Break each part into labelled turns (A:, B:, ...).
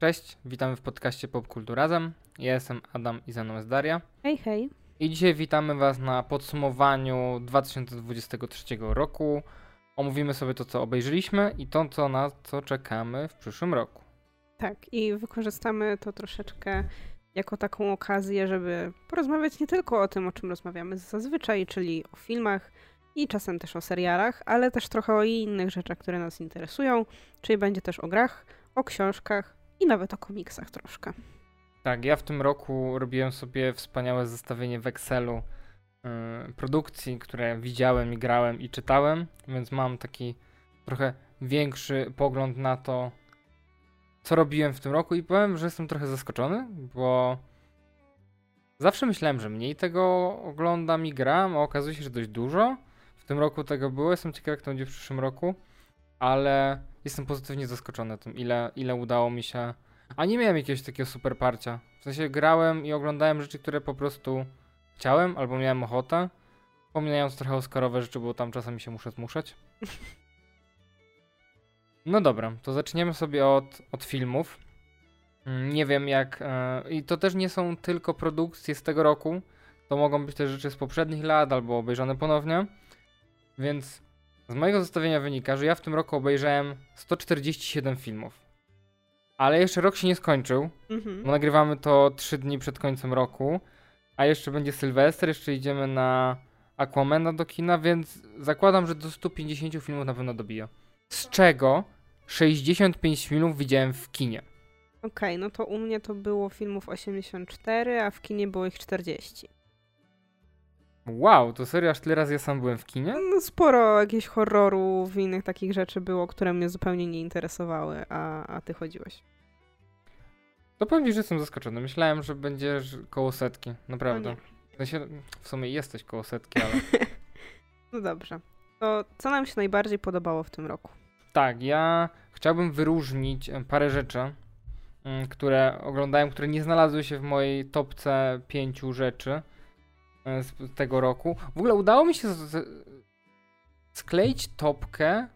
A: Cześć, witamy w podcaście Popkultur Razem. Ja jestem Adam i ze mną jest Daria.
B: Hej, hej.
A: I dzisiaj witamy Was na podsumowaniu 2023 roku. Omówimy sobie to, co obejrzeliśmy i to, co na co czekamy w przyszłym roku.
B: Tak, i wykorzystamy to troszeczkę jako taką okazję, żeby porozmawiać nie tylko o tym, o czym rozmawiamy zazwyczaj, czyli o filmach i czasem też o serialach, ale też trochę o innych rzeczach, które nas interesują, czyli będzie też o grach, o książkach i nawet o komiksach troszkę.
A: Tak, ja w tym roku robiłem sobie wspaniałe zestawienie w Excelu yy, produkcji, które widziałem i grałem i czytałem, więc mam taki trochę większy pogląd na to, co robiłem w tym roku i powiem, że jestem trochę zaskoczony, bo zawsze myślałem, że mniej tego oglądam i gram, a okazuje się, że dość dużo. W tym roku tego było, jestem ciekaw jak to będzie w przyszłym roku, ale jestem pozytywnie zaskoczony tym, ile, ile udało mi się. A nie miałem jakiegoś takiego super parcia. W sensie grałem i oglądałem rzeczy, które po prostu chciałem albo miałem ochotę. Pominając trochę Oscarowe rzeczy, bo tam czasami się muszę zmuszać. No dobra, to zaczniemy sobie od, od filmów. Mm, Nie wiem jak. e, I to też nie są tylko produkcje z tego roku. To mogą być też rzeczy z poprzednich lat albo obejrzane ponownie. Więc z mojego zestawienia wynika, że ja w tym roku obejrzałem 147 filmów. Ale jeszcze rok się nie skończył,
B: Mhm.
A: bo nagrywamy to 3 dni przed końcem roku. A jeszcze będzie Sylwester, jeszcze idziemy na Aquamana do kina, więc zakładam, że do 150 filmów na pewno dobija. Z czego 65 filmów widziałem w kinie.
B: Okej, no to u mnie to było filmów 84, a w kinie było ich 40.
A: Wow, to serio aż tyle razy ja sam byłem w kinie?
B: No sporo jakichś horrorów i innych takich rzeczy było, które mnie zupełnie nie interesowały, a, a ty chodziłeś.
A: To powiem ci, że jestem zaskoczony. Myślałem, że będziesz koło setki, naprawdę.
B: nie.
A: W, sensie, w sumie jesteś koło setki, ale...
B: No dobrze. To co nam się najbardziej podobało w tym roku?
A: tak, ja chciałbym wyróżnić parę rzeczy, mm, które oglądałem, które nie znalazły się w mojej topce pięciu rzeczy z z tego roku. W ogóle udało mi się skleić topkę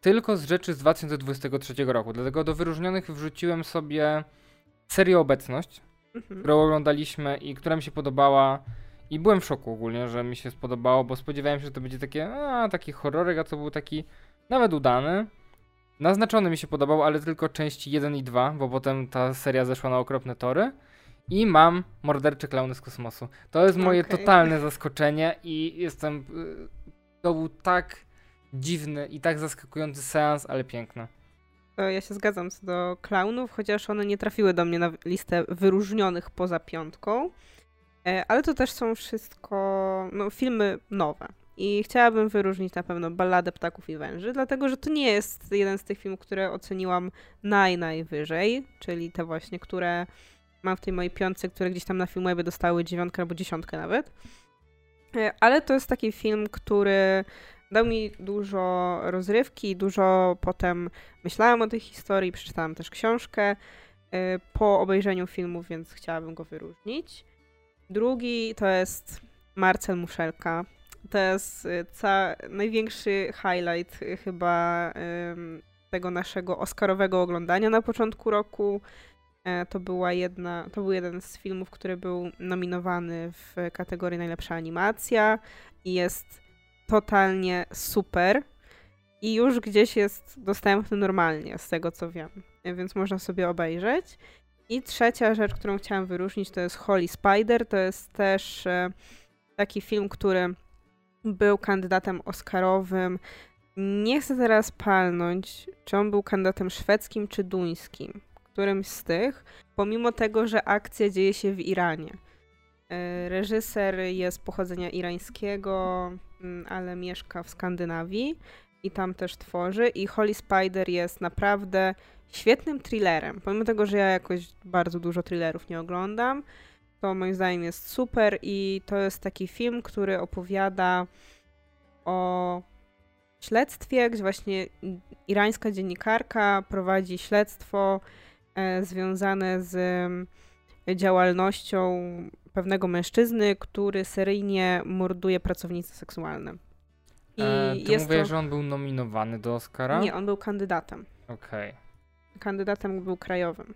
A: tylko z rzeczy z 2023 roku, dlatego do wyróżnionych wrzuciłem sobie serię Obecność,
B: Mhm.
A: którą oglądaliśmy i która mi się podobała. I byłem w szoku ogólnie, że mi się spodobało, bo spodziewałem się, że to będzie takie, a, taki horrorek, a to był taki nawet udany. Naznaczony mi się podobał, ale tylko części 1 i 2, bo potem ta seria zeszła na okropne tory. I mam Mordercze Klauny z kosmosu. To jest moje
B: Okej.
A: totalne zaskoczenie i jestem... y, To był tak dziwny i tak zaskakujący seans, ale piękny.
B: Ja się zgadzam co do klaunów, chociaż one nie trafiły do mnie na listę wyróżnionych poza piątką. E, Ale to też są wszystko no, filmy nowe. I chciałabym wyróżnić na pewno Balladę Ptaków i Węży, dlatego że to nie jest jeden z tych filmów, które oceniłam naj, najwyżej, czyli te właśnie, które mam w tej mojej piątce, które gdzieś tam na Filmwebie dostały dziewiątkę albo dziesiątkę nawet. E, Ale to jest taki film, który dał mi dużo rozrywki, dużo potem myślałam o tej historii, przeczytałam też książkę y, po obejrzeniu filmu, więc chciałabym go wyróżnić. Drugi to jest Marcel Muszelka. To jest y, ca- największy highlight chyba tego naszego oscarowego oglądania na początku roku. E, To, była jedna, to był jeden z filmów, który był nominowany w kategorii najlepsza animacja i jest totalnie super. I już gdzieś jest dostępny normalnie, z tego co wiem, więc można sobie obejrzeć. I trzecia rzecz, którą chciałam wyróżnić, to jest Holy Spider. To jest też e, taki film, który był kandydatem Oscarowym. Nie chcę teraz palnąć, czy on był kandydatem szwedzkim czy duńskim. Którymś z tych, pomimo tego, że akcja dzieje się w Iranie. E, Reżyser jest pochodzenia irańskiego, mm, ale mieszka w Skandynawii i tam też tworzy. I Holy Spider jest naprawdę świetnym thrillerem. Pomimo tego, że ja jakoś bardzo dużo thrillerów nie oglądam, to moim zdaniem jest super i to jest taki film, który opowiada o śledztwie, gdzie właśnie irańska dziennikarka prowadzi śledztwo związane z em, działalnością pewnego mężczyzny, który seryjnie morduje pracownice seksualne. I
A: E, ty mówisz,
B: to...
A: że on był nominowany do Oscara?
B: Nie, on był kandydatem.
A: Okej.
B: Kandydatem był krajowym.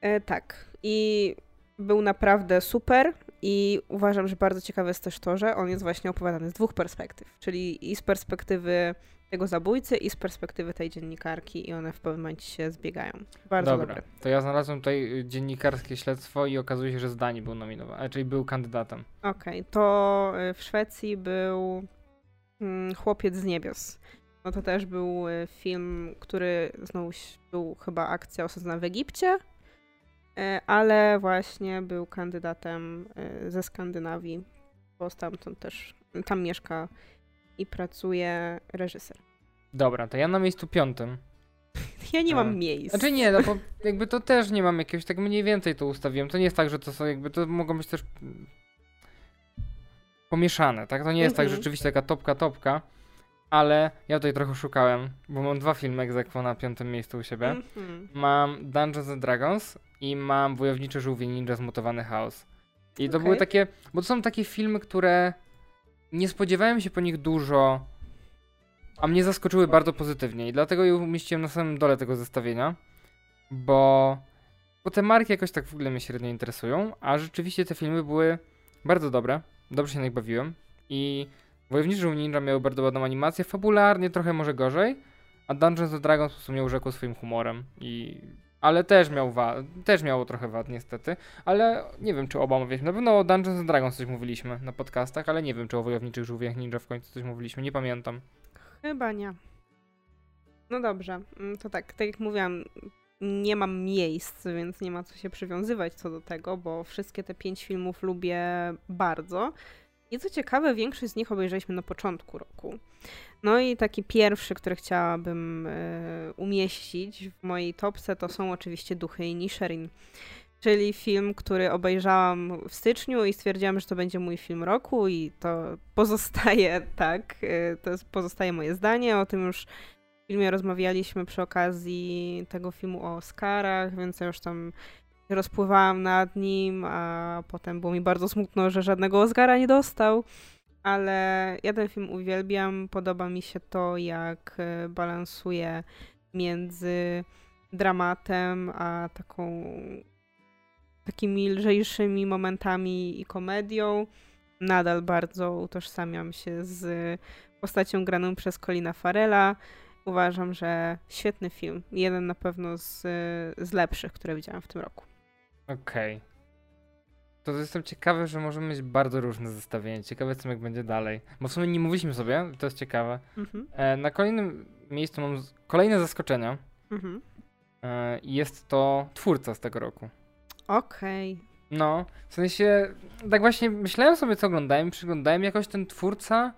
B: E, tak. I był naprawdę super i uważam, że bardzo ciekawe jest też to, że on jest właśnie opowiadany z dwóch perspektyw, czyli i z perspektywy tego zabójcy i z perspektywy tej dziennikarki i one w pewnym momencie się zbiegają. Bardzo
A: Dobra,
B: dobre.
A: to ja znalazłem tutaj y, dziennikarskie śledztwo i okazuje się, że Zdani był nominowany, czyli był kandydatem.
B: Okej, to y, w Szwecji był mm, Chłopiec z niebios. No to też był y, film, który znowu był chyba akcja osadzona w Egipcie, ale właśnie był kandydatem ze Skandynawii, bo stamtąd też, tam mieszka i pracuje reżyser.
A: Dobra, to ja na miejscu piątym.
B: Ja nie mam miejsc.
A: Znaczy nie, no bo jakby to też nie mam jakiegoś, tak mniej więcej to ustawiłem. To nie jest tak, że to są jakby, to mogą być też pomieszane, tak? To nie jest tak, że
B: Mhm.
A: rzeczywiście taka topka, topka, ale ja tutaj trochę szukałem, bo mam dwa filmy egzekwo na piątym miejscu u siebie.
B: Mhm.
A: Mam Dungeons and Dragons i mam Wojowniczy Żółwie Ninja Zmutowany Chaos. I to
B: Okej.
A: były takie, bo to są takie filmy, które nie spodziewałem się po nich dużo, a mnie zaskoczyły bardzo pozytywnie i dlatego je umieściłem na samym dole tego zestawienia, bo, bo te marki jakoś tak w ogóle mnie średnio interesują, a rzeczywiście te filmy były bardzo dobre, dobrze się na nich bawiłem i Wojowniczy Ninja miały bardzo ładną animację, fabularnie trochę może gorzej, a Dungeons and Dragons po prostu mnie urzekło swoim humorem i... Ale też miał też miało trochę wad niestety, ale nie wiem czy oba mówiliśmy. Na pewno o Dungeons and Dragons coś mówiliśmy na podcastach, ale nie wiem czy o Wojowniczych Żółwiach Ninja w końcu coś mówiliśmy, nie pamiętam.
B: Chyba nie. No dobrze, mm, to tak, tak jak mówiłam, nie mam miejsc, więc nie ma co się przywiązywać co do tego, bo wszystkie te pięć filmów lubię bardzo. I co ciekawe, większość z nich obejrzeliśmy na początku roku. No i taki pierwszy, który chciałabym e, umieścić w mojej topce, to są oczywiście Duchy i Nisherin. Czyli film, który obejrzałam w styczniu i stwierdziłam, że to będzie mój film roku i to pozostaje tak, e, to jest, pozostaje moje zdanie. O tym już w filmie rozmawialiśmy przy okazji tego filmu o Oscarach, więc ja już tam rozpływałam nad nim, a potem było mi bardzo smutno, że żadnego Oscara nie dostał. Ale ja ten film uwielbiam. Podoba mi się to, jak e, balansuje między dramatem a taką takimi lżejszymi momentami i komedią. Nadal bardzo utożsamiam się z postacią graną przez Colina Farela. Uważam, że świetny film. Jeden na pewno z, z lepszych, które widziałam w tym roku.
A: Okej. To jestem ciekawy, że możemy mieć bardzo różne zestawienie. Ciekawe co jak będzie dalej. Bo w sumie nie mówiliśmy sobie, to jest ciekawe.
B: Mhm.
A: E, na kolejnym miejscu mam z- kolejne zaskoczenia.
B: Mhm.
A: E, jest to twórca z tego roku.
B: Okej.
A: No, w sensie, tak właśnie myślałem sobie, co oglądałem, przyglądałem, jakoś ten twórca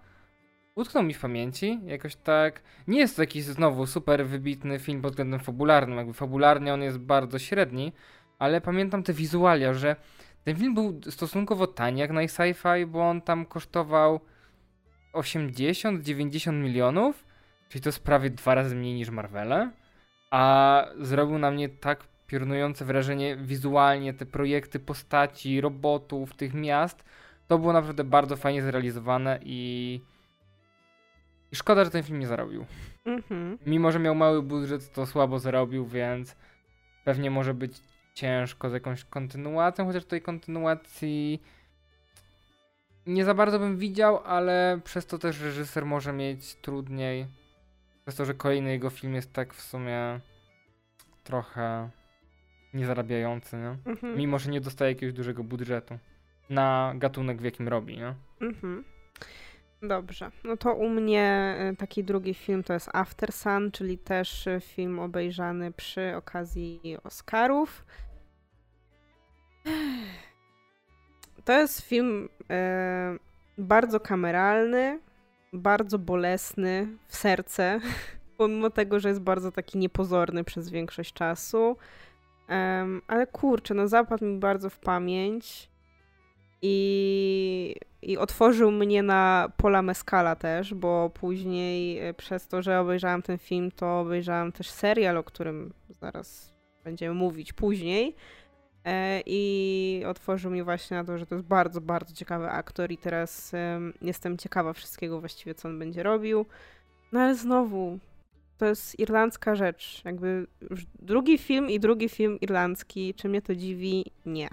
A: utknął mi w pamięci, jakoś tak, nie jest to jakiś znowu super wybitny film pod względem fabularnym, jakby fabularnie on jest bardzo średni, ale pamiętam te wizualia, że ten film był stosunkowo tani jak na sci-fi, bo on tam kosztował 80-90 milionów, czyli to jest prawie dwa razy mniej niż Marvele, a zrobił na mnie tak piorunujące wrażenie wizualnie, te projekty postaci, robotów, tych miast. To było naprawdę bardzo fajnie zrealizowane i, i szkoda, że ten film nie zarobił.
B: Mhm.
A: Mimo, że miał mały budżet, to słabo zarobił, więc pewnie może być ciężko z jakąś kontynuacją, chociaż tej kontynuacji nie za bardzo bym widział, ale przez to też reżyser może mieć trudniej. Przez to, że kolejny jego film jest tak w sumie trochę niezarabiający, nie?
B: Mhm.
A: Mimo, że nie dostaje jakiegoś dużego budżetu na gatunek, w jakim robi, nie?
B: Mhm. Dobrze. No to u mnie y, taki drugi film to jest After Sun, czyli też y, film obejrzany przy okazji Oscarów. To jest film e, bardzo kameralny, bardzo bolesny w serce, pomimo tego, że jest bardzo taki niepozorny przez większość czasu. Em, ale kurczę, no zapadł mi bardzo w pamięć i, i otworzył mnie na Pola Mescala też, bo później e, przez to, że obejrzałam ten film, to obejrzałam też serial, o którym zaraz będziemy mówić później. E, I otworzył mi właśnie na to, że to jest bardzo, bardzo ciekawy aktor i teraz em, jestem ciekawa wszystkiego właściwie, co on będzie robił. No ale znowu, to jest irlandzka rzecz. Jakby drugi film i drugi film irlandzki, czy mnie to dziwi? Nie.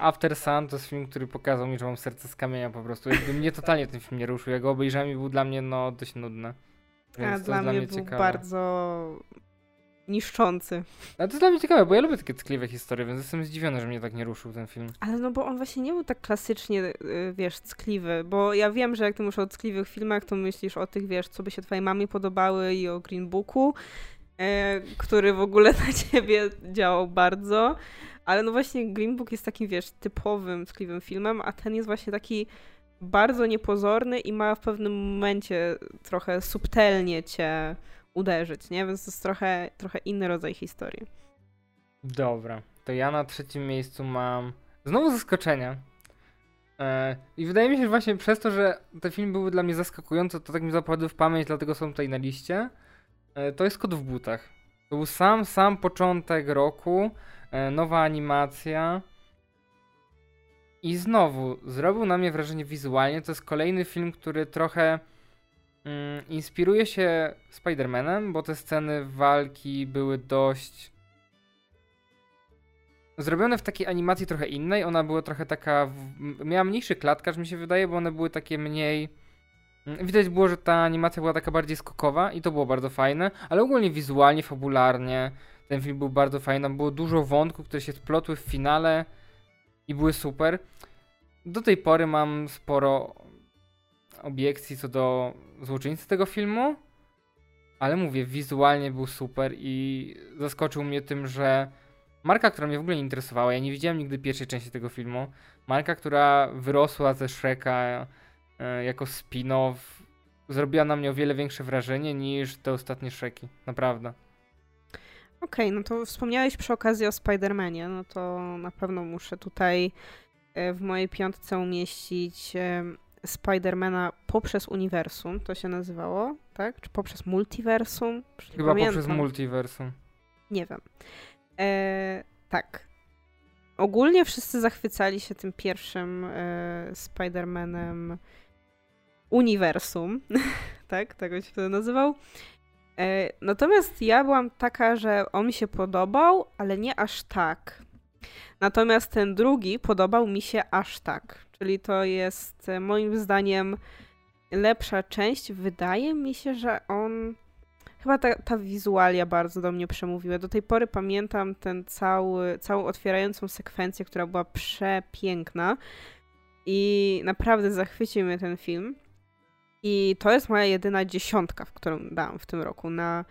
A: After Sun to jest film, który pokazał mi, że mam serce z kamienia po prostu. Jakby mnie totalnie ten film nie ruszył. Ja go obejrzałem i był dla mnie no dość nudny.
B: Więc A dla, dla mnie, mnie był ciekawe. bardzo niszczący.
A: Ale to jest dla mnie ciekawe, bo ja lubię takie ckliwe historie, więc jestem zdziwiony, że mnie tak nie ruszył ten film.
B: Ale no bo on właśnie nie był tak klasycznie, y, wiesz, ckliwy, bo ja wiem, że jak ty mówisz o ckliwych filmach, to myślisz o tych, wiesz, co by się twojej mamie podobały i o Green Booku, e, który w ogóle na ciebie działał bardzo. Ale no właśnie Green Book jest takim, wiesz, typowym, ckliwym filmem, a ten jest właśnie taki bardzo niepozorny i ma w pewnym momencie trochę subtelnie cię uderzyć, nie? Więc to jest trochę, trochę inny rodzaj historii.
A: Dobra, to ja na trzecim miejscu mam znowu zaskoczenia. E, I wydaje mi się, że właśnie przez to, że te filmy były dla mnie zaskakujące, to tak mi zapadły w pamięć, dlatego są tutaj na liście. E, to jest Kod w butach. To był sam, sam początek roku, nowa animacja. I znowu, zrobił na mnie wrażenie wizualnie. To jest kolejny film, który trochę mm, inspiruje się Spider-Manem, bo te sceny walki były dość zrobione w takiej animacji trochę innej. Ona była trochę taka. Miała mniejszy klatkarz, mi się wydaje, bo one były takie mniej. Mm, widać było, że ta animacja była taka bardziej skokowa i to było bardzo fajne, ale ogólnie wizualnie, fabularnie ten film był bardzo fajny. Tam było dużo wątków, które się splotły w finale i były super. Do tej pory mam sporo obiekcji co do złoczyńcy tego filmu, ale mówię, wizualnie był super i zaskoczył mnie tym, że marka, która mnie w ogóle nie interesowała, ja nie widziałem nigdy pierwszej części tego filmu, marka, która wyrosła ze Shreka e, jako spin-off, zrobiła na mnie o wiele większe wrażenie niż te ostatnie Shreki, naprawdę.
B: Okej, okay, no to wspomniałeś przy okazji o Spider-Manie, no to na pewno muszę tutaj e, w mojej piątce umieścić e, Spidermana poprzez uniwersum, to się nazywało, tak? Czy poprzez multiversum?
A: Chyba pamiętam. poprzez multiversum.
B: Nie wiem. E, tak. Ogólnie wszyscy zachwycali się tym pierwszym e, Spidermanem uniwersum, tak? Tego się wtedy nazywał. E, natomiast ja byłam taka, że on mi się podobał, ale nie aż tak. Natomiast ten drugi podobał mi się aż tak. Czyli to jest e, moim zdaniem lepsza część. Wydaje mi się, że on. Chyba ta, ta wizualia bardzo do mnie przemówiła. Do tej pory pamiętam ten cały, całą otwierającą sekwencję, która była przepiękna. I naprawdę zachwycił mnie ten film. I to jest moja jedyna dziesiątka, w którą dałam w tym roku na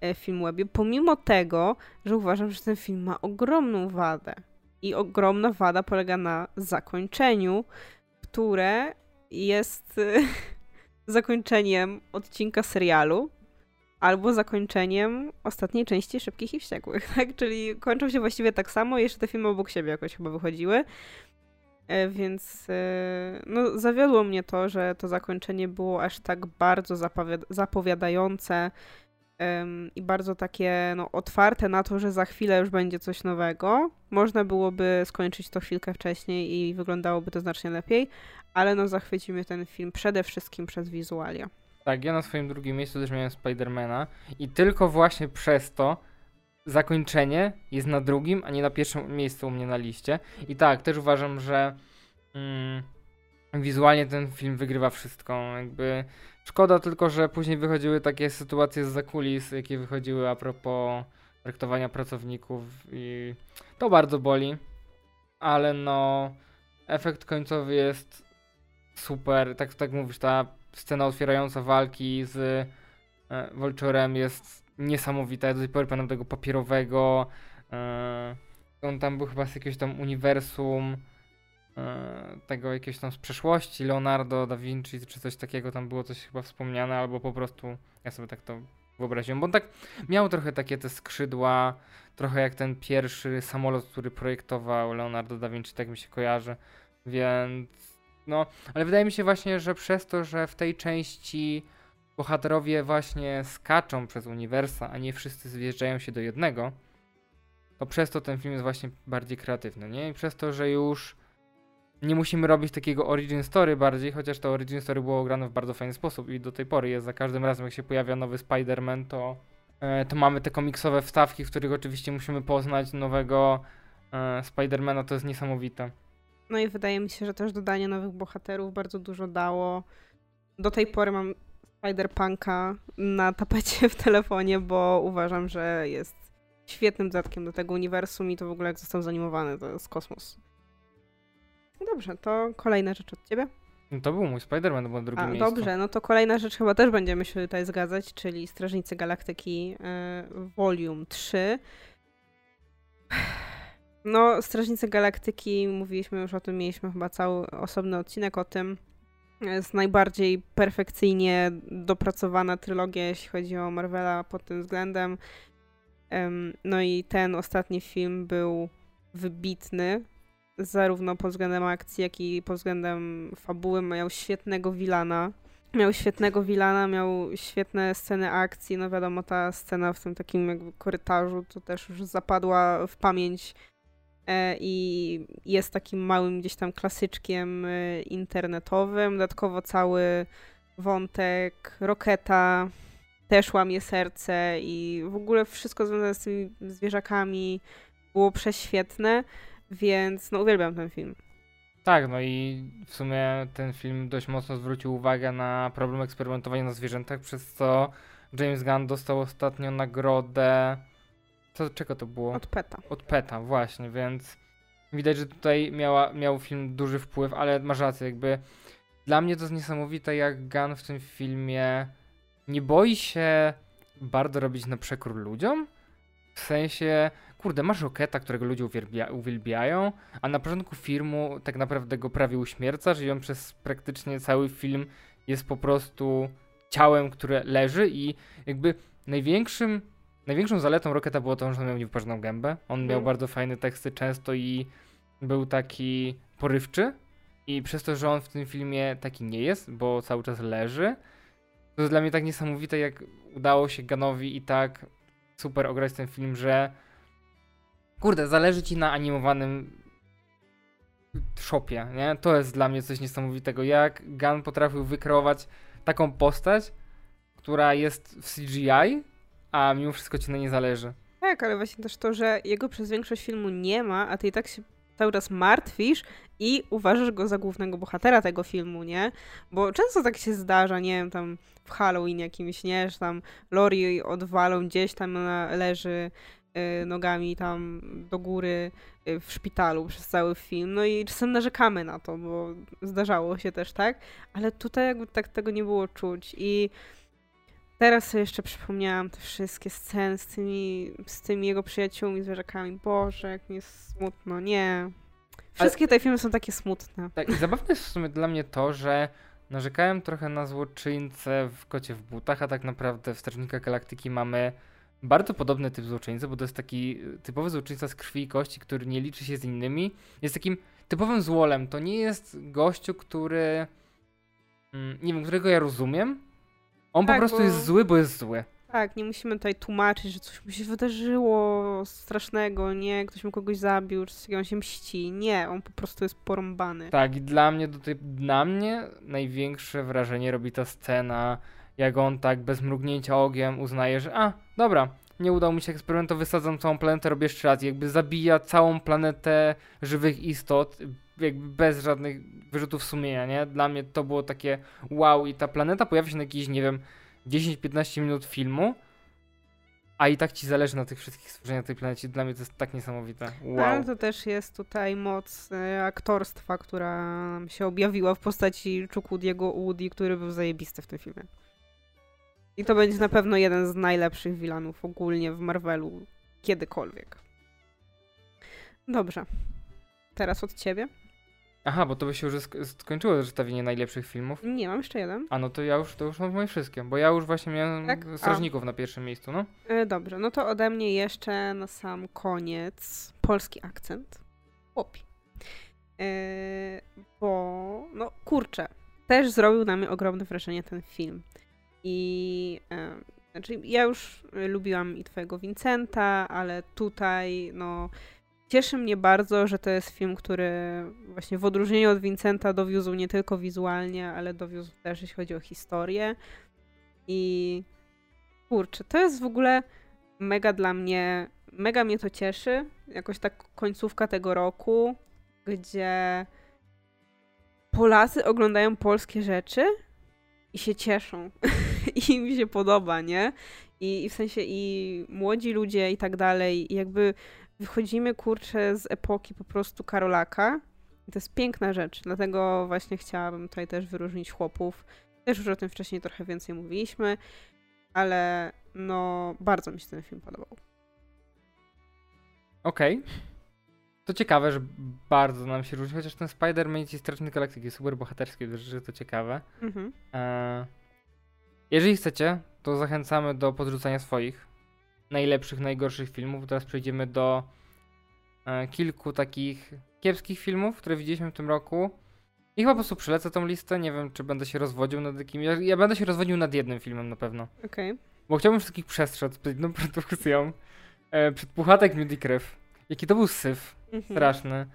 B: e, Filmwebie. Pomimo tego, że uważam, że ten film ma ogromną wadę. I ogromna wada polega na zakończeniu, które jest zakończeniem odcinka serialu albo zakończeniem ostatniej części Szybkich i Wściekłych, tak? Czyli kończą się właściwie tak samo, jeszcze te filmy obok siebie jakoś chyba wychodziły. E, więc e, no, zawiodło mnie to, że to zakończenie było aż tak bardzo zapowiadające i bardzo takie no, otwarte na to, że za chwilę już będzie coś nowego. Można byłoby skończyć to chwilkę wcześniej i wyglądałoby to znacznie lepiej, ale no zachwycił mnie ten film przede wszystkim przez wizualia.
A: Tak, ja na swoim drugim miejscu też miałem Spidermana i tylko właśnie przez to zakończenie jest na drugim, a nie na pierwszym miejscu u mnie na liście. I tak, też uważam, że mm, wizualnie ten film wygrywa wszystko. Jakby szkoda tylko, że później wychodziły takie sytuacje z zakulis, jakie wychodziły a propos traktowania pracowników i to bardzo boli. Ale no efekt końcowy jest super. Tak tak mówisz, ta scena otwierająca walki z e, Vulturem jest niesamowita. Ja do tej pory pamiętam tego papierowego. E, on tam był chyba z jakiegoś tam uniwersum E, tego jakiegoś tam z przeszłości, Leonardo da Vinci czy coś takiego, tam było coś chyba wspomniane, albo po prostu ja sobie tak to wyobraziłem, bo on tak miał trochę takie te skrzydła, trochę jak ten pierwszy samolot, który projektował Leonardo da Vinci, tak mi się kojarzy, więc no, ale wydaje mi się właśnie, że przez to, że w tej części bohaterowie właśnie skaczą przez uniwersa, a nie wszyscy zjeżdżają się do jednego, to przez to ten film jest właśnie bardziej kreatywny, nie? I przez to, że już nie musimy robić takiego origin story bardziej, chociaż to origin story było grane w bardzo fajny sposób i do tej pory jest za każdym razem, jak się pojawia nowy Spider-Man, to, e, to mamy te komiksowe wstawki, w których oczywiście musimy poznać nowego e, Spidermana, to jest niesamowite.
B: No i wydaje mi się, że też dodanie nowych bohaterów bardzo dużo dało. Do tej pory mam Spider-Punka na tapecie w telefonie, bo uważam, że jest świetnym dodatkiem do tego uniwersum i to w ogóle jak został zanimowany, to jest kosmos. No dobrze, to kolejna rzecz od ciebie.
A: No to był mój Spider-Man, to było drugie
B: A,
A: miejsce.
B: dobrze, no to kolejna rzecz chyba też będziemy się tutaj zgadzać, czyli Strażnicy Galaktyki y, Volume 3. No, Strażnicy Galaktyki, mówiliśmy już o tym, mieliśmy chyba cały osobny odcinek o tym. Jest najbardziej perfekcyjnie dopracowana trylogia, jeśli chodzi o Marvela pod tym względem. Em, No i ten ostatni film był wybitny, zarówno pod względem akcji, jak i pod względem fabuły. Miał świetnego wilana. Miał świetnego wilana, miał świetne sceny akcji. No wiadomo, ta scena w tym takim korytarzu to też już zapadła w pamięć i jest takim małym gdzieś tam klasyczkiem e, internetowym. Dodatkowo cały wątek Roketa też łamie serce i w ogóle wszystko związane z tymi zwierzakami było prześwietne, więc no uwielbiam ten film.
A: Tak, no i w sumie ten film dość mocno zwrócił uwagę na problem eksperymentowania na zwierzętach, przez co James Gunn dostał ostatnio nagrodę. Co, czego to było?
B: Od Peta.
A: Od PETA, właśnie, więc widać, że tutaj miała, miał film duży wpływ, ale masz rację, jakby dla mnie to jest niesamowite, jak Gunn w tym filmie nie boi się bardzo robić na przekór ludziom. W sensie, kurde, masz Roketa, którego ludzie uwielbia, uwielbiają, a na początku filmu tak naprawdę go prawie uśmiercasz i on przez praktycznie cały film jest po prostu ciałem, które leży i jakby największym, największą zaletą Roketa było to, że on miał niewyparzoną gębę. On miał
B: Mhm.
A: bardzo fajne teksty często i był taki porywczy i przez to, że on w tym filmie taki nie jest, bo cały czas leży, to jest dla mnie tak niesamowite, jak udało się Ganowi i tak super ograć ten film, że kurde, zależy ci na animowanym shopie, nie? To jest dla mnie coś niesamowitego. Jak Gun potrafił wykreować taką postać, która jest w CGI, a mimo wszystko ci na nie zależy.
B: Tak, ale właśnie też to, że jego przez większość filmu nie ma, a ty i tak się cały czas martwisz i uważasz go za głównego bohatera tego filmu, nie? Bo często tak się zdarza, nie wiem, tam w Halloween jakimś, nie? Że tam Lori odwalą gdzieś tam ona leży y, nogami tam do góry y, w szpitalu przez cały film. No i czasem narzekamy na to, bo zdarzało się też, tak? Ale tutaj jakby tak tego nie było czuć i Teraz sobie jeszcze przypomniałam te wszystkie sceny z tymi, z tymi jego przyjaciółmi, zwierzakami. Boże, jak mi jest smutno. Nie. Wszystkie te filmy są takie smutne.
A: Tak, i zabawne jest w sumie dla mnie to, że narzekałem trochę na złoczyńcę w Kocie w butach, a tak naprawdę w Strażnikach Galaktyki mamy bardzo podobny typ złoczyńcy, bo to jest taki y, typowy złoczyńca z krwi i kości, który nie liczy się z innymi. Jest takim typowym złolem. To nie jest gościu, który... mm, Nie wiem, którego ja rozumiem. On
B: Tak,
A: po prostu
B: bo-
A: jest zły, bo jest zły.
B: Tak, nie musimy tutaj tłumaczyć, że coś mu się wydarzyło strasznego, nie? Ktoś mu kogoś zabił, czy coś on się mści. Nie, on po prostu jest porąbany.
A: Tak, i dla mnie, do tej, dla mnie największe wrażenie robi ta scena, jak on tak bez mrugnięcia okiem uznaje, że a, dobra, nie udał mi się eksperyment, to wysadzam całą planetę, robię jeszcze raz. Jakby zabija całą planetę żywych istot, jakby bez żadnych wyrzutów sumienia, nie? Dla mnie to było takie wow i ta planeta pojawia się na jakieś, nie wiem, 10-15 minut filmu, a i tak ci zależy na tych wszystkich stworzeniach tej planecie. Dla mnie to jest tak niesamowite.
B: No, Ale
A: Wow.
B: to też jest tutaj moc e, aktorstwa, która się objawiła w postaci Chukwudiego Woody, który był zajebisty w tym filmie. I to będzie na pewno jeden z najlepszych wilanów ogólnie w Marvelu kiedykolwiek. Dobrze. Teraz od ciebie.
A: Aha, bo to by się już sk- skończyło zestawienie najlepszych filmów.
B: Nie, mam jeszcze jeden.
A: A no to ja już, to już mam moje wszystkie, bo ja już właśnie miałem
B: Tak?
A: Strażników na pierwszym miejscu, no.
B: E, Dobrze, no to ode mnie jeszcze na sam koniec polski akcent. Chłopi. E, bo, no kurczę, też zrobił na mnie ogromne wrażenie ten film. I znaczy, ja już lubiłam i twojego Vincenta, ale tutaj, no, Cieszy mnie bardzo, że to jest film, który właśnie w odróżnieniu od Vincenta dowiózł nie tylko wizualnie, ale dowiózł też, jeśli chodzi o historię. I kurczę, to jest w ogóle mega dla mnie, mega mnie to cieszy. Jakoś tak końcówka tego roku, gdzie Polacy oglądają polskie rzeczy i się cieszą. I mi się podoba, nie? I, I, w sensie i młodzi ludzie i tak dalej. I jakby wychodzimy, kurczę, z epoki po prostu Karolaka. I to jest piękna rzecz, dlatego właśnie chciałabym tutaj też wyróżnić chłopów. Też już o tym wcześniej trochę więcej mówiliśmy, ale no bardzo mi się ten film podobał.
A: Okej. Okay. To ciekawe, że bardzo nam się różni, chociaż ten Spider-Man i Strażnik Galaktyki super bohaterski, że to ciekawe. Mhm. E jeżeli chcecie, to zachęcamy do podrzucania swoich najlepszych, najgorszych filmów. Teraz przejdziemy do e, kilku takich kiepskich filmów, które widzieliśmy w tym roku. I chyba po prostu przelecę tą listę. Nie wiem, czy będę się rozwodził nad jakimś. Ja, ja będę się rozwodził nad jednym filmem na pewno.
B: Okej. Okay.
A: Bo chciałbym wszystkich przestrzec przed jedną produkcją. E, przed Puchatek Miód i Krew. Jaki to był syf. Mhm. Straszny.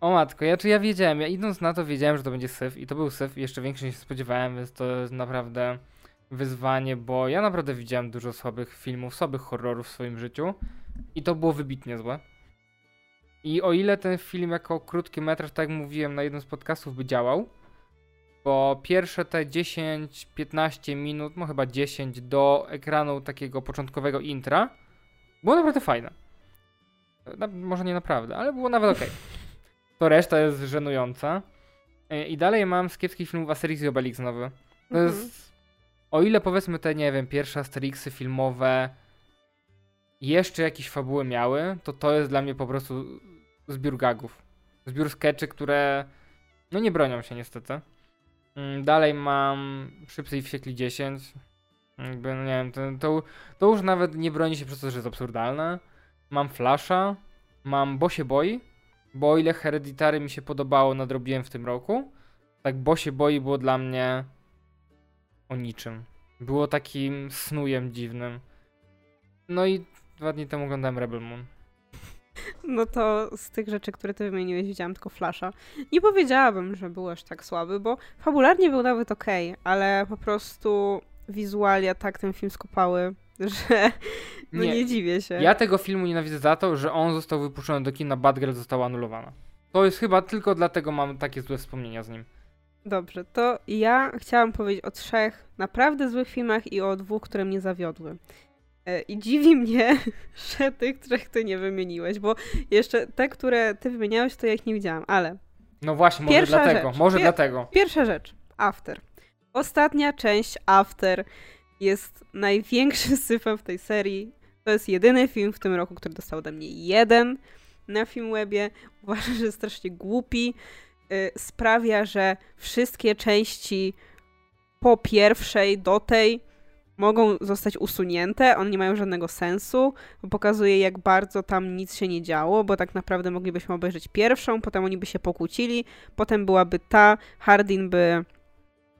A: O matko, ja czy ja wiedziałem, ja idąc na to wiedziałem, że to będzie syf i to był syf i jeszcze większy niż się spodziewałem, więc to jest naprawdę wyzwanie, bo ja naprawdę widziałem dużo słabych filmów, słabych horrorów w swoim życiu i to było wybitnie złe. I o ile ten film jako krótki metraż, tak jak mówiłem na jednym z podcastów, by działał, bo pierwsze te 10-15 minut, no chyba 10 do ekranu takiego początkowego intra było naprawdę fajne. Na, może nie naprawdę, ale było nawet ok. To reszta jest żenująca. E, I dalej mam z kiepskich filmów Asterix i Obelix nowy. To mhm. jest o ile powiedzmy te, nie wiem, pierwsze Asterixy filmowe jeszcze jakieś fabuły miały, to to jest dla mnie po prostu zbiór gagów. Zbiór skeczy, które no nie bronią się niestety. Mm, dalej mam Szybcy i Wściekli 10. Jakby, no nie wiem, to, to, to, już nawet nie broni się przez to, że jest absurdalne. Mam Flasha, mam Bo się boi, bo o ile Hereditary mi się podobało, nadrobiłem w tym roku, tak Bo się boi było dla mnie o niczym. Było takim snujem dziwnym. No i dwa dni temu oglądałem Rebel Moon.
B: No to z tych rzeczy, które ty wymieniłeś, widziałam tylko Flasha. Nie powiedziałabym, że był aż tak słaby, bo fabularnie był nawet okej, okay, ale po prostu wizualia tak ten film skopały, że no nie, nie dziwię się.
A: Ja tego filmu nienawidzę za to, że on został wypuszczony do kina, Bad Girl została anulowana. To jest chyba tylko dlatego mam takie złe wspomnienia z nim.
B: Dobrze, to ja chciałam powiedzieć o trzech naprawdę złych filmach i o dwóch, które mnie zawiodły. E, I dziwi mnie, że tych trzech ty nie wymieniłeś, bo jeszcze te, które ty wymieniałeś, to ja ich nie widziałam, ale.
A: No właśnie, może Pierwsza dlatego, rzecz. może Pier dlatego.
B: Pierwsza rzecz, After. Ostatnia część After jest największym syfem w tej serii. To jest jedyny film w tym roku, który dostał ode mnie jeden na Filmwebie. Uważam, że jest strasznie głupi. Y, sprawia, że wszystkie części po pierwszej do tej mogą zostać usunięte, one nie mają żadnego sensu, bo pokazuje jak bardzo tam nic się nie działo, bo tak naprawdę moglibyśmy obejrzeć pierwszą, potem oni by się pokłócili, potem byłaby ta, Hardin by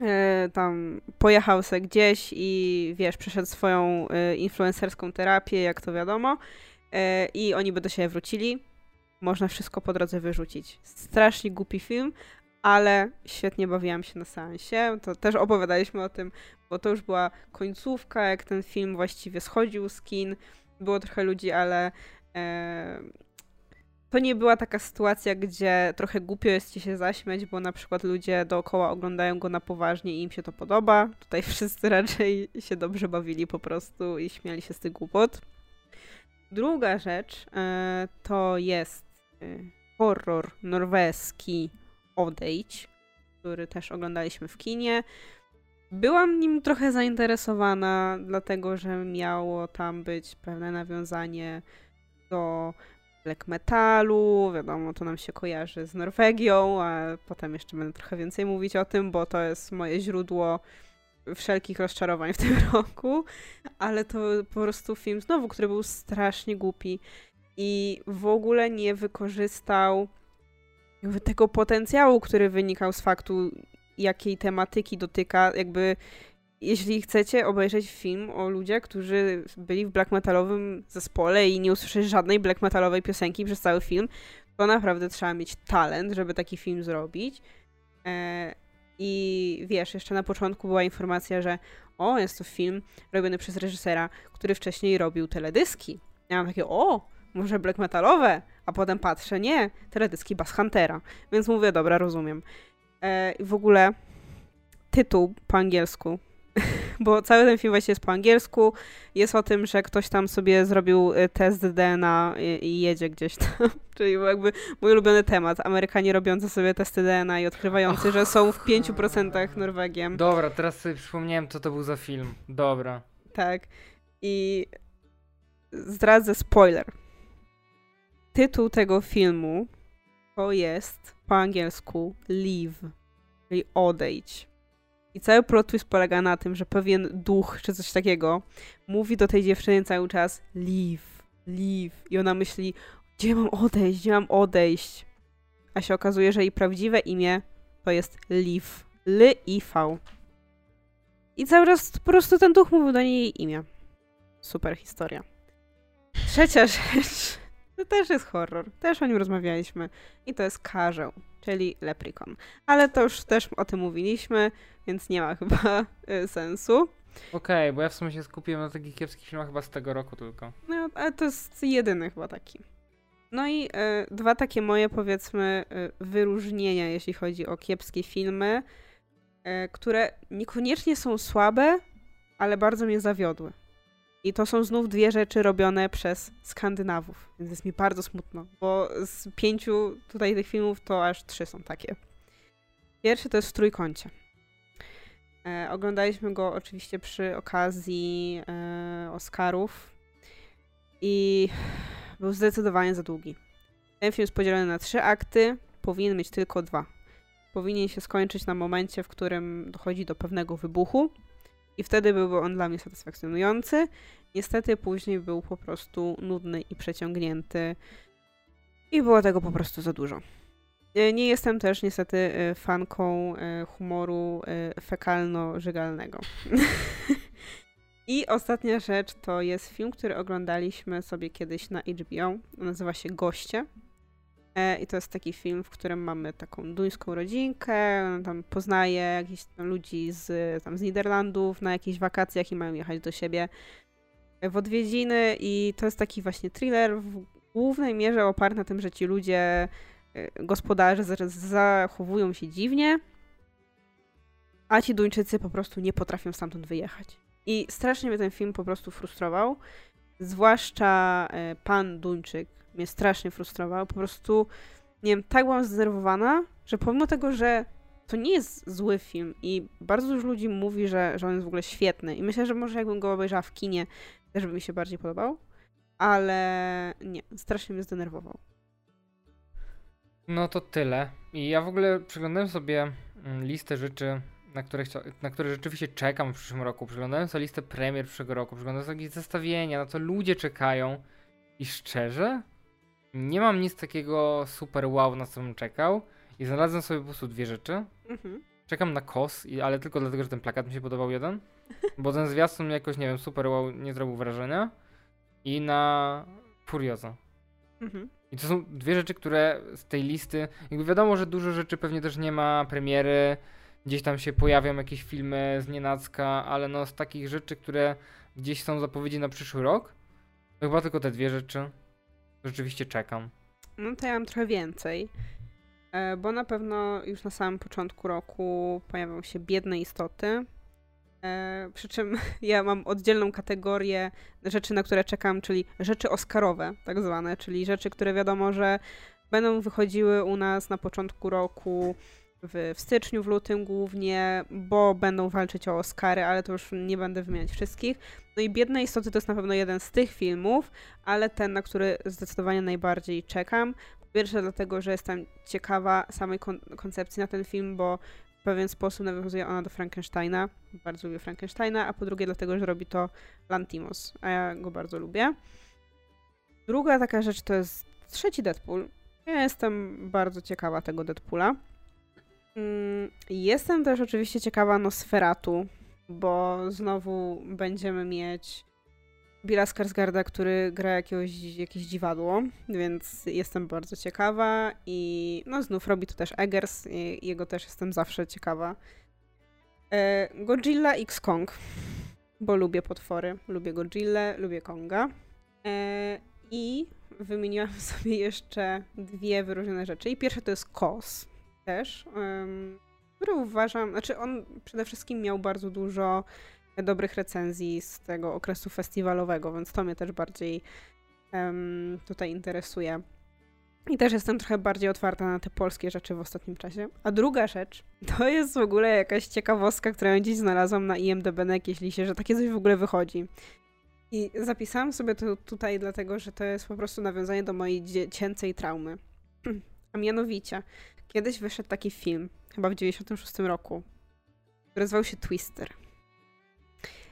B: e, tam pojechał se gdzieś i wiesz, przeszedł swoją e, influencerską terapię, jak to wiadomo, i oni by do siebie wrócili można wszystko po drodze wyrzucić. Strasznie głupi film, ale świetnie bawiłam się na seansie. To też opowiadaliśmy o tym, bo to już była końcówka, jak ten film właściwie schodził z kin. Było trochę ludzi, ale e, to nie była taka sytuacja, gdzie trochę głupio jest ci się zaśmiać, bo na przykład ludzie dookoła oglądają go na poważnie i im się to podoba. Tutaj wszyscy raczej się dobrze bawili po prostu i śmiali się z tych głupot. Druga rzecz e, to jest horror norweski Odejdź, który też oglądaliśmy w kinie. Byłam nim trochę zainteresowana, dlatego że miało tam być pewne nawiązanie do black metalu. Wiadomo, to nam się kojarzy z Norwegią, a potem jeszcze będę trochę więcej mówić o tym, bo to jest moje źródło wszelkich rozczarowań w tym roku. Ale to po prostu film znowu, który był strasznie głupi i w ogóle nie wykorzystał tego potencjału, który wynikał z faktu, jakiej tematyki dotyka. Jakby jeśli chcecie obejrzeć film o ludziach, którzy byli w black metalowym zespole i nie usłyszeć żadnej black metalowej piosenki przez cały film, to naprawdę trzeba mieć talent, żeby taki film zrobić. E, I wiesz, jeszcze na początku była informacja, że o, jest to film robiony przez reżysera, który wcześniej robił teledyski. Ja mam takie, o, może black metalowe, a potem patrzę, nie, teledyski Bass Huntera. Więc mówię, dobra, rozumiem. E, w ogóle tytuł po angielsku bo cały ten film właśnie jest po angielsku. Jest o tym, że ktoś tam sobie zrobił y, test DNA i, i jedzie gdzieś tam. Czyli jakby mój ulubiony temat. Amerykanie robiący sobie testy DNA i odkrywający, że są w 5% Norwegiem.
A: Dobra, teraz sobie przypomniałem, co to był za film. Dobra.
B: Tak. I zdradzę spoiler. Tytuł tego filmu to jest po angielsku Leave, czyli odejdź. I cały plot twist polega na tym, że pewien duch czy coś takiego mówi do tej dziewczyny cały czas leave, leave. I ona myśli, gdzie mam odejść, gdzie mam odejść. A się okazuje, że jej prawdziwe imię to jest Liv. L i V. I cały czas po prostu ten duch mówił do niej imię. Super historia. Trzecia rzecz. To też jest horror. Też o nim rozmawialiśmy. I to jest Karzeł, czyli Leprikon. Ale to już też o tym mówiliśmy więc nie ma chyba y, sensu.
A: Okej, okay, bo ja w sumie się skupiłem na takich kiepskich filmach chyba z tego roku tylko.
B: No, ale to jest jedyny chyba taki. No i y, dwa takie moje, powiedzmy, y, wyróżnienia, jeśli chodzi o kiepskie filmy, y, które niekoniecznie są słabe, ale bardzo mnie zawiodły. I to są znów dwie rzeczy robione przez Skandynawów, więc jest mi bardzo smutno, bo z pięciu tutaj tych filmów to aż trzy są takie. Pierwszy to jest w trójkącie. E, oglądaliśmy go oczywiście przy okazji e, Oscarów i był zdecydowanie za długi. Ten film jest podzielony na trzy akty, powinien mieć tylko dwa. Powinien się skończyć na momencie, w którym dochodzi do pewnego wybuchu i wtedy byłby on dla mnie satysfakcjonujący. Niestety później był po prostu nudny i przeciągnięty i było tego po prostu za dużo. E, nie jestem też niestety e, fanką e, humoru fekalno-żygalnego. I ostatnia rzecz to jest film, który oglądaliśmy sobie kiedyś na HBO. Nazywa się Goście. I to jest taki film, w którym mamy taką duńską rodzinkę. Ona tam poznaje jakichś ludzi z, tam z Niderlandów na jakieś wakacjach i mają jechać do siebie w odwiedziny. I to jest taki właśnie thriller w głównej mierze oparty na tym, że ci ludzie Y, gospodarze zachowują się dziwnie, a ci Duńczycy po prostu nie potrafią stamtąd wyjechać. I strasznie mnie ten film po prostu frustrował. Zwłaszcza y, pan Duńczyk mnie strasznie frustrował. Po prostu, nie wiem, tak byłam zdenerwowana, że pomimo tego, że to nie jest zły film i bardzo dużo ludzi mówi, że, że on jest w ogóle świetny i myślę, że może jakbym go obejrzała w kinie, też by mi się bardziej podobał, ale nie, strasznie mnie zdenerwował.
A: No to tyle. I ja w ogóle przeglądałem sobie mm, listę rzeczy, na które, na które rzeczywiście czekam w przyszłym roku. Przeglądałem sobie listę premier przyszłego roku, przeglądałem sobie jakieś zestawienia, na co ludzie czekają. I szczerze, nie mam nic takiego super wow, na co bym czekał. I znalazłem sobie po prostu dwie rzeczy. Mhm. Czekam na KOS, ale tylko dlatego, że ten plakat mi się podobał jeden. Bo ten zwiastun jakoś, nie wiem, super wow nie zrobił wrażenia. I na Furioza. Mhm. I to są dwie rzeczy, które z tej listy, jakby wiadomo, że dużo rzeczy pewnie też nie ma premiery, gdzieś tam się pojawią jakieś filmy z nienacka, ale no z takich rzeczy, które gdzieś są zapowiedzi na przyszły rok, to chyba tylko te dwie rzeczy. Rzeczywiście czekam.
B: No to ja mam trochę więcej, e, bo na pewno już na samym początku roku pojawią się biedne istoty, E, przy czym ja mam oddzielną kategorię rzeczy, na które czekam, czyli rzeczy Oscarowe, tak zwane, czyli rzeczy, które wiadomo, że będą wychodziły u nas na początku roku, w, w styczniu, w lutym głównie, bo będą walczyć o Oscary, ale to już nie będę wymieniać wszystkich. No i Biedne Istoty to jest na pewno jeden z tych filmów, ale ten, na który zdecydowanie najbardziej czekam. Po pierwsze dlatego, że jestem ciekawa samej kon koncepcji na ten film, bo pewien sposób nawiązuje ona do Frankensteina. Bardzo lubię Frankensteina, a po drugie dlatego, że robi to Lantimos, a ja go bardzo lubię. Druga taka rzecz to jest trzeci Deadpool. Ja jestem bardzo ciekawa tego Deadpoola. Mm, jestem też oczywiście ciekawa Nosferatu, bo znowu będziemy mieć Billa Skarsgarda, który gra jakiegoś, jakieś dziwadło, więc jestem bardzo ciekawa i no znów robi to też Eggers jego też jestem zawsze ciekawa. E, Godzilla X Kong, bo lubię potwory, lubię Godzilla, lubię Konga. E, i wymieniłam sobie jeszcze dwie wyróżnione rzeczy. I pierwsze to jest KOS też, który uważam, znaczy on przede wszystkim miał bardzo dużo dobrych recenzji z tego okresu festiwalowego, więc to mnie też bardziej tutaj interesuje. I też jestem trochę bardziej otwarta na te polskie rzeczy w ostatnim czasie. A druga rzecz, to jest w ogóle jakaś ciekawostka, którą gdzieś znalazłam na IMDb na jakiejś liście, że takie coś w ogóle wychodzi. I zapisałam sobie to tutaj dlatego, że to jest po prostu nawiązanie do mojej dziecięcej traumy. A mianowicie, kiedyś wyszedł taki film, chyba w 96 roku, który nazywał się Twister.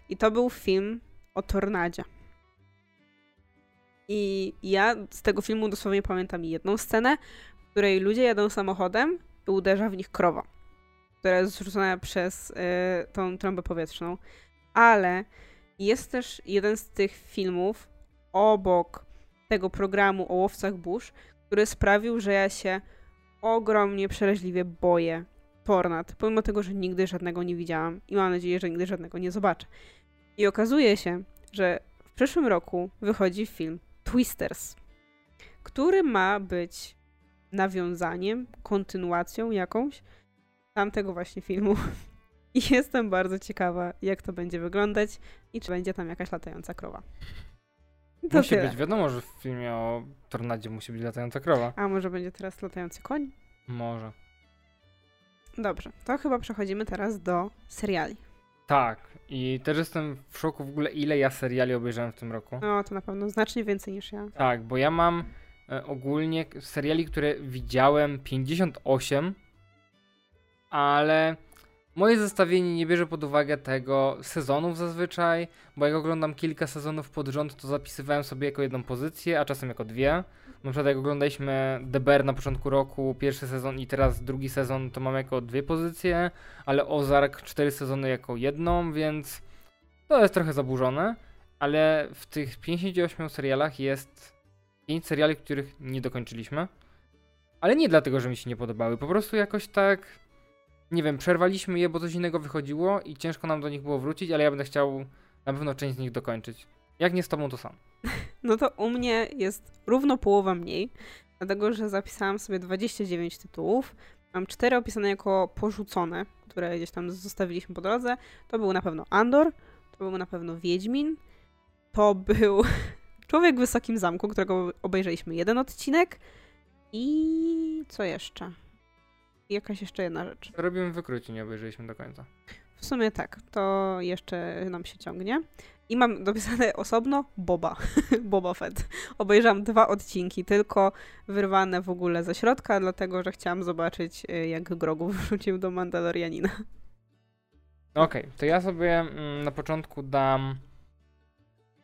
B: I to był film o tornadzie. I ja z tego filmu dosłownie pamiętam jedną scenę, w której ludzie jadą samochodem i uderza w nich krowa, która jest zrzucona przez y, tą trąbę powietrzną. Ale jest też jeden z tych filmów obok tego programu o łowcach burz, który sprawił, że ja się ogromnie przeraźliwie boję tornad, pomimo tego, że nigdy żadnego nie widziałam i mam nadzieję, że nigdy żadnego nie zobaczę. I okazuje się, że w przyszłym roku wychodzi film Twisters, który ma być nawiązaniem, kontynuacją jakąś tamtego właśnie filmu. I jestem bardzo ciekawa, jak to będzie wyglądać i czy będzie tam jakaś latająca krowa.
A: To musi tyle. być, wiadomo, że w filmie o tornadzie musi być latająca krowa.
B: A może będzie teraz latający koń?
A: Może.
B: Dobrze, to chyba przechodzimy teraz do seriali.
A: Tak, i też jestem w szoku w ogóle, ile ja seriali obejrzałem w tym roku.
B: No, to na pewno znacznie więcej niż ja.
A: Tak, bo ja mam e, ogólnie seriali, które widziałem 58, ale moje zestawienie nie bierze pod uwagę tego sezonów zazwyczaj, bo jak oglądam kilka sezonów pod rząd, to zapisywałem sobie jako jedną pozycję, a czasem jako dwie. Na przykład jak oglądaliśmy Bear na początku roku, pierwszy sezon i teraz drugi sezon, to mam jako dwie pozycje, ale Ozark cztery sezony jako jedną, więc to jest trochę zaburzone, ale w tych 58 serialach jest 5 seriali, których nie dokończyliśmy. Ale nie dlatego, że mi się nie podobały, po prostu jakoś tak nie wiem, przerwaliśmy je, bo coś innego wychodziło i ciężko nam do nich było wrócić, ale ja będę chciał na pewno część z nich dokończyć. Jak nie z tobą, to sam.
B: No to u mnie jest równo połowa mniej, dlatego że zapisałam sobie 29 tytułów. Mam cztery opisane jako porzucone, które gdzieś tam zostawiliśmy po drodze. To był na pewno Andor, to był na pewno Wiedźmin, to był Człowiek w Wysokim Zamku, którego obejrzeliśmy jeden odcinek i co jeszcze? I jakaś jeszcze jedna rzecz.
A: Robimy wykróci, nie obejrzeliśmy do końca.
B: W sumie tak, to jeszcze nam się ciągnie. I mam dopisane osobno Boba, Boba Fett. Obejrzałam dwa odcinki, tylko wyrwane w ogóle ze środka, dlatego że chciałam zobaczyć, y, jak Grogu wrzucił do Mandalorianina.
A: Okej, okay, to ja sobie mm, na początku dam.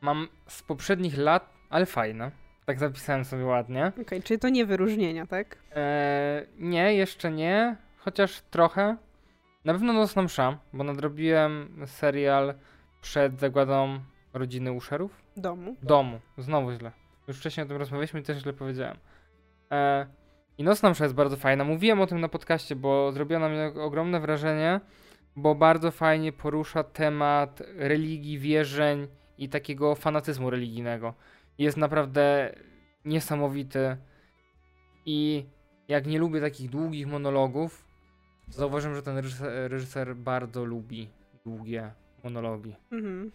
A: Mam z poprzednich lat, ale fajne. Tak zapisałem sobie ładnie.
B: Okej, okay, czyli to nie wyróżnienia, tak?
A: Eee, nie, jeszcze nie, chociaż trochę. Na pewno Nocna Msza, bo nadrobiłem serial przed zagładą rodziny Uszerów.
B: Domu.
A: Domu, znowu źle. Już wcześniej o tym rozmawialiśmy i też źle powiedziałem. Eee, I Nocna Msza jest bardzo fajna. Mówiłem o tym na podcaście, bo zrobiła na mnie ogromne wrażenie, bo bardzo fajnie porusza temat religii, wierzeń i takiego fanatyzmu religijnego jest naprawdę niesamowity. I jak nie lubię takich długich monologów, zauważyłem, że ten reżyser, reżyser bardzo lubi długie monologi. Mhm.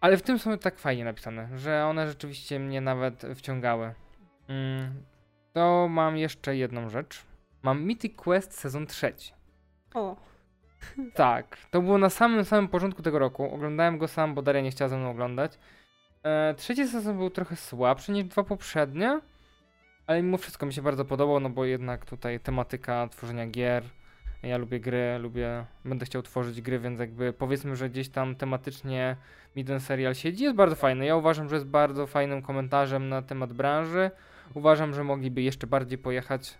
A: Ale w tym są tak fajnie napisane, że one rzeczywiście mnie nawet wciągały. Mm, to mam jeszcze jedną rzecz. Mam Mythic Quest sezon trzeci.
B: O.
A: Tak, to było na samym samym początku tego roku. Oglądałem go sam, bo Daria nie chciała ze mną oglądać. E, trzeci sezon był trochę słabszy niż dwa poprzednie, ale mimo wszystko mi się bardzo podobał, no bo jednak tutaj tematyka tworzenia gier. Ja lubię gry, lubię, będę chciał tworzyć gry, więc jakby powiedzmy, że gdzieś tam tematycznie mi ten serial siedzi. Jest bardzo fajny. Ja uważam, że jest bardzo fajnym komentarzem na temat branży. Uważam, że mogliby jeszcze bardziej pojechać.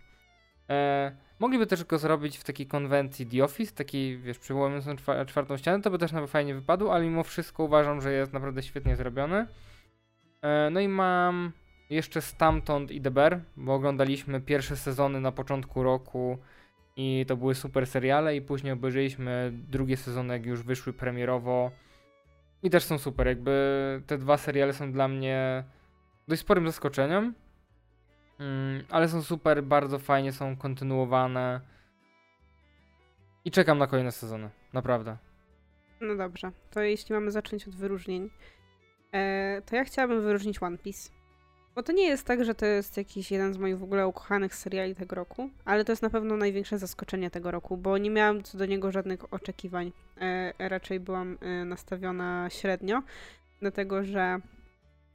A: E, Mogliby też go zrobić w takiej konwencji The Office, takiej, wiesz, przywołując czwartą ścianę, to by też nawet fajnie wypadło, ale mimo wszystko uważam, że jest naprawdę świetnie zrobiony. E, no i mam jeszcze Stamtąd i The Bear, bo oglądaliśmy pierwsze sezony na początku roku i to były super seriale i później obejrzeliśmy drugie sezony, jak już wyszły premierowo i też są super, jakby te dwa seriale są dla mnie dość sporym zaskoczeniem, mm, ale są super, bardzo fajnie są kontynuowane i czekam na kolejne sezony, naprawdę.
B: No dobrze, to jeśli mamy zacząć od wyróżnień, e, to ja chciałabym wyróżnić One Piece. Bo to nie jest tak, że to jest jakiś jeden z moich w ogóle ukochanych seriali tego roku, ale to jest na pewno największe zaskoczenie tego roku, bo nie miałam co do niego żadnych oczekiwań. E, raczej byłam e, nastawiona średnio, dlatego że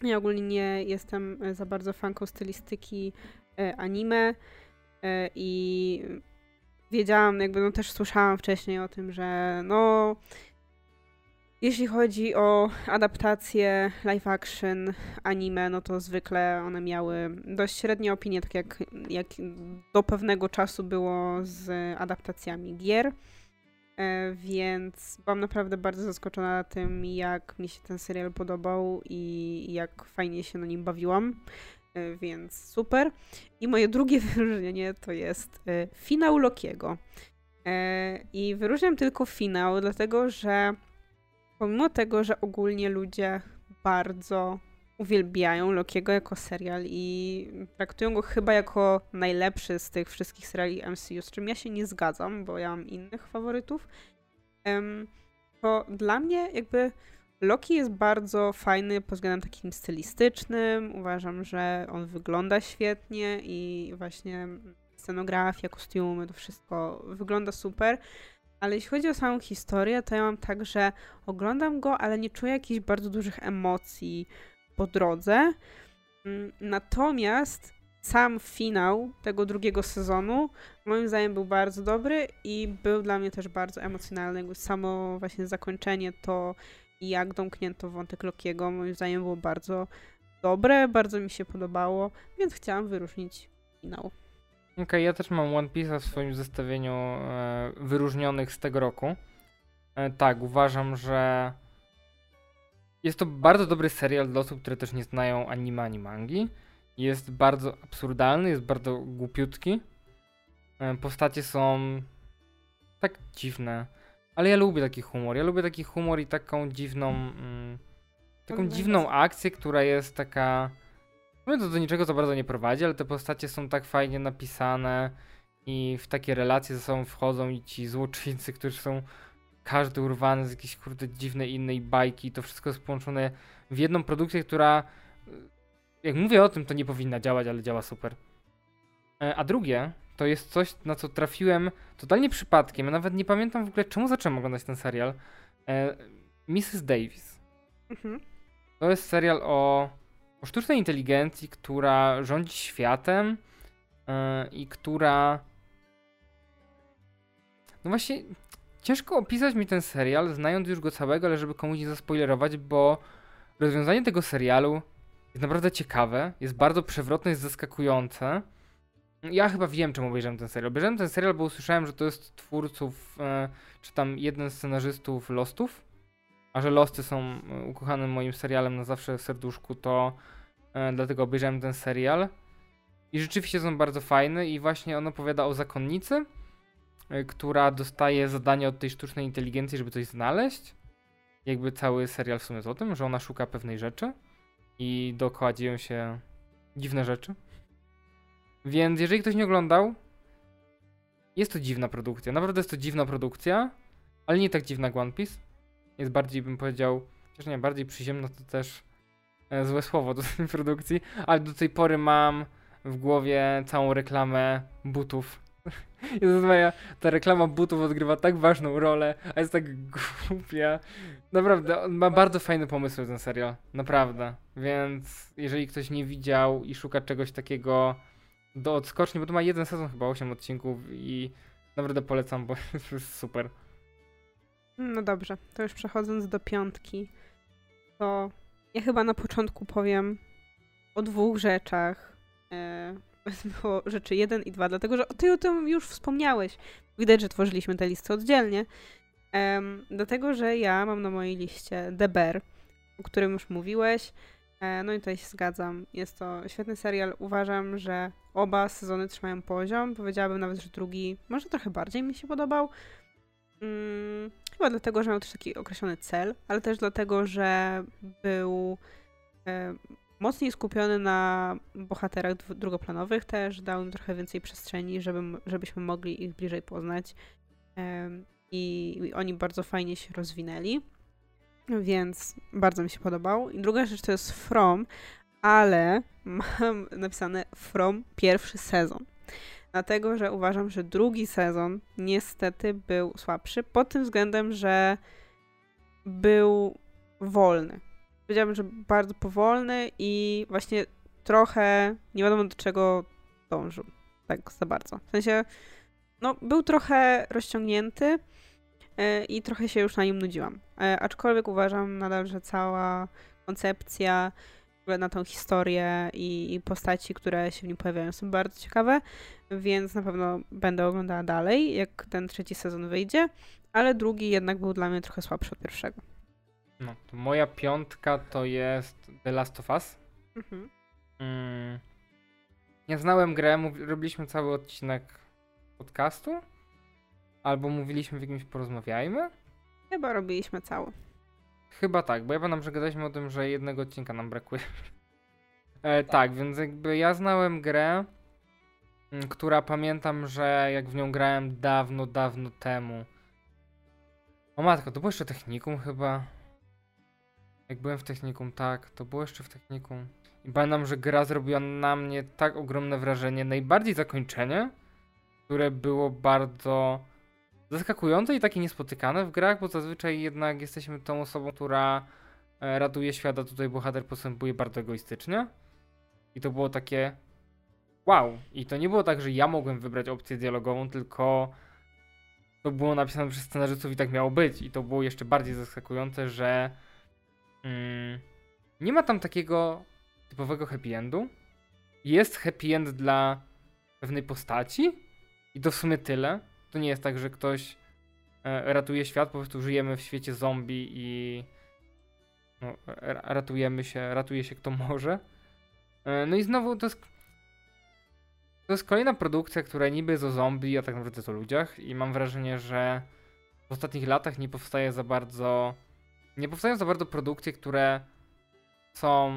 B: ja ogólnie nie jestem za bardzo fanką stylistyki e, anime e, i wiedziałam, jakby no też słyszałam wcześniej o tym, że no jeśli chodzi o adaptacje live action anime, no to zwykle one miały dość średnie opinie, tak jak, jak do pewnego czasu było z adaptacjami gier. E, więc byłam naprawdę bardzo zaskoczona tym, jak mi się ten serial podobał i jak fajnie się na nim bawiłam. E, więc super. I moje drugie wyróżnienie to jest e, finał Lokiego. I wyróżniam tylko finał, dlatego że pomimo tego, że ogólnie ludzie bardzo uwielbiają Lokiego jako serial i traktują go chyba jako najlepszy z tych wszystkich seriali MCU, z czym ja się nie zgadzam, bo ja mam innych faworytów, to dla mnie jakby Loki jest bardzo fajny pod względem takim stylistycznym. Uważam, że on wygląda świetnie i właśnie scenografia, kostiumy, to wszystko wygląda super. Ale jeśli chodzi o samą historię, to ja mam tak, że oglądam go, ale nie czuję jakichś bardzo dużych emocji po drodze. Mm, natomiast sam finał tego drugiego sezonu moim zdaniem był bardzo dobry i był dla mnie też bardzo emocjonalny. Samo właśnie zakończenie to jak domknięto wątek Lokiego moim zdaniem było bardzo dobre, bardzo mi się podobało, więc chciałam wyróżnić finał.
A: Okej, okay, ja też mam One Piece w swoim zestawieniu e, wyróżnionych z tego roku. E, tak, uważam, że jest to bardzo dobry serial dla osób, które też nie znają anime ani mangi. Jest bardzo absurdalny, jest bardzo głupiutki. E, postacie są tak dziwne. Ale ja lubię taki humor. Ja lubię taki humor i taką dziwną. Mm, taką dziwną akcję, która jest taka no to do niczego za bardzo nie prowadzi, ale te postacie są tak fajnie napisane i w takie relacje ze sobą wchodzą i ci złoczyńcy, którzy są każdy urwany z jakiejś kurde dziwnej innej bajki, to wszystko jest połączone w jedną produkcję, która jak mówię o tym, to nie powinna działać, ale działa super. E, a drugie, to jest coś, na co trafiłem totalnie przypadkiem. Ja nawet nie pamiętam w ogóle, czemu zacząłem oglądać ten serial. E, Mrs. Davis. Mhm. To jest serial o o sztucznej inteligencji, która rządzi światem i która. No właśnie, ciężko opisać mi ten serial, znając już go całego, ale żeby komuś nie zaspoilerować, bo rozwiązanie tego serialu jest naprawdę ciekawe, jest bardzo przewrotne, jest zaskakujące. Ja chyba wiem, czemu obejrzałem ten serial. Obejrzałem ten serial, bo usłyszałem, że to jest twórców, yy, czy tam jeden z scenarzystów Lostów a że Losty są e, ukochanym moim serialem na zawsze w serduszku, to e, dlatego obejrzałem ten serial. I rzeczywiście są bardzo fajne i właśnie on opowiada o zakonnicy, e, która dostaje zadanie od tej sztucznej inteligencji, żeby coś znaleźć. Jakby cały serial w sumie jest o tym, że ona szuka pewnej rzeczy i dookoła dzieją się dziwne rzeczy. Więc jeżeli ktoś nie oglądał, jest to dziwna produkcja. Naprawdę jest to dziwna produkcja, ale nie tak dziwna jak One Piece jest bardziej, bym powiedział, chociaż nie, bardziej przyziemna to też e, złe słowo do tej produkcji, ale do tej pory mam w głowie całą reklamę butów. Jezus Maja, ta reklama butów odgrywa tak ważną rolę, a jest tak głupia. Naprawdę, on ma bardzo fajny pomysł ten serial, naprawdę. Więc jeżeli ktoś nie widział i szuka czegoś takiego do odskoczni, bo to ma jeden sezon, chyba 8 odcinków i naprawdę polecam, bo jest super.
B: No dobrze, to już przechodząc do piątki, to ja chyba na początku powiem o dwóch rzeczach, E, było rzeczy 1 i 2, dlatego że ty o tym już wspomniałeś. Widać, że tworzyliśmy te listy oddzielnie. Um, dlatego, że ja mam na mojej liście The Bear, o którym już mówiłeś. E, no i tutaj się zgadzam. Jest to świetny serial. Uważam, że oba sezony trzymają poziom. Powiedziałabym nawet, że drugi może trochę bardziej mi się podobał. Hmm, chyba dlatego, że miał też taki określony cel, ale też dlatego, że był e, mocniej skupiony na bohaterach drugoplanowych też, dał im trochę więcej przestrzeni, żeby, żebyśmy mogli ich bliżej poznać. I, I oni bardzo fajnie się rozwinęli, więc bardzo mi się podobał. I druga rzecz to jest From, ale mam napisane From pierwszy sezon. Dlatego, że uważam, że drugi sezon niestety był słabszy pod tym względem, że był wolny powiedziałabym, że bardzo powolny i właśnie trochę nie wiadomo do czego dążył. Tak za bardzo. W sensie, no, był trochę rozciągnięty yy, i trochę się już na nim nudziłam. Yy, aczkolwiek uważam nadal, że cała koncepcja na tą historię i, i postaci, które się w nim pojawiają są bardzo ciekawe, więc na pewno będę oglądała dalej, jak ten trzeci sezon wyjdzie, ale drugi jednak był dla mnie trochę słabszy od pierwszego.
A: No, to moja piątka to jest The Last of Us. Mhm. Mm. Ja znałem grę, mów, robiliśmy cały odcinek podcastu. Albo mówiliśmy w jakimś porozmawiajmy.
B: Chyba robiliśmy cały.
A: Chyba tak, bo ja pamiętam, że gadaliśmy o tym, że jednego odcinka nam brakuje. e, tak, więc jakby ja znałem grę, mm, która pamiętam, że jak w nią grałem dawno, dawno temu. O matko, to było jeszcze technikum chyba. Jak byłem w technikum, tak, to było jeszcze w technikum. I pamiętam, że gra zrobiła na mnie tak ogromne wrażenie. Najbardziej zakończenie, które było bardzo zaskakujące i takie niespotykane w grach, bo zazwyczaj jednak jesteśmy tą osobą, która e, ratuje świat, tutaj bohater postępuje bardzo egoistycznie. I to było takie wow. I to nie było tak, że ja mogłem wybrać opcję dialogową, tylko to było napisane przez scenarzystów i tak miało być. I to było jeszcze bardziej zaskakujące, że Mm, nie ma tam takiego typowego happy endu. Jest happy end dla pewnej postaci i to w sumie tyle. To nie jest tak, że ktoś e, ratuje świat, po prostu żyjemy w świecie zombie i no, ratujemy się, ratuje się kto może. E, no i znowu to jest to jest kolejna produkcja, która niby jest o zombie, a tak naprawdę jest o ludziach i mam wrażenie, że w ostatnich latach nie powstaje za bardzo nie powstają za bardzo produkcje, które są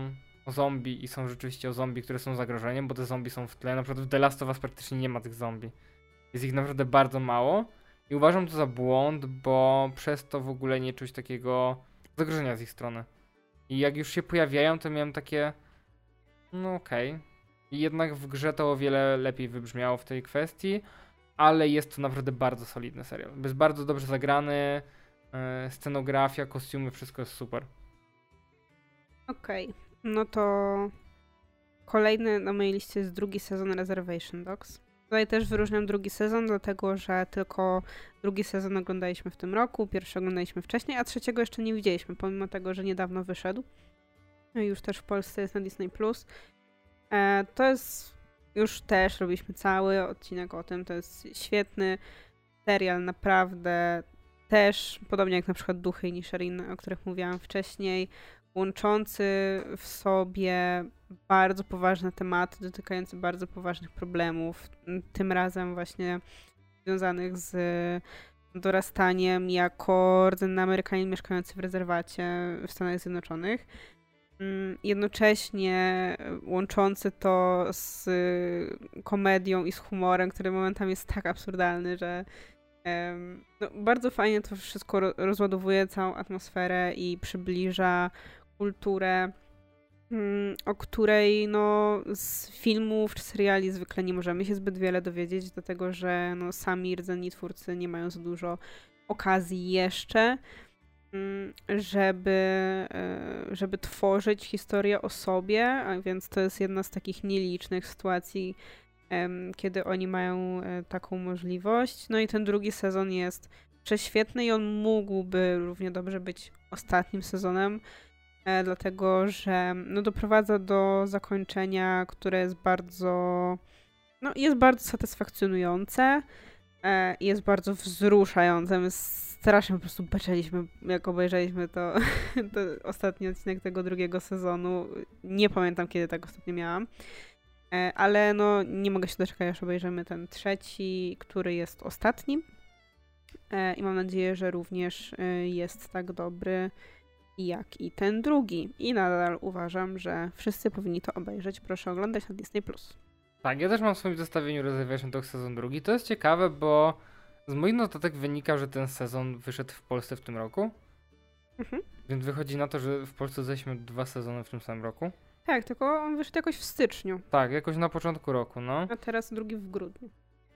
A: o zombie i są rzeczywiście o zombie, które są zagrożeniem, bo te zombie są w tle. Na przykład w The Last of Us praktycznie nie ma tych zombie. Jest ich naprawdę bardzo mało i uważam to za błąd, bo przez to w ogóle nie czuć takiego zagrożenia z ich strony. I jak już się pojawiają, to miałem takie no okej. Okay. I jednak w grze to o wiele lepiej wybrzmiało w tej kwestii, ale jest to naprawdę bardzo solidny serial. Jest bardzo dobrze zagrany, scenografia, kostiumy, wszystko jest super.
B: Okej, okay. no to kolejny na mojej liście jest drugi sezon Reservation Dogs. Tutaj też wyróżniam drugi sezon, dlatego że tylko drugi sezon oglądaliśmy w tym roku, pierwszy oglądaliśmy wcześniej, a trzeciego jeszcze nie widzieliśmy, pomimo tego, że niedawno wyszedł. No już też w Polsce jest na Disney+. E, to jest, już też robiliśmy cały odcinek o tym, to jest świetny serial, naprawdę też, podobnie jak na przykład Duchy Nisherin, o których mówiłam wcześniej, łączący w sobie bardzo poważne tematy, dotykające bardzo poważnych problemów, tym razem właśnie związanych z dorastaniem jako rdzenny Amerykanin mieszkający w rezerwacie w Stanach Zjednoczonych. Jednocześnie łączący to z komedią i z humorem, który momentami jest tak absurdalny, że no, bardzo fajnie to wszystko rozładowuje całą atmosferę i przybliża kulturę, mm, o której no, z filmów czy seriali zwykle nie możemy się zbyt wiele dowiedzieć, dlatego że no, sami rdzenni twórcy nie mają za dużo okazji jeszcze, mm, żeby, e, żeby tworzyć historię o sobie, a więc to jest jedna z takich nielicznych sytuacji, kiedy oni mają e, taką możliwość. No i ten drugi sezon jest prześwietny i on mógłby równie dobrze być ostatnim sezonem. e, dlatego że no, doprowadza do zakończenia, które jest bardzo, no, jest bardzo satysfakcjonujące, e, jest bardzo wzruszające. My strasznie po prostu beczeliśmy, jak obejrzeliśmy to, to ostatni odcinek tego drugiego sezonu. Nie pamiętam, kiedy tak ostatnio miałam. E, ale no nie mogę się doczekać, aż obejrzymy ten trzeci, który jest ostatnim. E, I mam nadzieję, że również e, jest tak dobry jak i ten drugi. I nadal uważam, że wszyscy powinni to obejrzeć. Proszę oglądać na Disney+.
A: Tak, ja też mam w swoim zestawieniu Reservation Dogs sezon drugi. To jest ciekawe, bo z moich notatek wynika, że ten sezon wyszedł w Polsce w tym roku. Mhm. Więc wychodzi na to, że w Polsce zeszliśmy dwa sezony w tym samym roku.
B: Tak, tylko on wyszedł jakoś w styczniu.
A: Tak, jakoś na początku roku, no.
B: A teraz drugi w grudniu.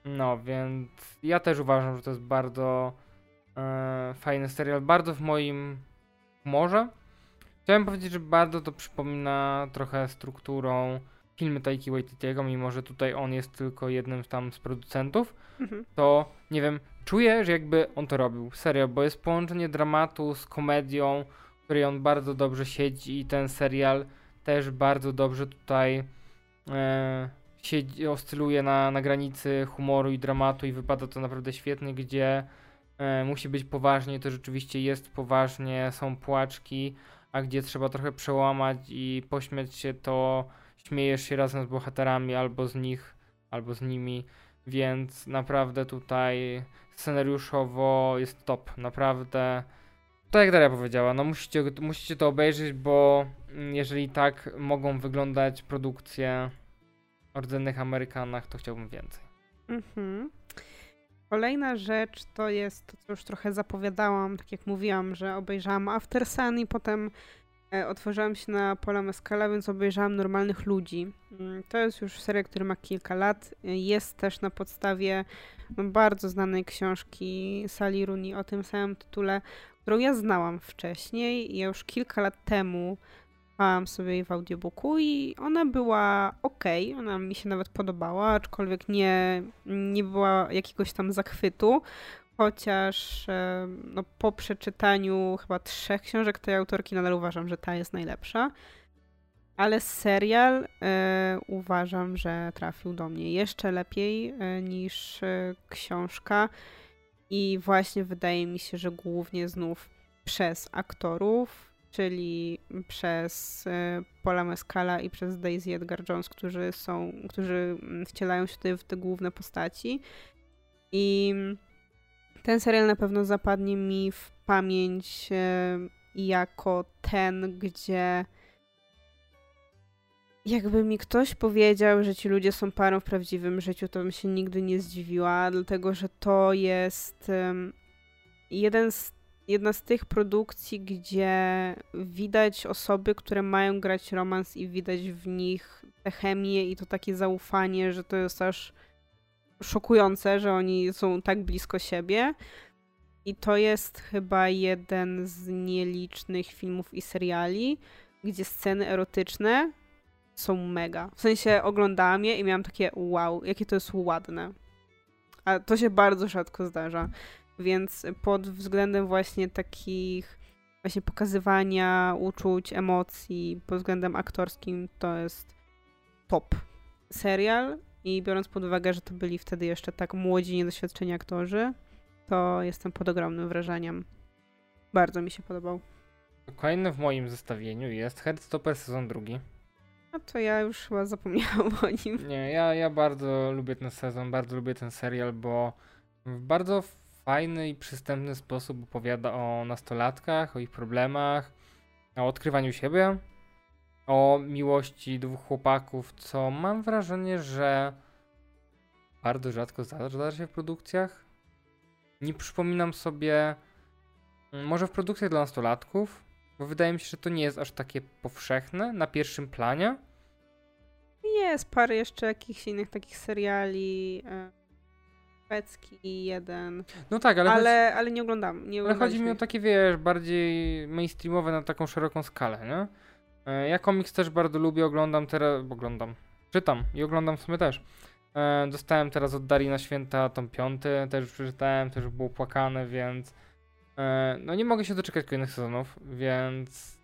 A: No, więc ja też uważam, że to jest bardzo e, fajny serial, bardzo w moim humorze. Chciałem powiedzieć, że bardzo to przypomina trochę strukturą filmy Taiki Waititiego, mimo że tutaj on jest tylko jednym tam z producentów, mhm. to nie wiem, czuję, że jakby on to robił, serio, bo jest połączenie dramatu z komedią, w której on bardzo dobrze siedzi i ten serial też bardzo dobrze tutaj e, siedzi, oscyluje na, na granicy humoru i dramatu i wypada to naprawdę świetnie, gdzie e, musi być poważnie, to rzeczywiście jest poważnie, są płaczki, a gdzie trzeba trochę przełamać i pośmiać się, to śmiejesz się razem z bohaterami albo z nich, albo z nimi, więc naprawdę tutaj scenariuszowo jest top, naprawdę. Tak jak Daria powiedziała, no musicie, musicie to obejrzeć, bo jeżeli tak mogą wyglądać produkcje o rdzennych Amerykanach, to chciałbym więcej. Mhm.
B: Kolejna rzecz to jest to, co już trochę zapowiadałam, tak jak mówiłam, że obejrzałam After Sun i potem e, otworzyłam się na Pola Mescala, więc obejrzałam Normalnych Ludzi. Mm, to jest już seria, która ma kilka lat. Jest też na podstawie no, bardzo znanej książki Sally Rooney o tym samym tytule, którą ja znałam wcześniej. Ja już kilka lat temu słuchałam sobie jej w audiobooku i ona była ok, ona mi się nawet podobała, aczkolwiek nie, nie była jakiegoś tam zachwytu. Chociaż no, po przeczytaniu chyba trzech książek tej autorki nadal uważam, że ta jest najlepsza. Ale serial e, uważam, że trafił do mnie jeszcze lepiej e, niż e, książka. I właśnie wydaje mi się, że głównie znów przez aktorów, czyli przez e, Paula Mescala i przez Daisy Edgar Jones, którzy są, którzy mm, wcielają się tutaj w te główne postaci. I ten serial na pewno zapadnie mi w pamięć e, jako ten, gdzie jakby mi ktoś powiedział, że ci ludzie są parą w prawdziwym życiu, to bym się nigdy nie zdziwiła, dlatego że to jest jeden z, jedna z tych produkcji, gdzie widać osoby, które mają grać romans i widać w nich tę chemię i to takie zaufanie, że to jest aż szokujące, że oni są tak blisko siebie. I to jest chyba jeden z nielicznych filmów i seriali, gdzie sceny erotyczne są mega. W sensie oglądałam je i miałam takie wow, jakie to jest ładne. A to się bardzo rzadko zdarza. Więc pod względem właśnie takich właśnie pokazywania uczuć, emocji, pod względem aktorskim to jest top serial i biorąc pod uwagę, że to byli wtedy jeszcze tak młodzi, niedoświadczeni aktorzy, to jestem pod ogromnym wrażeniem. Bardzo mi się podobał.
A: Kolejny w moim zestawieniu jest Headstopper sezon drugi.
B: A to ja już chyba zapomniałam o nim.
A: Nie, ja, ja bardzo lubię ten sezon, bardzo lubię ten serial, bo w bardzo fajny i przystępny sposób opowiada o nastolatkach, o ich problemach, o odkrywaniu siebie, o miłości dwóch chłopaków, co mam wrażenie, że bardzo rzadko zdarza się w produkcjach. Nie przypominam sobie, mm, może w produkcjach dla nastolatków, bo wydaje mi się, że to nie jest aż takie powszechne na pierwszym planie.
B: Jest parę jeszcze jakichś innych takich seriali. Szwedzki jeden.
A: No tak, ale.
B: Ale, chodzi... ale nie oglądam. Nie
A: ale chodzi mi o takie, wiesz, bardziej mainstreamowe na taką szeroką skalę, nie? E, ja komiks też bardzo lubię, oglądam teraz. Oglądam. Czytam i oglądam w sumie też. E, dostałem teraz od Darii na święta tom piąty, też przeczytałem, też było płakane, więc E, no nie mogę się doczekać kolejnych sezonów, więc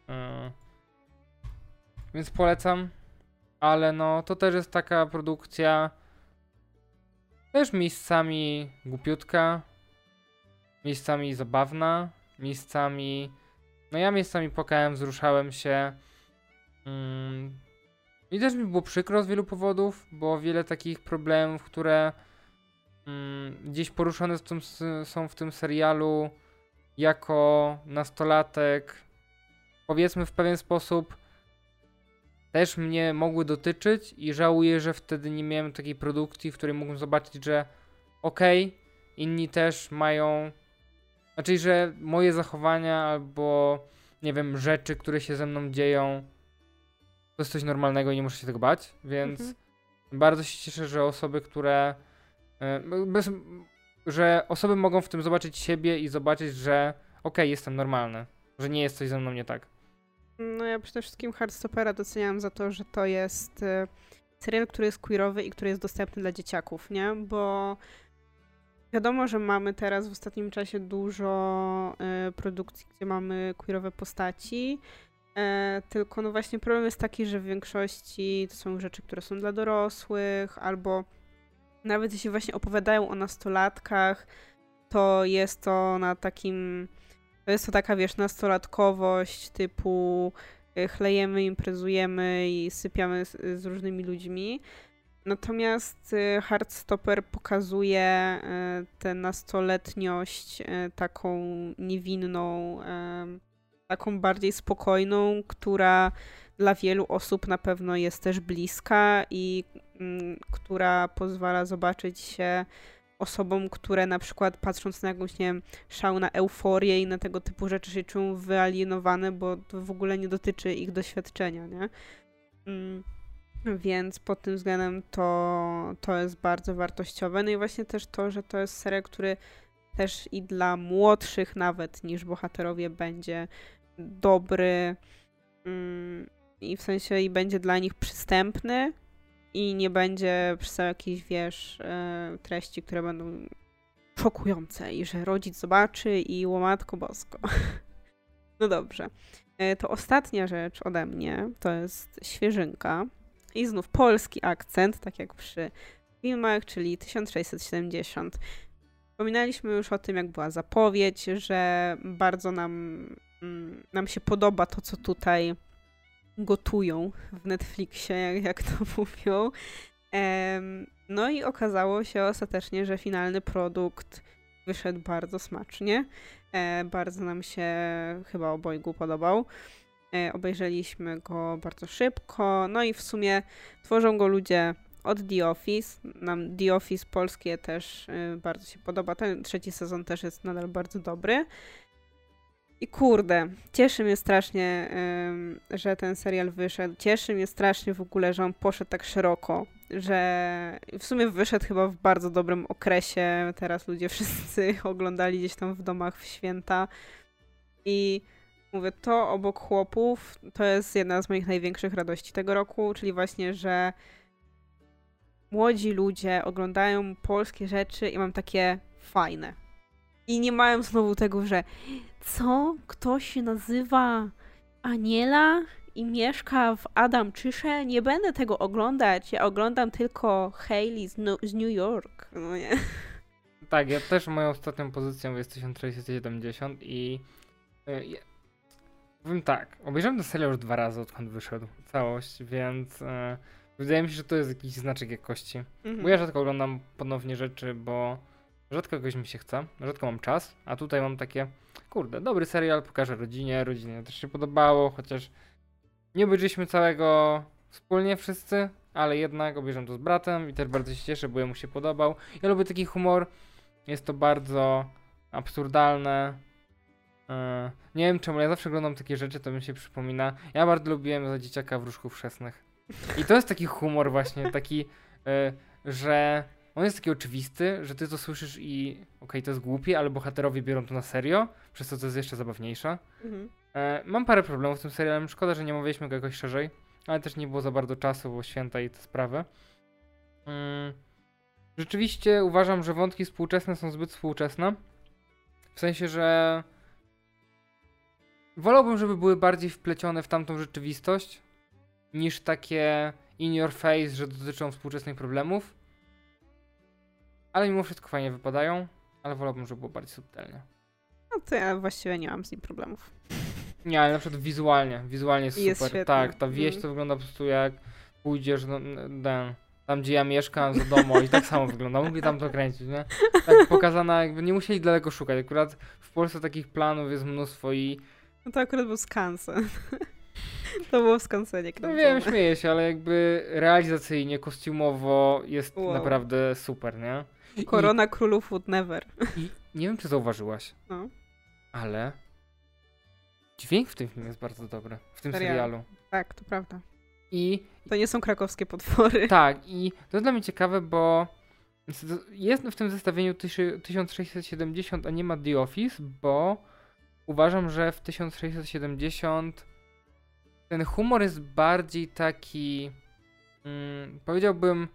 A: więc polecam. Ale no, to też jest taka produkcja też miejscami głupiutka, miejscami zabawna, miejscami... No ja miejscami płakałem, wzruszałem się. Mm. I też mi było przykro z wielu powodów, bo wiele takich problemów, które mm, gdzieś poruszone są w tym serialu jako nastolatek, powiedzmy w pewien sposób też mnie mogły dotyczyć i żałuję, że wtedy nie miałem takiej produkcji, w której mógłbym zobaczyć, że okej, okay, inni też mają znaczy, że moje zachowania albo nie wiem, rzeczy, które się ze mną dzieją to jest coś normalnego i nie muszę się tego bać, więc mhm. bardzo się cieszę, że osoby, które e, bez, że osoby mogą w tym zobaczyć siebie i zobaczyć, że okej, okay, jestem normalny, że nie jest coś ze mną nie tak.
B: No ja przede wszystkim Hardstopera doceniam za to, że to jest e, serial, który jest queerowy i który jest dostępny dla dzieciaków, nie? Bo wiadomo, że mamy teraz w ostatnim czasie dużo y, produkcji, gdzie mamy queerowe postaci, y, tylko no właśnie problem jest taki, że w większości to są rzeczy, które są dla dorosłych, albo nawet jeśli właśnie opowiadają o nastolatkach, to jest to na takim to jest to taka, wiesz, nastolatkowość typu y, chlejemy, imprezujemy i sypiamy z, z różnymi ludźmi. Natomiast y, Hardstopper pokazuje y, tę nastoletniość taką niewinną, taką bardziej spokojną, która dla wielu osób na pewno jest też bliska i mm, która pozwala zobaczyć się osobom, które na przykład patrząc na jakąś, nie wiem, szał na euforię i na tego typu rzeczy się czują wyalienowane, bo to w ogóle nie dotyczy ich doświadczenia, nie? Mm. Więc pod tym względem to, to jest bardzo wartościowe. No i właśnie też to, że to jest serial, który też i dla młodszych nawet niż bohaterowie będzie dobry mm, i w sensie i będzie dla nich przystępny, i nie będzie przez jakieś, wiesz, e, treści, które będą szokujące i że rodzic zobaczy i łomatko bosko. No dobrze. E, to ostatnia rzecz ode mnie to jest świeżynka i znów polski akcent, tak jak przy filmach, czyli 1670. Wspominaliśmy już o tym, jak była zapowiedź, że bardzo nam, mm, nam się podoba to, co tutaj gotują w Netflixie, jak to mówią. No i okazało się ostatecznie, że finalny produkt wyszedł bardzo smacznie. E, bardzo nam się chyba obojgu podobał. E, obejrzeliśmy go bardzo szybko. No i w sumie tworzą go ludzie od The Office. Nam The Office polskie też y, bardzo się podoba. Ten trzeci sezon też jest nadal bardzo dobry. I kurde, cieszy mnie strasznie, że ten serial wyszedł. Cieszy mnie strasznie w ogóle, że on poszedł tak szeroko, że w sumie wyszedł chyba w bardzo dobrym okresie. Teraz ludzie wszyscy oglądali gdzieś tam w domach w święta. I mówię, to obok chłopów to jest jedna z moich największych radości tego roku, czyli właśnie, że młodzi ludzie oglądają polskie rzeczy i mam takie fajne. I nie mają znowu tego, że co? Ktoś się nazywa Aniela i mieszka w Adamczysze? Nie będę tego oglądać. Ja oglądam tylko Hailey z, no z New York. No nie.
A: Tak, ja też moją ostatnią pozycją jest 1670 i yy, powiem tak, obejrzałem ten serial już dwa razy odkąd wyszedł całość, więc yy, wydaje mi się, że to jest jakiś znaczek jakości. Mhm. Bo ja rzadko oglądam ponownie rzeczy, bo rzadko jakoś mi się chce, rzadko mam czas, a tutaj mam takie kurde, dobry serial, pokażę rodzinie, rodzinie też się podobało, chociaż nie obejrzeliśmy całego wspólnie wszyscy, ale jednak obejrzałem to z bratem i też bardzo się cieszę, bo jemu się podobał. Ja lubię taki humor, jest to bardzo absurdalne. E, nie wiem czemu, ja zawsze oglądam takie rzeczy, to mi się przypomina. Ja bardzo lubiłem za dzieciaka wróżków szesnych. I to jest taki humor właśnie, taki, e, że on jest taki oczywisty, że ty to słyszysz i okej, okay, to jest głupie, ale bohaterowie biorą to na serio, przez to to jest jeszcze zabawniejsze. Mhm. E, mam parę problemów z tym serialem, szkoda, że nie mówiliśmy go jakoś szerzej, ale też nie było za bardzo czasu, bo święta i te sprawy. Mm. Rzeczywiście uważam, że wątki współczesne są zbyt współczesne. W sensie, że wolałbym, żeby były bardziej wplecione w tamtą rzeczywistość. niż takie in your face, że dotyczą współczesnych problemów. Ale mimo wszystko fajnie wypadają, ale wolałbym, żeby było bardziej subtelnie.
B: No to ja właściwie nie mam z nim problemów.
A: Nie, ale na przykład wizualnie, wizualnie jest,
B: Jest
A: super. Tak, ta wieś
B: Mm.
A: to wygląda po prostu jak pójdziesz no, tam gdzie ja mieszkam za domu i tak samo wygląda. Mogli tam to kręcić, nie? Tak pokazana, jakby nie musieli daleko szukać. Akurat w Polsce takich planów jest mnóstwo i
B: No to akurat był Skansen. to było w Skansenie
A: no
B: kręcone.
A: wiem, śmieję się, ale jakby realizacyjnie, kostiumowo jest
B: Wow.
A: naprawdę super, nie?
B: Korona królów would never.
A: I nie wiem, czy zauważyłaś,
B: No.
A: ale dźwięk w tym filmie jest bardzo dobry, w tym
B: Serialu.
A: serialu.
B: Tak, to prawda.
A: I
B: To nie są krakowskie potwory.
A: Tak, i to jest dla mnie ciekawe, bo jest w tym zestawieniu tysię- 1670, a nie ma The Office, bo uważam, że w 1670 ten humor jest bardziej taki, mm, powiedziałbym,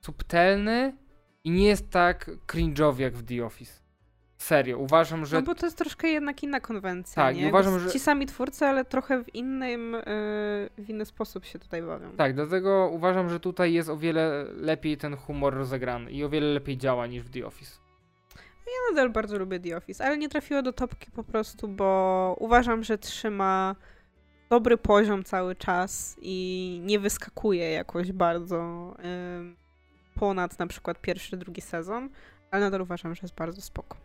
A: subtelny i nie jest tak cringe'owy jak w The Office. Serio, uważam, że
B: No bo to jest troszkę jednak inna konwencja,
A: Tak,
B: nie?
A: uważam, że-
B: Ci sami twórcy, ale trochę w innym, yy, w inny sposób się tutaj bawią.
A: Tak, dlatego uważam, że tutaj jest o wiele lepiej ten humor rozegrany i o wiele lepiej działa niż w The Office.
B: Ja nadal bardzo lubię The Office, ale nie trafiło do topki po prostu, bo uważam, że trzyma dobry poziom cały czas i nie wyskakuje jakoś bardzo ym, ponad na przykład pierwszy, drugi sezon, ale nadal uważam, że jest bardzo spoko.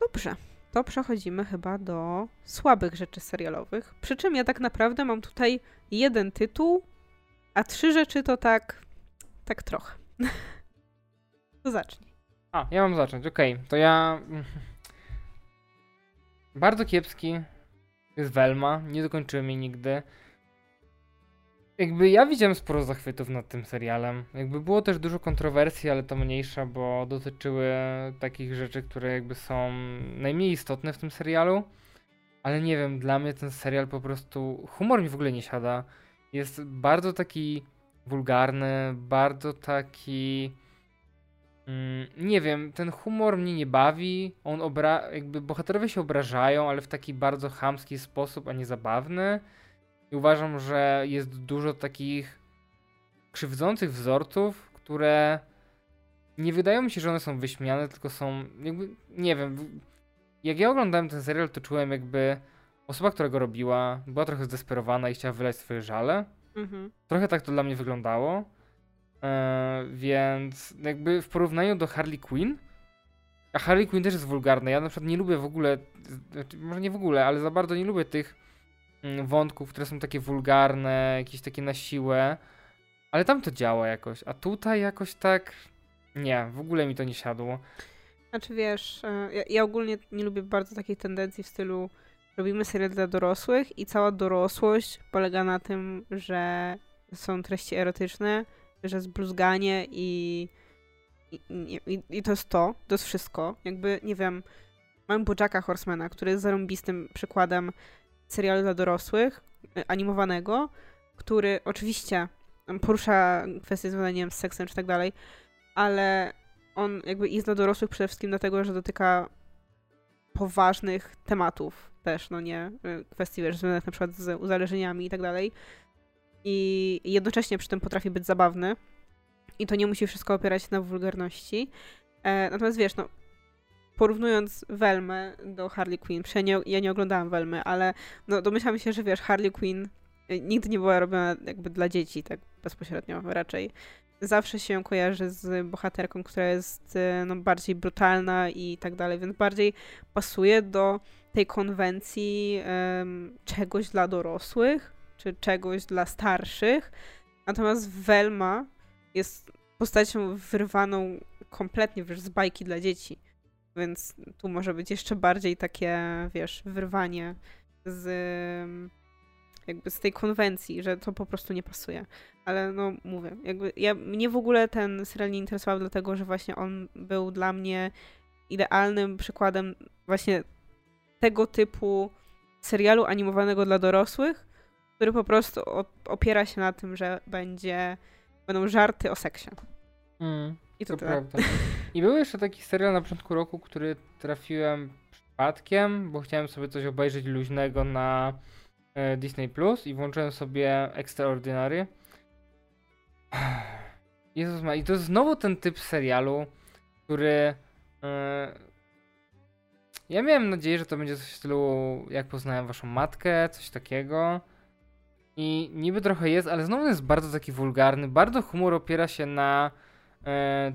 B: Dobrze, to przechodzimy chyba do słabych rzeczy serialowych, przy czym ja tak naprawdę mam tutaj jeden tytuł, a trzy rzeczy to tak, tak trochę. to zacznij.
A: A, ja mam zacząć, okej. To ja. Bardzo kiepski jest Velma. Nie dokończyłem jej nigdy. Jakby ja widziałem sporo zachwytów nad tym serialem. Jakby było też dużo kontrowersji, ale to mniejsza, bo dotyczyły takich rzeczy, które jakby są najmniej istotne w tym serialu. Ale nie wiem, dla mnie ten serial po prostu. Humor mi w ogóle nie siada. Jest bardzo taki wulgarny, bardzo taki. Mm, nie wiem, ten humor mnie nie bawi. On obra... jakby bohaterowie się obrażają, ale w taki bardzo chamski sposób, a nie zabawny. I uważam, że jest dużo takich krzywdzących wzorców, które nie wydają mi się, że one są wyśmiane, tylko są jakby, nie wiem, jak ja oglądałem ten serial, to czułem jakby osoba, która go robiła, była trochę zdesperowana i chciała wylać swoje żale.
B: Mhm.
A: Trochę tak to dla mnie wyglądało. E, więc jakby w porównaniu do Harley Quinn, a Harley Quinn też jest wulgarna. Ja na przykład nie lubię w ogóle, znaczy, może nie w ogóle, ale za bardzo nie lubię tych wątków, które są takie wulgarne, jakieś takie na siłę. Ale tam to działa jakoś, a tutaj jakoś tak nie, w ogóle mi to nie siadło.
B: Znaczy wiesz, e, ja, ja ogólnie nie lubię bardzo takiej tendencji w stylu robimy serial dla dorosłych i cała dorosłość polega na tym, że są treści erotyczne, że jest bluzganie i, i, i, i to jest to, to jest wszystko. Jakby, nie wiem, mamy Bojacka Horsemana, który jest zarąbistym przykładem serialu dla dorosłych, e, animowanego, który oczywiście porusza kwestie związane, nie wiem, z seksem czy tak dalej, ale on jakby jest dla dorosłych przede wszystkim dlatego, że dotyka poważnych tematów też, no nie, y, kwestii wiesz, związanych na przykład z uzależnieniami i tak dalej. I jednocześnie przy tym potrafi być zabawny. I to nie musi wszystko opierać na wulgarności. E, natomiast wiesz, no, porównując Velmę do Harley Quinn, przecież ja nie, ja nie oglądałam Velmy, ale no, domyślam się, że wiesz, Harley Quinn y, nigdy nie była robiona jakby dla dzieci, tak bezpośrednio raczej zawsze się ją kojarzy z bohaterką, która jest e, no, bardziej brutalna i tak dalej, więc bardziej pasuje do tej konwencji em, czegoś dla dorosłych, czy czegoś dla starszych. Natomiast Velma jest postacią wyrwaną kompletnie wiesz, z bajki dla dzieci. Więc tu może być jeszcze bardziej takie, wiesz, wyrwanie z em, jakby z tej konwencji, że to po prostu nie pasuje. Ale no mówię, jakby ja, mnie w ogóle ten serial nie interesował, dlatego że właśnie on był dla mnie idealnym przykładem właśnie tego typu serialu animowanego dla dorosłych, który po prostu opiera się na tym, że będzie będą żarty o seksie.
A: Mm.
B: I to,
A: To prawda. I był jeszcze taki serial na początku roku, który trafiłem przypadkiem, bo chciałem sobie coś obejrzeć luźnego na e, Disney Plus i włączyłem sobie Extraordinary. Jezus ma, i to jest znowu ten typ serialu, który. E, ja miałem nadzieję, że to będzie coś w stylu jak poznałem waszą matkę, coś takiego. I niby trochę jest, ale znowu jest bardzo taki wulgarny. Bardzo humor opiera się na e,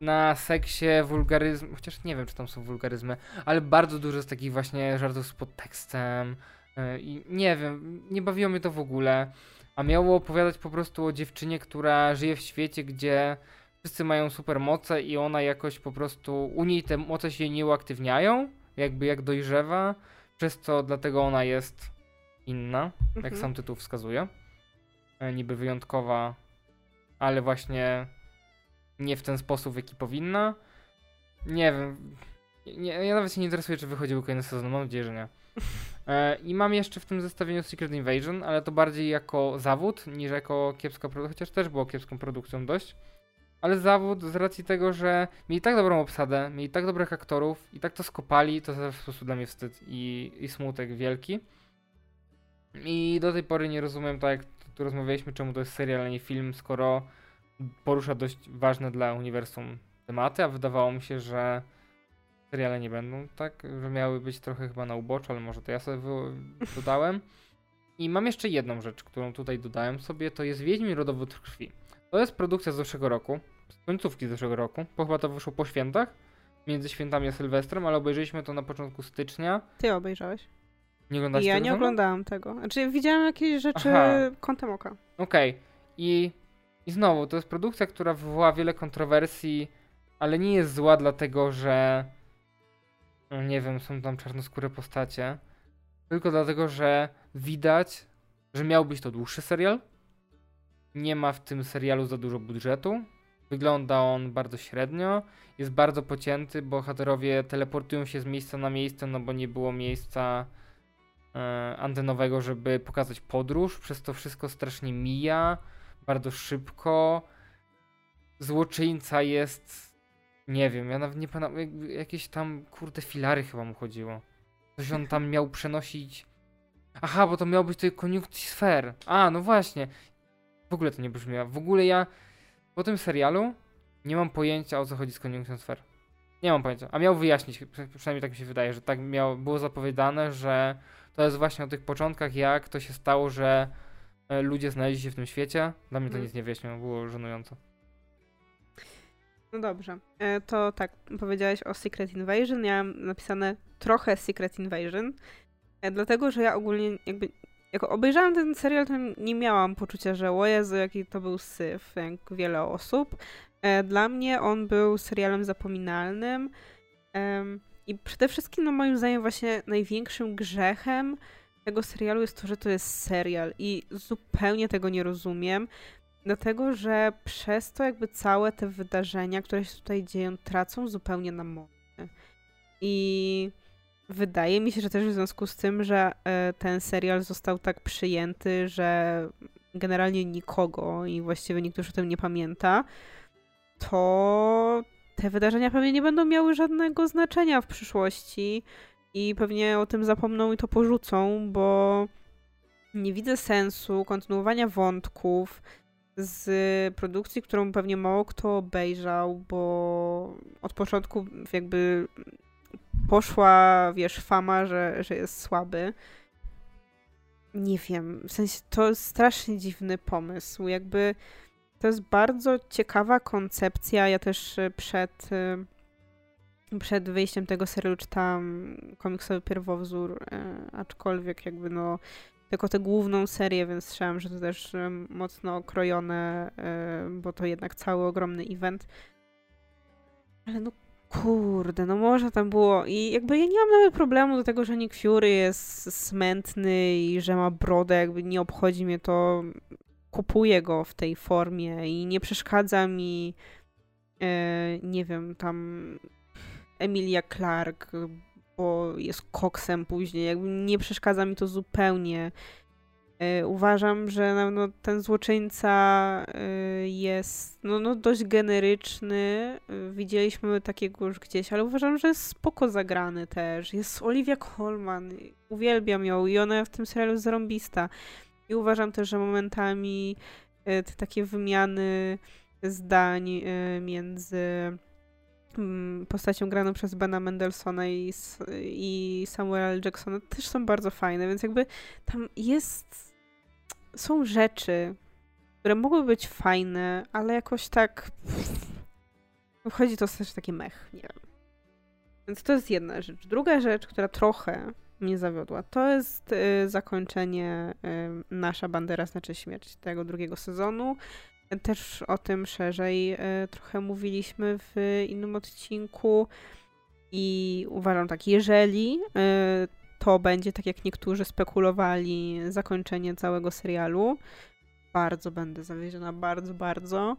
A: na seksie, wulgaryzm, chociaż nie wiem, czy tam są wulgaryzmy, ale bardzo dużo z takich właśnie żartów z podtekstem e, i nie wiem, nie bawiło mnie to w ogóle, a miało opowiadać po prostu o dziewczynie, która żyje w świecie, gdzie wszyscy mają super moce i ona jakoś po prostu, u niej te moce się nie uaktywniają, jakby jak dojrzewa, przez co dlatego ona jest inna, mhm. jak sam tytuł wskazuje, e, niby wyjątkowa, ale właśnie nie w ten sposób, w jaki powinna. Nie wiem. Nie, ja nawet się nie interesuję, czy wychodził kolejny sezon. Mam nadzieję, że nie. E, I mam jeszcze w tym zestawieniu Secret Invasion, ale to bardziej jako zawód niż jako kiepska produkcja, chociaż też było kiepską produkcją dość. Ale zawód z racji tego, że mieli tak dobrą obsadę, mieli tak dobrych aktorów i tak to skopali, to w sposób dla mnie wstyd i, i smutek wielki. I do tej pory nie rozumiem, tak jak tu rozmawialiśmy, czemu to jest serial, a nie film, skoro porusza dość ważne dla uniwersum tematy, a wydawało mi się, że seriale nie będą tak, że miały być trochę chyba na uboczu, ale może to ja sobie dodałem. I mam jeszcze jedną rzecz, którą tutaj dodałem sobie, to jest Wiedźmin Rodowód Krwi. To jest produkcja z zeszłego roku, z końcówki z zeszłego roku, bo chyba to wyszło po świętach, między świętami a Sylwestrem, ale obejrzeliśmy to na początku stycznia.
B: Ty obejrzałeś?
A: Nie oglądasz
B: Ja
A: tego
B: nie oglądałam tego. Znaczy widziałam jakieś rzeczy Aha. kątem oka.
A: Okej. Okay. I i znowu, to jest produkcja, która wywoła wiele kontrowersji, ale nie jest zła dlatego, że no nie wiem, są tam czarnoskóre postacie, tylko dlatego, że widać, że miał być to dłuższy serial. Nie ma w tym serialu za dużo budżetu. Wygląda on bardzo średnio. Jest bardzo pocięty, bohaterowie teleportują się z miejsca na miejsce, no bo nie było miejsca e, antenowego, żeby pokazać podróż. Przez to wszystko strasznie mija bardzo szybko. Złoczyńca jest. Nie wiem, ja nawet nie pamiętam. Jakieś tam kurde filary chyba mu chodziło. Coś on tam miał przenosić. Aha, bo to miał być tej koniunkcji sfer. A, no właśnie. W ogóle to nie brzmiało. W ogóle ja po tym serialu nie mam pojęcia o co chodzi z koniunkcją sfer. Nie mam pojęcia. A miał wyjaśnić, przynajmniej tak mi się wydaje, że tak miało, było zapowiadane, że to jest właśnie o tych początkach, jak to się stało, że ludzie znaleźli się w tym świecie. Dla mnie to hmm. nic nie wyjaśniło, było żenująco.
B: No dobrze. E, to tak, powiedziałeś o Secret Invasion. Ja mam napisane trochę Secret Invasion, e, dlatego, że ja ogólnie jakby jak obejrzałam ten serial, to nie miałam poczucia, że o Jezu, jaki to był syf, jak wiele osób. Dla mnie on był serialem zapominalnym i przede wszystkim, no moim zdaniem, właśnie największym grzechem tego serialu jest to, że to jest serial i zupełnie tego nie rozumiem, dlatego że przez to jakby całe te wydarzenia, które się tutaj dzieją, tracą zupełnie na mocy. I wydaje mi się, że też w związku z tym, że e, ten serial został tak przyjęty, że generalnie nikogo i właściwie nikt już o tym nie pamięta, to te wydarzenia pewnie nie będą miały żadnego znaczenia w przyszłości i pewnie o tym zapomną i to porzucą, bo nie widzę sensu kontynuowania wątków z produkcji, którą pewnie mało kto obejrzał, bo od początku jakby poszła, wiesz, fama, że, że jest słaby. Nie wiem, w sensie to jest strasznie dziwny pomysł. Jakby to jest bardzo ciekawa koncepcja. Ja też przed przed wyjściem tego serialu czytałam komiksowy pierwowzór, e, aczkolwiek jakby no tylko tę główną serię, więc słyszałam, że to też e, mocno okrojone, e, bo to jednak cały ogromny event. Ale no kurde, no może tam było i jakby ja nie mam nawet problemu do tego, że Nick Fury jest smętny i że ma brodę, jakby nie obchodzi mnie to, kupuję go w tej formie i nie przeszkadza mi nie wiem, tam Emilia Clark, bo jest koksem później. Jakby nie przeszkadza mi to zupełnie. Y, uważam, że no, ten złoczyńca y, jest no, no, dość generyczny. Y, widzieliśmy takiego już gdzieś, ale uważam, że jest spoko zagrany też. Jest Olivia Colman. Uwielbiam ją i ona w tym serialu jest zarąbista. I uważam też, że momentami te takie wymiany zdań między postacią graną przez Bena Mendelssohna i, i Samuela. Jacksona też są bardzo fajne, więc jakby tam jest są rzeczy, które mogły być fajne, ale jakoś tak wchodzi to też taki mech, nie wiem. Więc to jest jedna rzecz. Druga rzecz, która trochę mnie zawiodła, to jest y, zakończenie y, Nasza Bandera znaczy śmierć tego drugiego sezonu. Też o tym szerzej y, trochę mówiliśmy w innym odcinku i uważam tak, jeżeli y, to będzie, tak jak niektórzy spekulowali, zakończenie całego serialu. Bardzo będę zawieziona, bardzo, bardzo.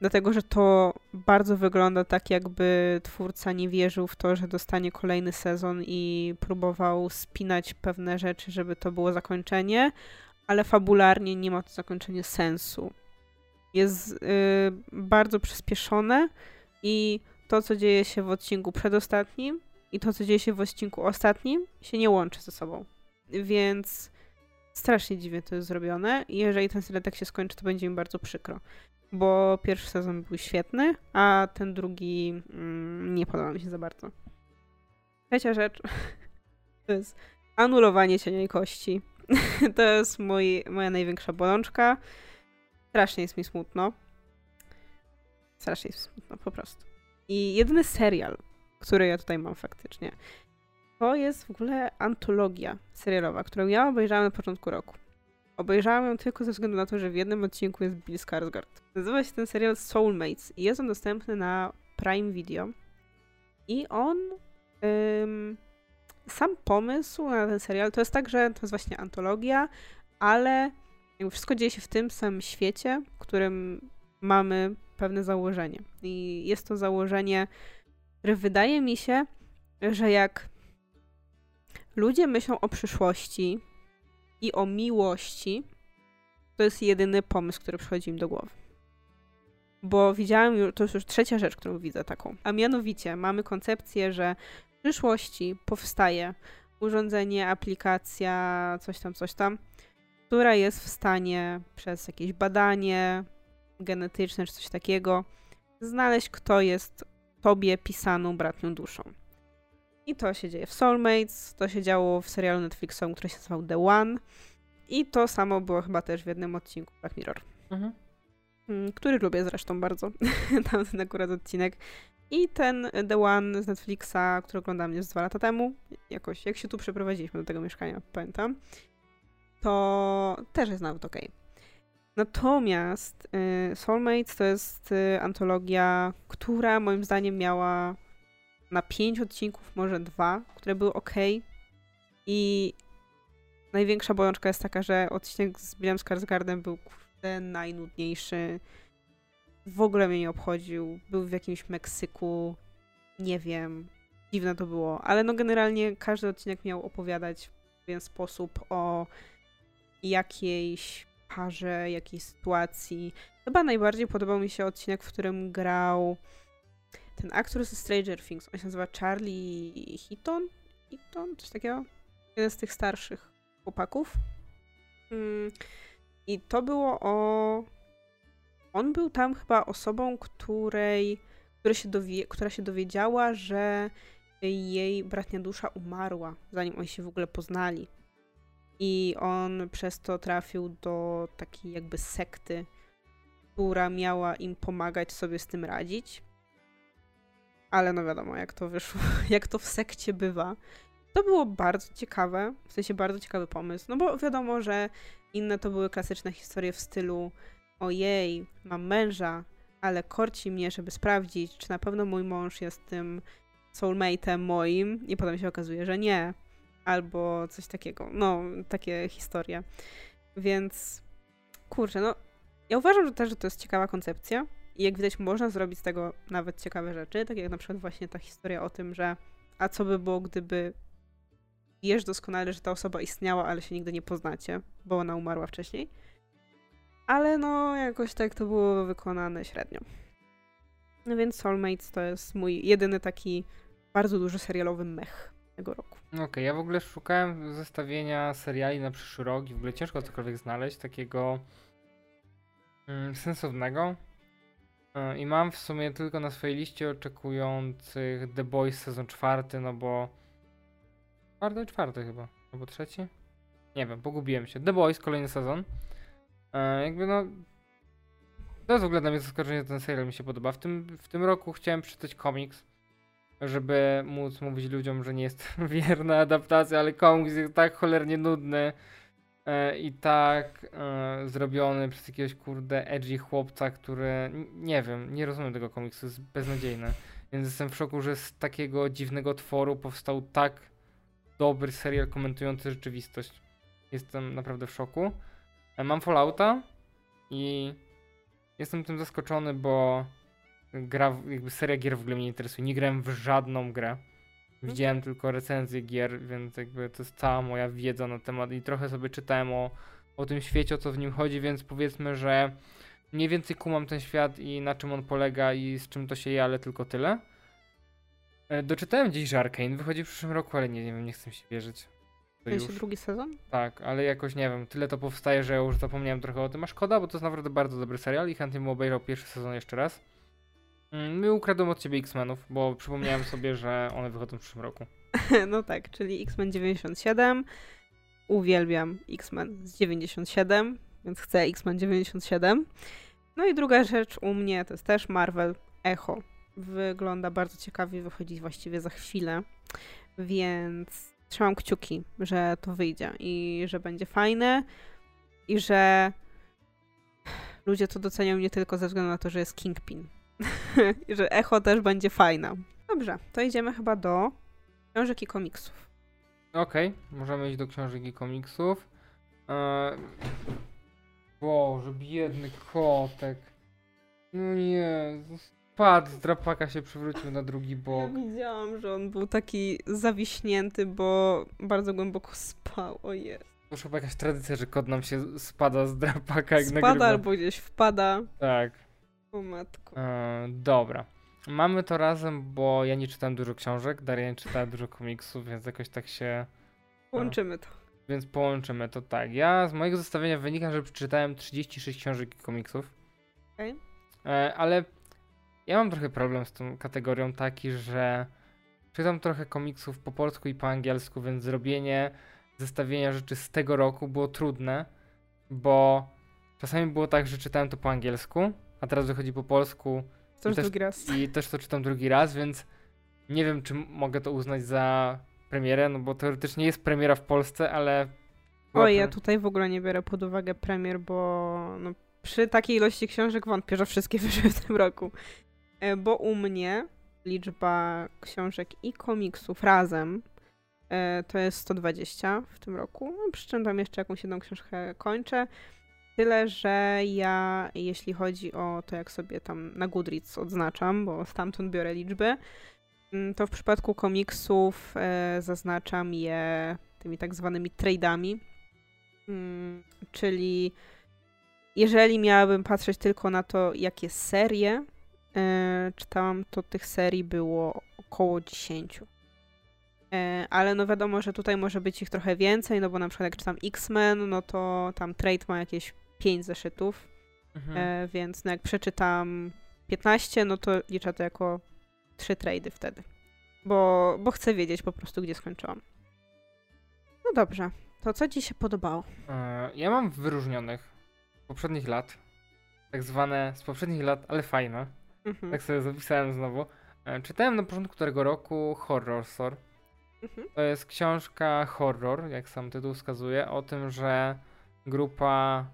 B: Dlatego, że to bardzo wygląda tak, jakby twórca nie wierzył w to, że dostanie kolejny sezon i próbował spinać pewne rzeczy, żeby to było zakończenie, ale fabularnie nie ma to zakończenie sensu. Jest yy, bardzo przyspieszone i to, co dzieje się w odcinku przedostatnim, i to, co dzieje się w odcinku ostatnim, się nie łączy ze sobą. Więc strasznie dziwnie to jest zrobione. I jeżeli ten serial tak się skończy, to będzie mi bardzo przykro. Bo pierwszy sezon był świetny, a ten drugi mm, nie podoba mi się za bardzo. Trzecia rzecz to jest anulowanie cienia i kości. to jest mój, moja największa bolączka. Strasznie jest mi smutno. Strasznie jest mi smutno, po prostu. I jedyny serial, który ja tutaj mam faktycznie. To jest w ogóle antologia serialowa, którą ja obejrzałam na początku roku. Obejrzałam ją tylko ze względu na to, że w jednym odcinku jest Bill Skarsgård. Nazywa się ten serial Soulmates i jest on dostępny na Prime Video. I on... Ym, sam pomysł na ten serial to jest tak, że to jest właśnie antologia, ale wszystko dzieje się w tym samym świecie, w którym mamy pewne założenie. I jest to założenie który wydaje mi się, że jak ludzie myślą o przyszłości i o miłości, to jest jedyny pomysł, który przychodzi im do głowy. Bo widziałem już, to jest już trzecia rzecz, którą widzę taką. A mianowicie mamy koncepcję, że w przyszłości powstaje urządzenie, aplikacja, coś tam, coś tam, która jest w stanie przez jakieś badanie genetyczne czy coś takiego znaleźć, kto jest tobie pisaną bratnią duszą. I to się dzieje w Soulmates, to się działo w serialu Netflixowym, który się nazywał The One. I to samo było chyba też w jednym odcinku Black Mirror. Mhm. Mm, który lubię zresztą bardzo. Tamten akurat odcinek. I ten The One z Netflixa, który oglądam już dwa lata temu, jakoś jak się tu przeprowadziliśmy do tego mieszkania, pamiętam, to też jest nawet ok. Natomiast y, Soulmates to jest y, antologia, która moim zdaniem miała na pięć odcinków, może dwa, które były ok. I największa bolączka jest taka, że odcinek z Billem Skarsgardem był kurde najnudniejszy. W ogóle mnie nie obchodził. Był w jakimś Meksyku. Nie wiem. Dziwne to było. Ale no generalnie każdy odcinek miał opowiadać w pewien sposób o jakiejś parze, jakiejś sytuacji. Chyba najbardziej podobał mi się odcinek, w którym grał ten aktor ze Stranger Things. On się nazywa Charlie Heaton? Heaton? Coś takiego? Jeden z tych starszych chłopaków. Mm. I to było o... On był tam chyba osobą, której, która, się dowie... która się dowiedziała, że jej bratnia dusza umarła, zanim oni się w ogóle poznali. I on przez to trafił do takiej jakby sekty, która miała im pomagać sobie z tym radzić. Ale no wiadomo, jak to wyszło, jak to w sekcie bywa. To było bardzo ciekawe, w sensie bardzo ciekawy pomysł, no bo wiadomo, że inne to były klasyczne historie w stylu ojej, mam męża, ale korci mnie, żeby sprawdzić, czy na pewno mój mąż jest tym soulmate'em moim i potem się okazuje, że nie albo coś takiego. No, takie historie. Więc kurczę, no ja uważam że też, że to jest ciekawa koncepcja i jak widać można zrobić z tego nawet ciekawe rzeczy, tak jak na przykład właśnie ta historia o tym, że a co by było, gdyby wiesz doskonale, że ta osoba istniała, ale się nigdy nie poznacie, bo ona umarła wcześniej. Ale no, jakoś tak to było wykonane średnio. No więc Soulmates to jest mój jedyny taki bardzo duży serialowy mech tego roku.
A: Okej, okay, ja w ogóle szukałem zestawienia seriali na przyszły rok i w ogóle ciężko cokolwiek znaleźć takiego mm, sensownego. E, I mam w sumie tylko na swojej liście oczekujących The Boys sezon czwarty, no bo. Czwarty, czwarty chyba. Albo trzeci? Nie wiem, pogubiłem się. The Boys, kolejny sezon. E, jakby no. To jest w ogóle dla mnie zaskoczenie, ten serial mi się podoba. W tym, w tym roku chciałem przeczytać komiks, żeby móc mówić ludziom, że nie jest wierna adaptacja, ale komiks jest tak cholernie nudny e, i tak e, zrobiony przez jakiegoś kurde edgy chłopca, który nie wiem, nie rozumiem tego komiksu, jest beznadziejny. Więc jestem w szoku, że z takiego dziwnego tworu powstał tak dobry serial komentujący rzeczywistość. Jestem naprawdę w szoku. E, mam Fallouta i jestem tym zaskoczony, bo gra, jakby seria gier w ogóle mnie nie interesuje. Nie grałem w żadną grę. Mhm. Widziałem tylko recenzje gier, więc jakby to jest cała moja wiedza na temat i trochę sobie czytałem o, o tym świecie, o co w nim chodzi, więc powiedzmy, że mniej więcej kumam ten świat i na czym on polega i z czym to się je, ale tylko tyle. E, doczytałem dziś, że Arkane wychodzi w przyszłym roku, ale nie, nie wiem, nie chcę mi się wierzyć.
B: To już. drugi sezon?
A: Tak, ale jakoś nie wiem, tyle to powstaje, że ja już zapomniałem trochę o tym, a szkoda, bo to jest naprawdę bardzo dobry serial i chętnie bym obejrzał pierwszy sezon jeszcze raz. Mm, my ukradłem od ciebie X-Menów, bo przypomniałem sobie, że one wychodzą w przyszłym roku.
B: no tak, czyli X-Men 97. Uwielbiam X-Men z 97, więc chcę X-Men 97. No i druga rzecz u mnie to jest też Marvel Echo. Wygląda bardzo ciekawie, wychodzi właściwie za chwilę, więc trzymam kciuki, że to wyjdzie i że będzie fajne i że ludzie to docenią nie tylko ze względu na to, że jest Kingpin, że echo też będzie fajna. Dobrze, to idziemy chyba do książek i komiksów.
A: Okej, okay, możemy iść do książek i komiksów. Eee... Boże, biedny kotek. No nie, spadł z drapaka się przywrócił na drugi bok.
B: Ja widziałam, że on był taki zawiśnięty, bo bardzo głęboko spał, o jest.
A: To chyba jakaś tradycja, że kot nam się spada z drapaka jak
B: Spada nagrywa. albo gdzieś wpada.
A: Tak.
B: O matko.
A: E, dobra. Mamy to razem, bo ja nie czytałem dużo książek, Daria nie czytała dużo komiksów, więc jakoś tak się... E,
B: połączymy to.
A: Więc połączymy to tak. Ja z mojego zestawienia wynika, że przeczytałem 36 książek i komiksów.
B: Okay.
A: E, ale ja mam trochę problem z tą kategorią taki, że czytam trochę komiksów po polsku i po angielsku, więc zrobienie zestawienia rzeczy z tego roku było trudne, bo czasami było tak, że czytałem to po angielsku, a teraz wychodzi po polsku.
B: To I też, drugi raz.
A: I też to czytam drugi raz, więc nie wiem, czy mogę to uznać za premierę, no bo teoretycznie jest premiera w Polsce, ale...
B: Oj, ja tutaj w ogóle nie biorę pod uwagę premier, bo no, przy takiej ilości książek wątpię, że wszystkie wyszły w tym roku. E, bo u mnie liczba książek i komiksów razem e, to jest 120 w tym roku. No, przy czym tam jeszcze jakąś jedną książkę kończę. Tyle, że ja, jeśli chodzi o to, jak sobie tam na Goodreads odznaczam, bo stamtąd biorę liczby, mm, to w przypadku komiksów e, zaznaczam je tymi tak zwanymi trade'ami, mm, czyli jeżeli miałabym patrzeć tylko na to, jakie serie e, czytałam, to tych serii było około 10. E, ale no wiadomo, że tutaj może być ich trochę więcej, no bo na przykład jak czytam X-Men, no to tam trade ma jakieś 5 zeszytów, mhm. e, więc no jak przeczytam 15, no to liczę to jako 3 trady wtedy. Bo, bo chcę wiedzieć po prostu, gdzie skończyłam. No dobrze, to co ci się podobało?
A: E, ja mam wyróżnionych z poprzednich lat, tak zwane z poprzednich lat, ale fajne. Mhm. Tak sobie zapisałem znowu. E, czytałem na początku tego roku Horror Store. Mhm. To jest książka horror, jak sam tytuł wskazuje, o tym, że grupa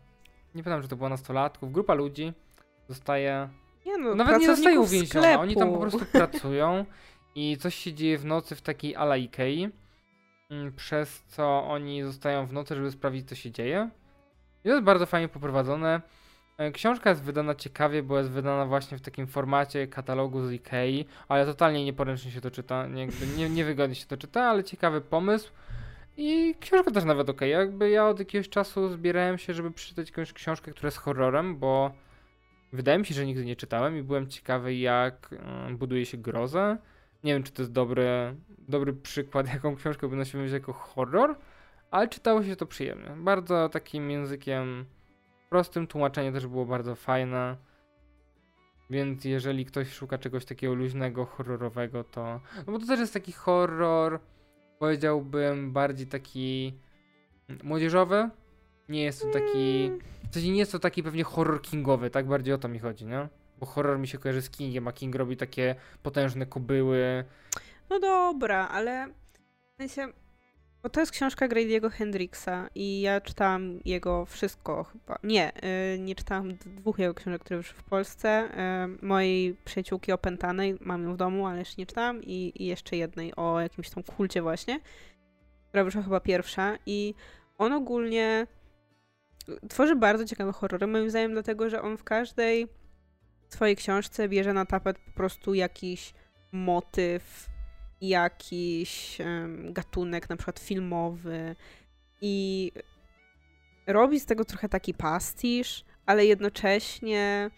A: nie pamiętam, czy to było nastolatków, grupa ludzi zostaje. Nie no, nawet nie zostaje uwięziona, oni tam po prostu pracują i coś się dzieje w nocy w takiej ala Ikei, mm, przez co oni zostają w nocy, żeby sprawdzić, co się dzieje. I to jest bardzo fajnie poprowadzone. E, książka jest wydana ciekawie, bo jest wydana właśnie w takim formacie katalogu z Ikei, ale totalnie nieporęcznie się to czyta, nie, nie, niewygodnie się to czyta, ale ciekawy pomysł. I książka też nawet ok. Jakby ja od jakiegoś czasu zbierałem się, żeby przeczytać jakąś książkę, która jest horrorem, bo wydaje mi się, że nigdy nie czytałem i byłem ciekawy, jak mm, buduje się grozę. Nie wiem, czy to jest dobry, dobry przykład, jaką książkę by siebie wziąć jako horror, ale czytało się to przyjemnie. Bardzo takim językiem prostym, tłumaczenie też było bardzo fajne. Więc jeżeli ktoś szuka czegoś takiego luźnego, horrorowego, to. No bo to też jest taki horror, powiedziałbym, bardziej taki młodzieżowy. Nie jest to taki. W sensie nie jest to taki pewnie horror kingowy, tak bardziej o to mi chodzi, nie? Bo horror mi się kojarzy z Kingiem, a King robi takie potężne kobyły.
B: No dobra, ale w sensie bo to jest książka Grady'ego Hendrixa i ja czytałam jego wszystko chyba. Nie, yy, nie czytałam dwóch jego książek, które wyszły w Polsce. Yy, mojej przyjaciółki opętanej, mam ją w domu, ale jeszcze nie czytałam. I, I, jeszcze jednej o jakimś tam kulcie właśnie, która wyszła chyba pierwsza. I on ogólnie tworzy bardzo ciekawe horrory, moim zdaniem, dlatego, że on w każdej swojej książce bierze na tapet po prostu jakiś motyw, jakiś gatunek, na przykład filmowy i robi z tego trochę taki pastisz, ale jednocześnie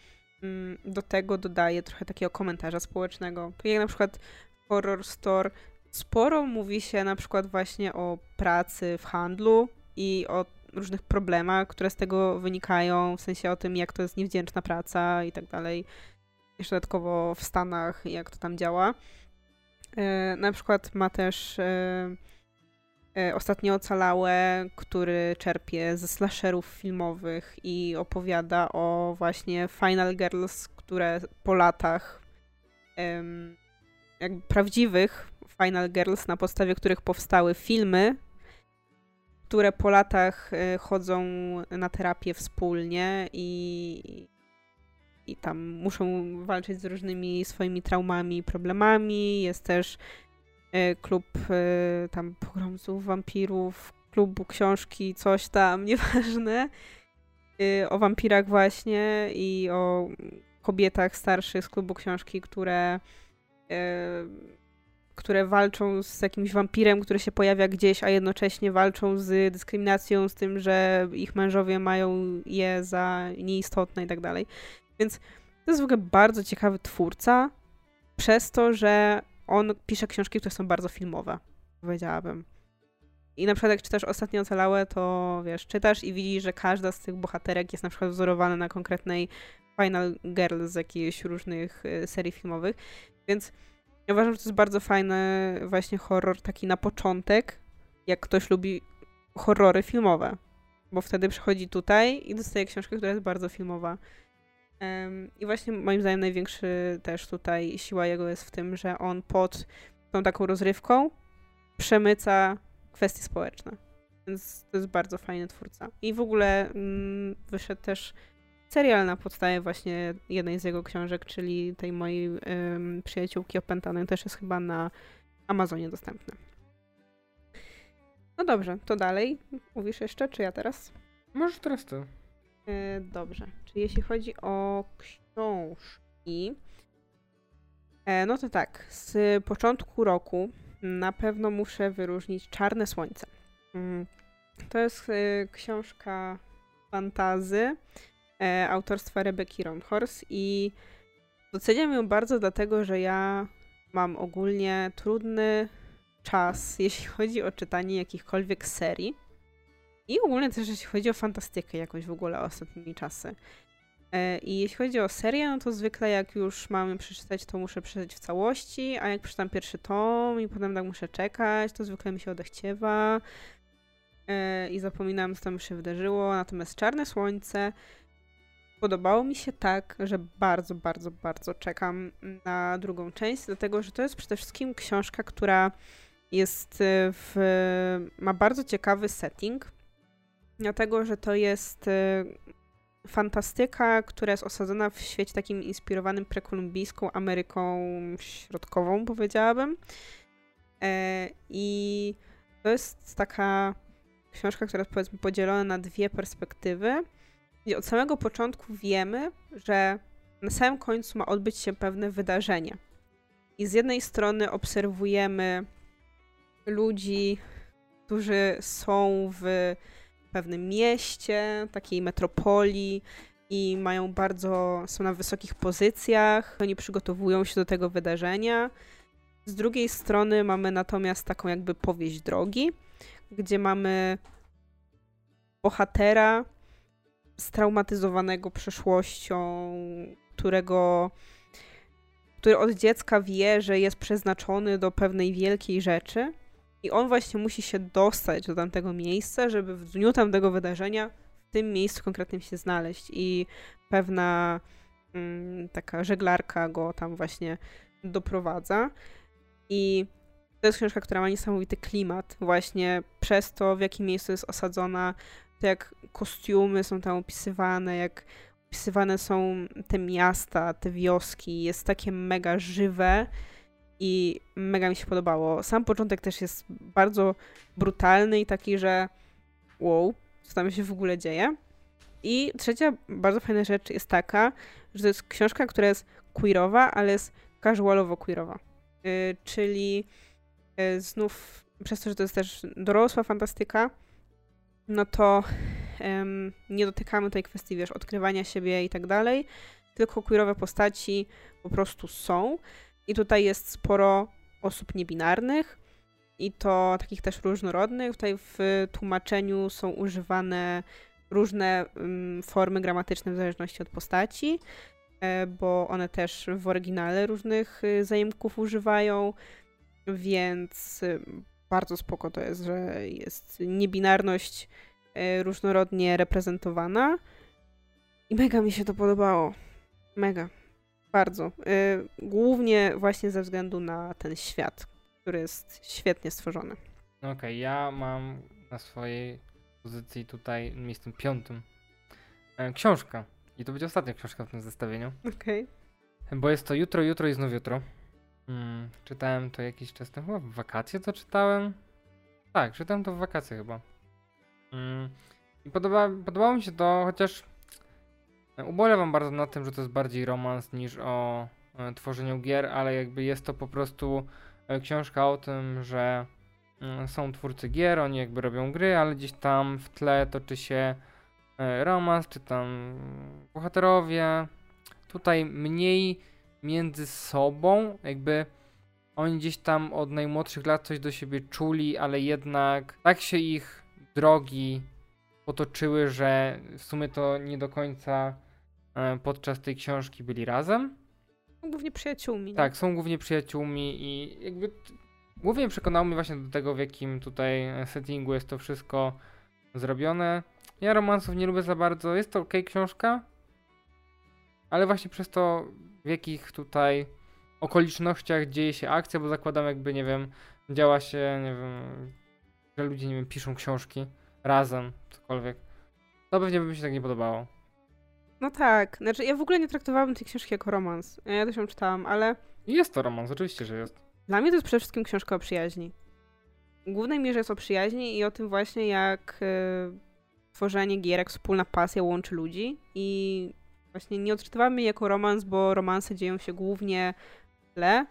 B: um, do tego dodaje trochę takiego komentarza społecznego. Tak jak na przykład w Horror Store sporo mówi się na przykład właśnie o pracy w handlu i o różnych problemach, które z tego wynikają, w sensie o tym, jak to jest niewdzięczna praca i tak dalej. Jeszcze dodatkowo w Stanach, jak to tam działa. E, na przykład ma też e, e, Ostatnio Ocalałe, który czerpie ze slasherów filmowych i opowiada o właśnie Final Girls, które po latach jakby prawdziwych Final Girls, na podstawie których powstały filmy, które po latach chodzą na terapię wspólnie i, i tam muszą walczyć z różnymi swoimi traumami i problemami. Jest też y, klub y, tam pogromców, wampirów, klubu książki, coś tam, nieważne. Y, o wampirach właśnie i o kobietach starszych z klubu książki, które które walczą z jakimś wampirem, który się pojawia gdzieś, a jednocześnie walczą z dyskryminacją, z tym, że ich mężowie mają je za nieistotne i tak dalej. Więc to jest w ogóle bardzo ciekawy twórca, przez to, że on pisze książki, które są bardzo filmowe, powiedziałabym. I na przykład jak czytasz Ostatnie Ocalałe, to wiesz, czytasz i widzisz, że każda z tych bohaterek jest na przykład wzorowana na konkretnej Final Girl z jakichś różnych y, serii filmowych. Więc ja uważam, że to jest bardzo fajny właśnie horror taki na początek, jak ktoś lubi horrory filmowe. Bo wtedy przychodzi tutaj i dostaje książkę, która jest bardzo filmowa. I właśnie moim zdaniem największy też tutaj siła jego jest w tym, że on pod tą taką rozrywką przemyca kwestie społeczne. Więc to jest bardzo fajny twórca. I w ogóle mm, wyszedł też serial na podstawie właśnie jednej z jego książek, czyli tej mojej ym, przyjaciółki opętanej, też jest chyba na Amazonie dostępny. No dobrze, to dalej. Mówisz jeszcze, czy ja teraz?
A: Możesz teraz ty.
B: Yy, dobrze. Czyli jeśli chodzi o książki, e, no to tak, z początku roku na pewno muszę wyróżnić Czarne Słońce. Mm, to jest e, książka fantazy e, autorstwa Rebeki Ronhorst i doceniam ją bardzo dlatego, że ja mam ogólnie trudny czas, jeśli chodzi o czytanie jakichkolwiek serii. I ogólnie też jeśli chodzi o fantastykę jakoś w ogóle ostatnimi czasy. E, I jeśli chodzi o serię, no to zwykle jak już mamy przeczytać, to muszę przeczytać w całości, a jak przeczytam pierwszy tom i potem tak muszę czekać, to zwykle mi się odechciewa e, i zapominam, co tam się wydarzyło. Natomiast Czarne Słońce podobało mi się tak, że bardzo, bardzo, bardzo czekam na drugą część, dlatego że to jest przede wszystkim książka, która jest w, ma bardzo ciekawy setting, dlatego że to jest fantastyka, która jest osadzona w świecie takim inspirowanym prekolumbijską Ameryką Środkową, powiedziałabym. E, I to jest taka książka, która jest powiedzmy podzielona na dwie perspektywy. I od samego początku wiemy, że na samym końcu ma odbyć się pewne wydarzenie. I z jednej strony obserwujemy ludzi, którzy są w pewnym mieście, takiej metropolii i mają bardzo, są na wysokich pozycjach, oni przygotowują się do tego wydarzenia. Z drugiej strony mamy natomiast taką jakby powieść drogi, gdzie mamy bohatera straumatyzowanego przeszłością, którego który od dziecka wie, że jest przeznaczony do pewnej wielkiej rzeczy i on właśnie musi się dostać do tamtego miejsca, żeby w dniu tamtego wydarzenia w tym miejscu konkretnym się znaleźć. I pewna mm, taka żeglarka go tam właśnie doprowadza. I to jest książka, która ma niesamowity klimat. Właśnie przez to, w jakim miejscu jest osadzona, to jak kostiumy są tam opisywane, jak opisywane są te miasta, te wioski, jest takie mega żywe i mega mi się podobało. Sam początek też jest bardzo brutalny i taki, że wow, co tam się w ogóle dzieje. I trzecia bardzo fajna rzecz jest taka, że to jest książka, która jest queerowa, ale jest casualowo queerowa. Yy, czyli yy, znów przez to, że to jest też dorosła fantastyka, no to um, nie dotykamy tej kwestii, wiesz, odkrywania siebie i tak dalej, tylko queerowe postaci po prostu są. I tutaj jest sporo osób niebinarnych i to takich też różnorodnych. Tutaj w tłumaczeniu są używane różne um, formy gramatyczne w zależności od postaci, e, bo one też w oryginale różnych y, zajemków używają, więc y, bardzo spoko to jest, że jest niebinarność y, różnorodnie reprezentowana i mega mi się to podobało. Mega. Bardzo. Y, głównie właśnie ze względu na ten świat, który jest świetnie stworzony.
A: Okej, okay, ja mam na swojej pozycji tutaj miejscem piątym e, książka. I to będzie ostatnia książka w tym zestawieniu.
B: Okej.
A: Okay. Bo jest to Jutro, Jutro i znów Jutro. Hmm, czytałem to jakiś czas temu, chyba w wakacje to czytałem. Tak, czytałem to w wakacje chyba. Hmm. I podoba, podobało mi się to, chociaż Ubolewam bardzo na tym, że to jest bardziej romans niż o e, tworzeniu gier, ale jakby jest to po prostu e, książka o tym, że mm, są twórcy gier, oni jakby robią gry, ale gdzieś tam w tle toczy się e, romans, czy tam bohaterowie. Tutaj mniej między sobą, jakby oni gdzieś tam od najmłodszych lat coś do siebie czuli, ale jednak tak się ich drogi potoczyły, że w sumie to nie do końca e, podczas tej książki byli razem.
B: Są głównie przyjaciółmi.
A: Tak, są głównie przyjaciółmi i jakby głównie przekonał mnie właśnie do tego, w jakim tutaj settingu jest to wszystko zrobione. Ja romansów nie lubię za bardzo. Jest to ok książka, ale właśnie przez to, w jakich tutaj okolicznościach dzieje się akcja, bo zakładam jakby, nie wiem, działa się, nie wiem, że ludzie, nie wiem, piszą książki razem, cokolwiek, to pewnie by mi się tak nie podobało.
B: No tak, znaczy ja w ogóle nie traktowałabym tej książki jako romans. Ja też ją czytałam, ale...
A: Jest to romans, oczywiście, że jest.
B: Dla mnie to jest przede wszystkim książka o przyjaźni. W głównej mierze jest o przyjaźni i o tym właśnie, jak y, tworzenie gier, jak wspólna pasja łączy ludzi i właśnie nie odczytywamy jej jako romans, bo romanse dzieją się głównie w tle,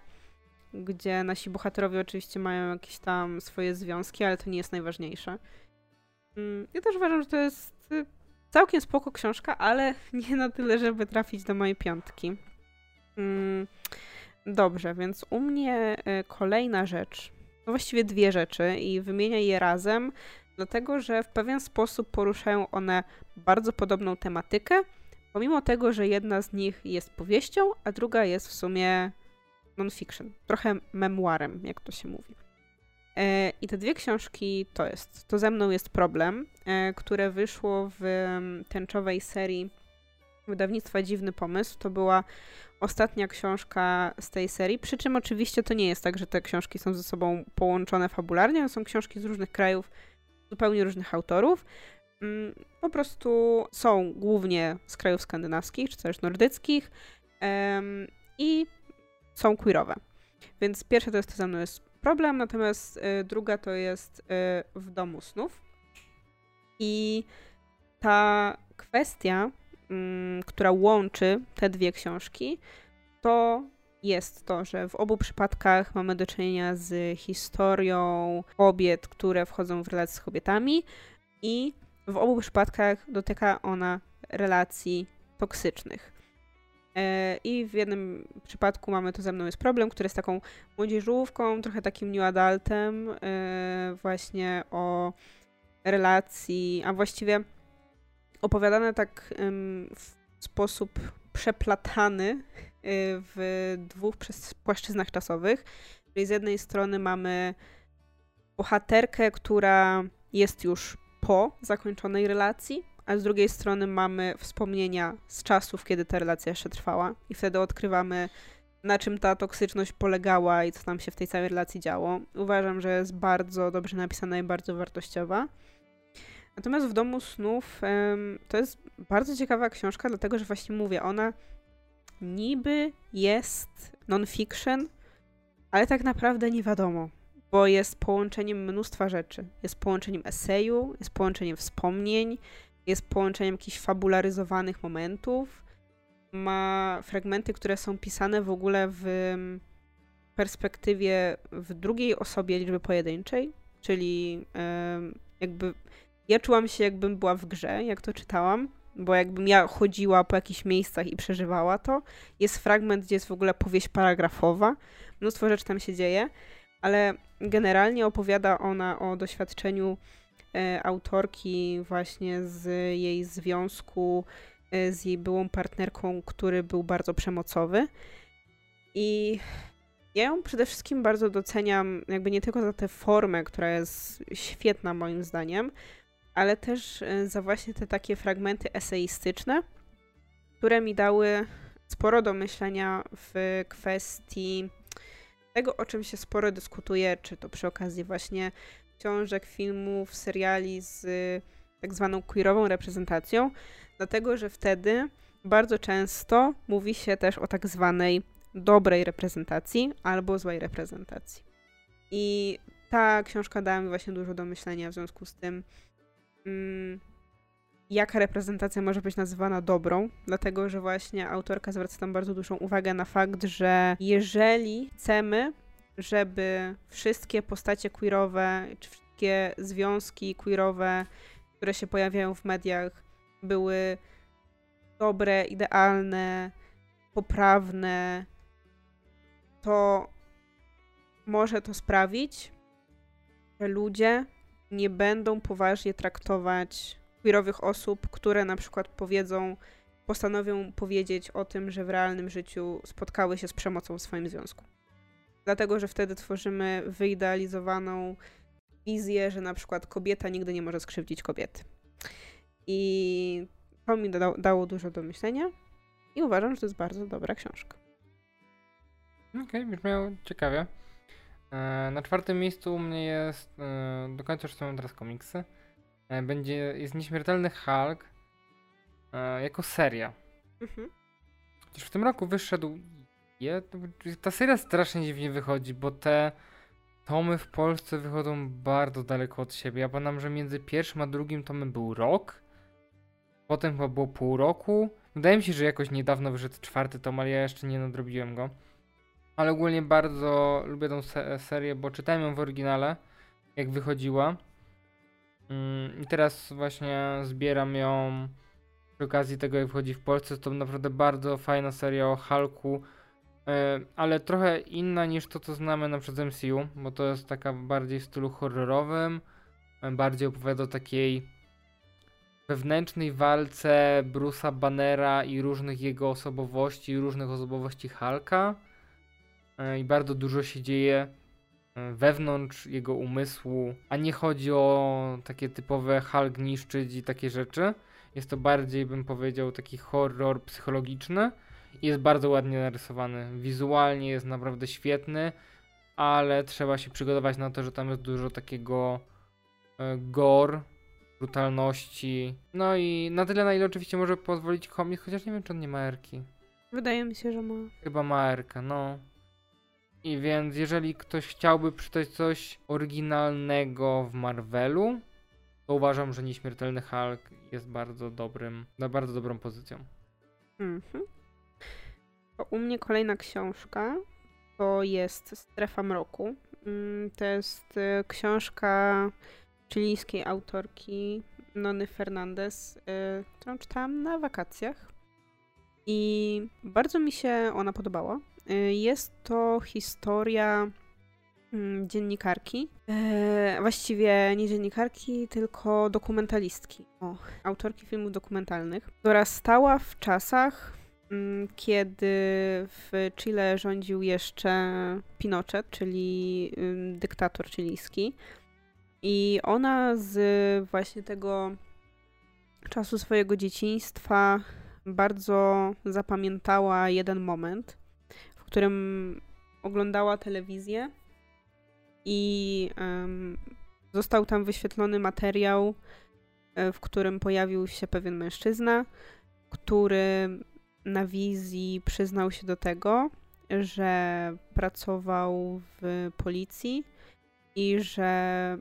B: gdzie nasi bohaterowie oczywiście mają jakieś tam swoje związki, ale to nie jest najważniejsze. Mm, ja też uważam, że to jest y, całkiem spoko książka, ale nie na tyle, żeby trafić do mojej piątki. Mm, dobrze, więc u mnie y, kolejna rzecz, no właściwie dwie rzeczy i wymienię je razem, dlatego że w pewien sposób poruszają one bardzo podobną tematykę, pomimo tego, że jedna z nich jest powieścią, a druga jest w sumie non-fiction, trochę memuarem, jak to się mówi. E, I te dwie książki to jest To ze mną jest problem, e, które wyszło w tęczowej serii wydawnictwa Dziwny Pomysł. To była ostatnia książka z tej serii, przy czym oczywiście to nie jest tak, że te książki są ze sobą połączone fabularnie, są książki z różnych krajów, zupełnie różnych autorów. Mm, po prostu są głównie z krajów skandynawskich, czy też nordyckich i są queerowe. Więc pierwsze to jest To ze mną jest problem, natomiast y, druga to jest y, w domu snów. I ta kwestia, mm, która łączy te dwie książki, to jest to, że w obu przypadkach mamy do czynienia z historią kobiet, które wchodzą w relacje z kobietami i w obu przypadkach dotyka ona relacji toksycznych. E, I w jednym przypadku mamy to ze mną jest problem, który jest taką młodzieżówką, trochę takim new adultem, e, właśnie o relacji, a właściwie opowiadane tak w sposób przeplatany y, w dwóch płaszczyznach czasowych. Czyli z jednej strony mamy bohaterkę, która jest już po zakończonej relacji, a z drugiej strony mamy wspomnienia z czasów, kiedy ta relacja jeszcze trwała, i wtedy odkrywamy, na czym ta toksyczność polegała i co tam się w tej całej relacji działo. Uważam, że jest bardzo dobrze napisana i bardzo wartościowa. Natomiast w Domu Snów to jest bardzo ciekawa książka, dlatego że właśnie mówię, ona niby jest non-fiction, ale tak naprawdę nie wiadomo, bo jest połączeniem mnóstwa rzeczy. Jest połączeniem eseju, jest połączeniem wspomnień, jest połączeniem jakichś fabularyzowanych momentów. Ma fragmenty, które są pisane w ogóle w perspektywie w drugiej osobie liczby pojedynczej, czyli jakby ja czułam się, jakbym była w grze, jak to czytałam, bo jakbym ja chodziła po jakichś miejscach i przeżywała to. Jest fragment, gdzie jest w ogóle powieść paragrafowa, mnóstwo rzeczy tam się dzieje, ale generalnie opowiada ona o doświadczeniu autorki właśnie z jej związku e, z jej byłą partnerką, który był bardzo przemocowy. I ja ją przede wszystkim bardzo doceniam, jakby nie tylko za tę formę, która jest świetna moim zdaniem, ale też e, za właśnie te takie fragmenty eseistyczne, które mi dały sporo do myślenia w kwestii tego, o czym się sporo dyskutuje, czy to przy okazji właśnie książek, filmów, seriali z tak zwaną queerową reprezentacją, dlatego że wtedy bardzo często mówi się też o tak zwanej dobrej reprezentacji albo złej reprezentacji. I ta książka dała mi właśnie dużo do myślenia w związku z tym, mm, jaka reprezentacja może być nazywana dobrą, dlatego że właśnie autorka zwraca tam bardzo dużą uwagę na fakt, że jeżeli chcemy, żeby wszystkie postacie queerowe, czy wszystkie związki queerowe, które się pojawiają w mediach, były dobre, idealne, poprawne, to może to sprawić, że ludzie nie będą poważnie traktować queerowych osób, które na przykład powiedzą, postanowią powiedzieć o tym, że w realnym życiu spotkały się z przemocą w swoim związku. Dlatego, że wtedy tworzymy wyidealizowaną wizję, że na przykład kobieta nigdy nie może skrzywdzić kobiety. I to mi da dało dużo do myślenia i uważam, że to jest bardzo dobra książka.
A: Okej, okay, brzmiało ciekawie. E, na czwartym miejscu u mnie jest, e, do końca już są teraz komiksy, e, będzie, jest Nieśmiertelny Hulk jako seria. Mhm. Chociaż w tym roku wyszedł, je, ta seria strasznie dziwnie wychodzi, bo te tomy w Polsce wychodzą bardzo daleko od siebie. Ja pamiętam, że między pierwszym a drugim tomem był rok, potem chyba było pół roku. Wydaje mi się, że jakoś niedawno wyszedł czwarty tom, ale ja jeszcze nie nadrobiłem go. Ale ogólnie bardzo lubię tą se serię, bo czytałem ją w oryginale, jak wychodziła. Mm, I teraz właśnie zbieram ją przy okazji tego, jak wchodzi w Polsce. To naprawdę bardzo fajna seria o Hulku, ale trochę inna niż to, co znamy na przykład MCU, bo to jest taka bardziej w stylu horrorowym, e, bardziej opowiada o takiej wewnętrznej walce Bruce'a Bannera i różnych jego osobowości, różnych osobowości Hulka. E, i bardzo dużo się dzieje e, wewnątrz jego umysłu, a nie chodzi o takie typowe Hulk niszczyć i takie rzeczy. Jest to bardziej, bym powiedział, taki horror psychologiczny jest bardzo ładnie narysowany. Wizualnie jest naprawdę świetny, ale trzeba się przygotować na to, że tam jest dużo takiego e, gore, brutalności. No i na tyle, na ile oczywiście może pozwolić komiks, chociaż nie wiem, czy on nie ma erki.
B: Wydaje mi się, że ma.
A: Chyba ma erkę, no. I więc jeżeli ktoś chciałby przeczytać coś oryginalnego w Marvelu, to uważam, że Nieśmiertelny Hulk jest bardzo dobrym, bardzo dobrą pozycją. Mhm.
B: U mnie kolejna książka to jest Strefa Mroku. Mm, to jest y, książka chilijskiej autorki Nony Fernandez, y, którą czytałam na wakacjach. I bardzo mi się ona podobała. Y, jest to historia mm, dziennikarki. E, właściwie nie dziennikarki, tylko dokumentalistki. O, autorki filmów dokumentalnych, która stała w czasach, kiedy w Chile rządził jeszcze Pinochet, czyli dyktator chilijski. I ona z właśnie tego czasu swojego dzieciństwa bardzo zapamiętała jeden moment, w którym oglądała telewizję i um, został tam wyświetlony materiał, e, w którym pojawił się pewien mężczyzna, który na wizji przyznał się do tego, że pracował w policji i że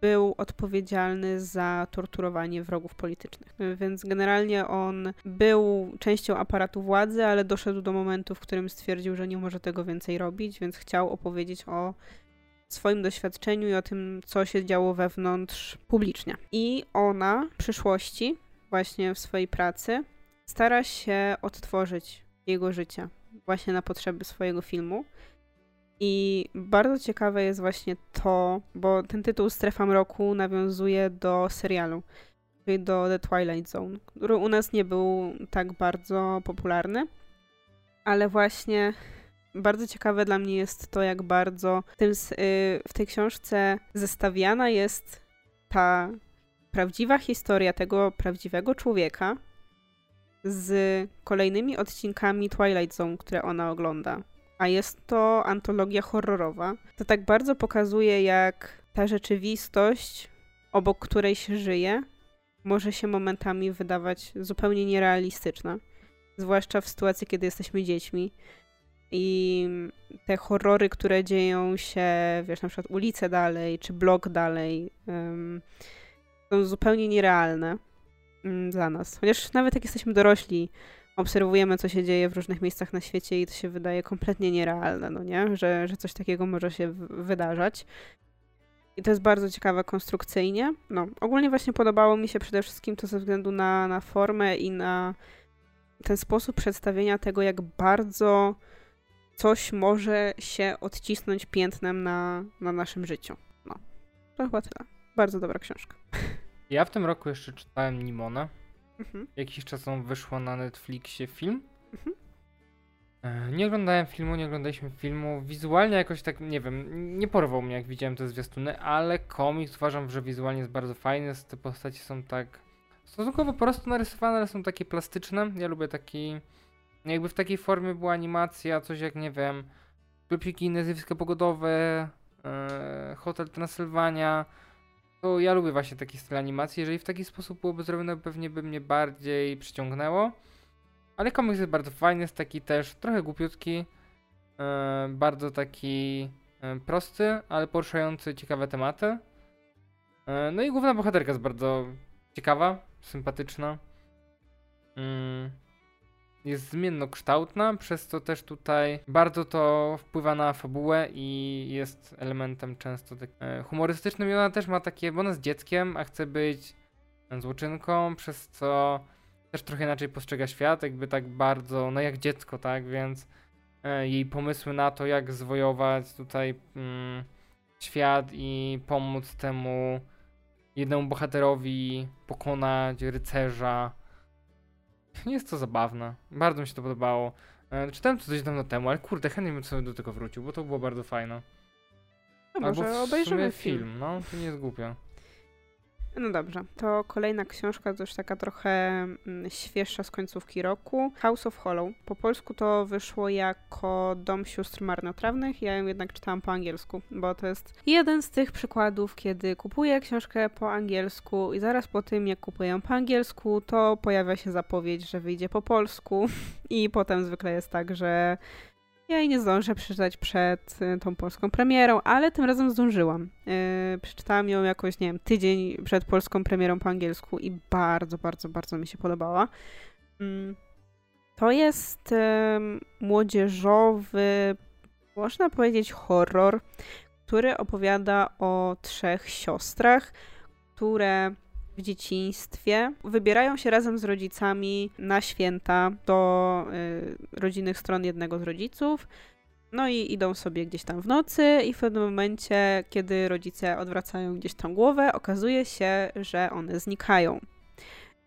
B: był odpowiedzialny za torturowanie wrogów politycznych. Więc generalnie on był częścią aparatu władzy, ale doszedł do momentu, w którym stwierdził, że nie może tego więcej robić, więc chciał opowiedzieć o swoim doświadczeniu i o tym, co się działo wewnątrz publicznie. I ona w przyszłości, właśnie w swojej pracy, stara się odtworzyć jego życie właśnie na potrzeby swojego filmu. I bardzo ciekawe jest właśnie to, bo ten tytuł Strefa Mroku nawiązuje do serialu, czyli do The Twilight Zone, który u nas nie był tak bardzo popularny, ale właśnie bardzo ciekawe dla mnie jest to, jak bardzo w, tym, y, w tej książce zestawiana jest ta prawdziwa historia tego prawdziwego człowieka z kolejnymi odcinkami Twilight Zone, które ona ogląda a jest to antologia horrorowa, to tak bardzo pokazuje, jak ta rzeczywistość, obok której się żyje, może się momentami wydawać zupełnie nierealistyczna. Zwłaszcza w sytuacji, kiedy jesteśmy dziećmi. I te horrory, które dzieją się, wiesz, na przykład ulicę dalej, czy blok dalej, um, są zupełnie nierealne dla nas. Chociaż nawet jak jesteśmy dorośli, obserwujemy, co się dzieje w różnych miejscach na świecie i to się wydaje kompletnie nierealne, no nie? Że, że coś takiego może się wydarzać. I to jest bardzo ciekawe konstrukcyjnie. No, ogólnie właśnie podobało mi się przede wszystkim to ze względu na, na formę i na ten sposób przedstawienia tego, jak bardzo coś może się odcisnąć piętnem na, na naszym życiu. No, to chyba tyle. Bardzo dobra książka.
A: Ja w tym roku jeszcze czytałem Nimona. Mhm. Jakiś czas temu wyszło na Netflixie film. Mhm. E, nie oglądałem filmu, nie oglądaliśmy filmu. Wizualnie jakoś tak, nie wiem, nie porwał mnie jak widziałem te zwiastuny, ale komiks uważam, że wizualnie jest bardzo fajny. Te postaci są tak stosunkowo prosto narysowane, ale są takie plastyczne. Ja lubię taki, jakby w takiej formie była animacja, coś jak, nie wiem, sklepiki, nazwiska pogodowe, e, Hotel Transylwania to ja lubię właśnie taki styl animacji. Jeżeli w taki sposób byłoby zrobione, pewnie by mnie bardziej przyciągnęło. Ale komiks jest bardzo fajny, jest taki też trochę głupiutki, yy, bardzo taki yy, prosty, ale poruszający ciekawe tematy. Yy, no i główna bohaterka jest bardzo ciekawa, sympatyczna. Yy jest zmiennokształtna, przez co też tutaj bardzo to wpływa na fabułę i jest elementem często tak e, humorystycznym. I ona też ma takie, bo ona jest dzieckiem, a chce być złoczynką, przez co też trochę inaczej postrzega świat, jakby tak bardzo, no jak dziecko, tak, więc e, jej pomysły na to, jak zwojować tutaj mm, świat i pomóc temu jednemu bohaterowi pokonać rycerza, nie jest to zabawne. Bardzo mi się to podobało. E, czytałem to coś dawno temu, ale kurde, chętnie bym sobie do tego wrócił, bo to było bardzo fajne.
B: No może obejrzymy film.
A: film. No, to nie jest głupio.
B: No dobrze, to kolejna książka, już taka trochę mm, świeższa z końcówki roku. House of Hollow. Po polsku to wyszło jako Dom Sióstr Marnotrawnych, ja ją jednak czytałam po angielsku, bo to jest jeden z tych przykładów, kiedy kupuję książkę po angielsku i zaraz po tym, jak kupuję ją po angielsku, to pojawia się zapowiedź, że wyjdzie po polsku i potem zwykle jest tak, że ja jej nie zdążę przeczytać przed y, tą polską premierą, ale tym razem zdążyłam. Yy, przeczytałam ją jakoś, nie wiem, tydzień przed polską premierą po angielsku i bardzo, bardzo, bardzo mi się podobała. Yy. To jest młodzieżowy, można powiedzieć, horror, który opowiada o trzech siostrach, które w dzieciństwie wybierają się razem z rodzicami na święta do y, rodzinnych stron jednego z rodziców. No i idą sobie gdzieś tam w nocy, i w pewnym momencie, kiedy rodzice odwracają gdzieś tam głowę, okazuje się, że one znikają.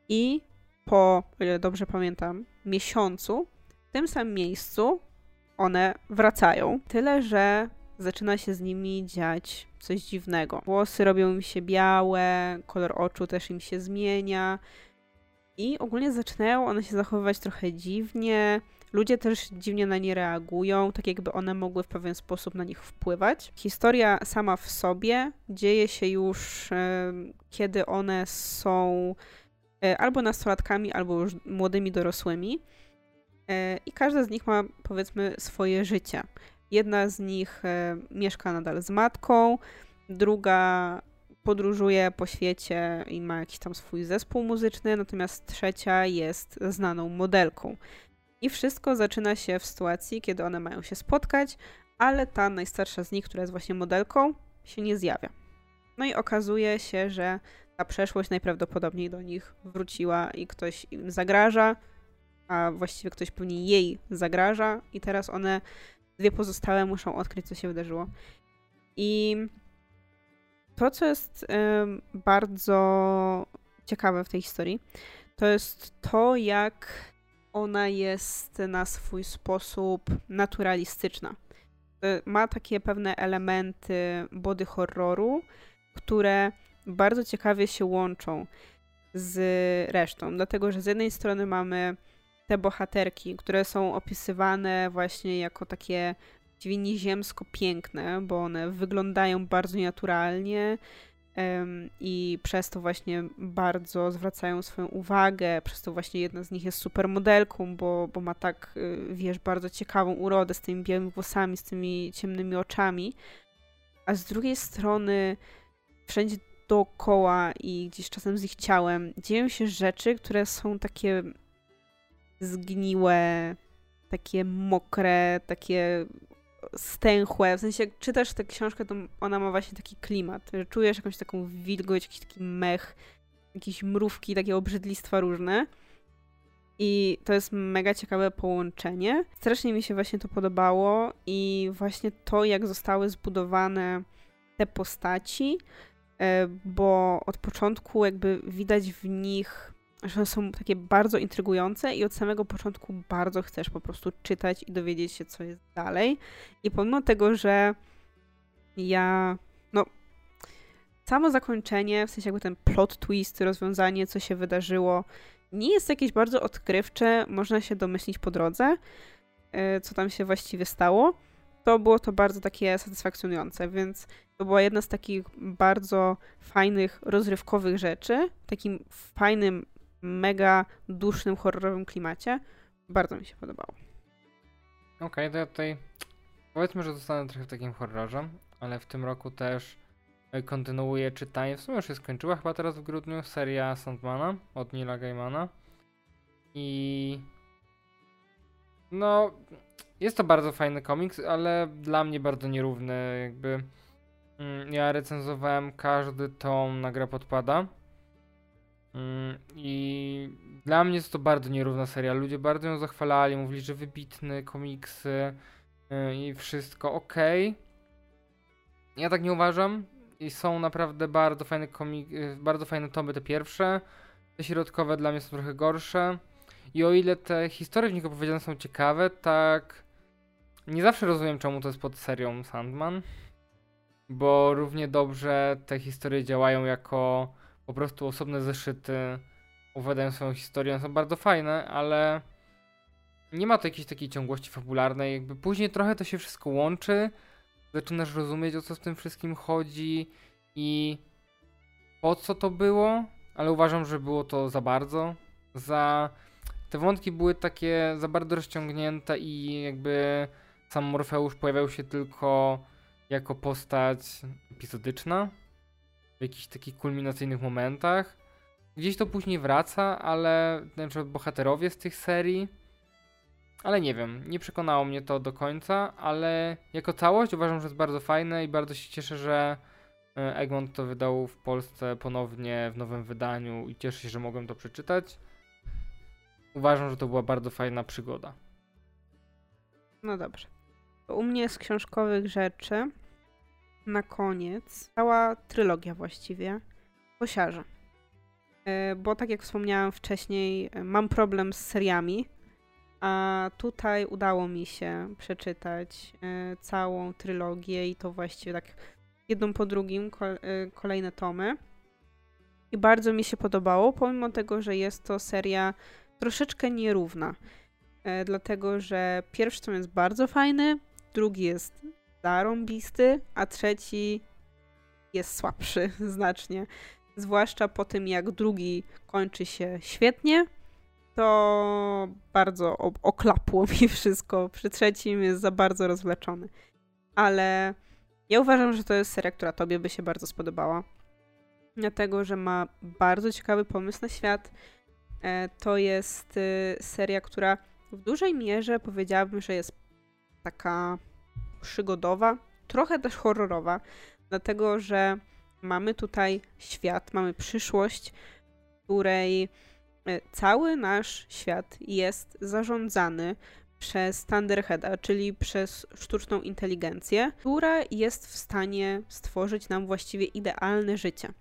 B: I po, ile dobrze pamiętam, miesiącu w tym samym miejscu one wracają. Tyle, że zaczyna się z nimi dziać coś dziwnego. Włosy robią im się białe, kolor oczu też im się zmienia. I ogólnie zaczynają one się zachowywać trochę dziwnie. Ludzie też dziwnie na nie reagują, tak jakby one mogły w pewien sposób na nich wpływać. Historia sama w sobie dzieje się już, kiedy one są e, albo nastolatkami, albo już młodymi dorosłymi. E, I każda z nich ma, powiedzmy, swoje życie. Jedna z nich e, mieszka nadal z matką, druga podróżuje po świecie i ma jakiś tam swój zespół muzyczny, natomiast trzecia jest znaną modelką. I wszystko zaczyna się w sytuacji, kiedy one mają się spotkać, ale ta najstarsza z nich, która jest właśnie modelką, się nie zjawia. No i okazuje się, że ta przeszłość najprawdopodobniej do nich wróciła i ktoś im zagraża, a właściwie ktoś pewnie jej zagraża, i teraz one dwie pozostałe muszą odkryć, co się wydarzyło. I to, co jest bardzo ciekawe w tej historii, to jest to, jak ona jest na swój sposób naturalistyczna. E, ma takie pewne elementy body horroru, które bardzo ciekawie się łączą z resztą, dlatego że z jednej strony mamy te bohaterki, które są opisywane właśnie jako takie właściwie nieziemsko piękne, bo one wyglądają bardzo naturalnie um, i przez to właśnie bardzo zwracają swoją uwagę, przez to właśnie jedna z nich jest supermodelką, bo, bo ma tak, y, wiesz, bardzo ciekawą urodę z tymi białymi włosami, z tymi ciemnymi oczami, a z drugiej strony wszędzie dookoła i gdzieś czasem z ich ciałem dzieją się rzeczy, które są takie zgniłe, takie mokre, takie stęchłe. W sensie, jak czytasz tę książkę, to ona ma właśnie taki klimat, że czujesz jakąś taką wilgoć, jakiś taki mech, jakieś mrówki, takie obrzydlistwa różne. I to jest mega ciekawe połączenie. Strasznie mi się właśnie to podobało i właśnie to, jak zostały zbudowane te postaci, e, bo od początku jakby widać w nich że są takie bardzo intrygujące i od samego początku bardzo chcesz po prostu czytać i dowiedzieć się, co jest dalej. I pomimo tego, że ja, no, samo zakończenie, w sensie jakby ten plot twist, rozwiązanie, co się wydarzyło, nie jest jakieś bardzo odkrywcze, można się domyślić po drodze, e, co tam się właściwie stało, to było to bardzo takie satysfakcjonujące, więc to była jedna z takich bardzo fajnych, rozrywkowych rzeczy, w takim fajnym mega dusznym, horrorowym klimacie. Bardzo mi się podobało.
A: Okej, okay, to ja tutaj powiedzmy, że zostanę trochę takim horrorze, ale w tym roku też e, kontynuuję czytanie, w sumie już się skończyła chyba teraz w grudniu, seria Sandmana od Nila Gaimana i no jest to bardzo fajny komiks, ale dla mnie bardzo nierówny, jakby mm, ja recenzowałem każdy tom na grę podpada I dla mnie jest to bardzo nierówna seria. Ludzie bardzo ją zachwalali, mówili, że wybitny komiksy y, i wszystko ok. Ja tak nie uważam. I są naprawdę bardzo fajne komik y, bardzo fajne tomy te pierwsze. Te środkowe dla mnie są trochę gorsze. I o ile te historie w nich opowiedziane są ciekawe, tak nie zawsze rozumiem czemu to jest pod serią Sandman. Bo równie dobrze te historie działają jako po prostu osobne zeszyty opowiadają swoją historię, są bardzo fajne, ale nie ma to jakiejś takiej ciągłości fabularnej, jakby później trochę to się wszystko łączy, zaczynasz rozumieć o co w tym wszystkim chodzi i po co to było, ale uważam, że było to za bardzo, za... Te wątki były takie za bardzo rozciągnięte i jakby sam Morfeusz pojawiał się tylko jako postać epizodyczna, w jakichś takich kulminacyjnych momentach. Gdzieś to później wraca, ale na przykład bohaterowie z tych serii ale nie wiem, nie przekonało mnie to do końca, ale jako całość uważam, że jest bardzo fajne i bardzo się cieszę, że e, Egmont to wydał w Polsce ponownie w nowym wydaniu i cieszę się, że mogłem to przeczytać. Uważam, że to była bardzo fajna przygoda.
B: No dobrze. u mnie z książkowych rzeczy na koniec cała trylogia właściwie Kosiarze. E, bo tak jak wspomniałam wcześniej, e, mam problem z seriami, a tutaj udało mi się przeczytać e, całą trylogię i to właściwie tak jedną po drugim kolejne tomy. I bardzo mi się podobało, pomimo tego, że jest to seria troszeczkę nierówna. Dlatego, że pierwszy tom jest bardzo fajny, drugi jest zarąbisty, a trzeci jest słabszy znacznie zwłaszcza po tym, jak drugi kończy się świetnie, to bardzo oklapło mi wszystko. Przy trzecim jest za bardzo rozwleczony. Ale ja uważam, że to jest seria, która tobie by się bardzo spodobała. Dlatego, że ma bardzo ciekawy pomysł na świat. E, to jest y, seria, która w dużej mierze powiedziałabym, że jest taka przygodowa, trochę też horrorowa, dlatego że mamy tutaj świat, mamy przyszłość, w której e, cały nasz świat jest zarządzany przez Thunderheada, czyli przez sztuczną inteligencję, która jest w stanie stworzyć nam właściwie idealne życie.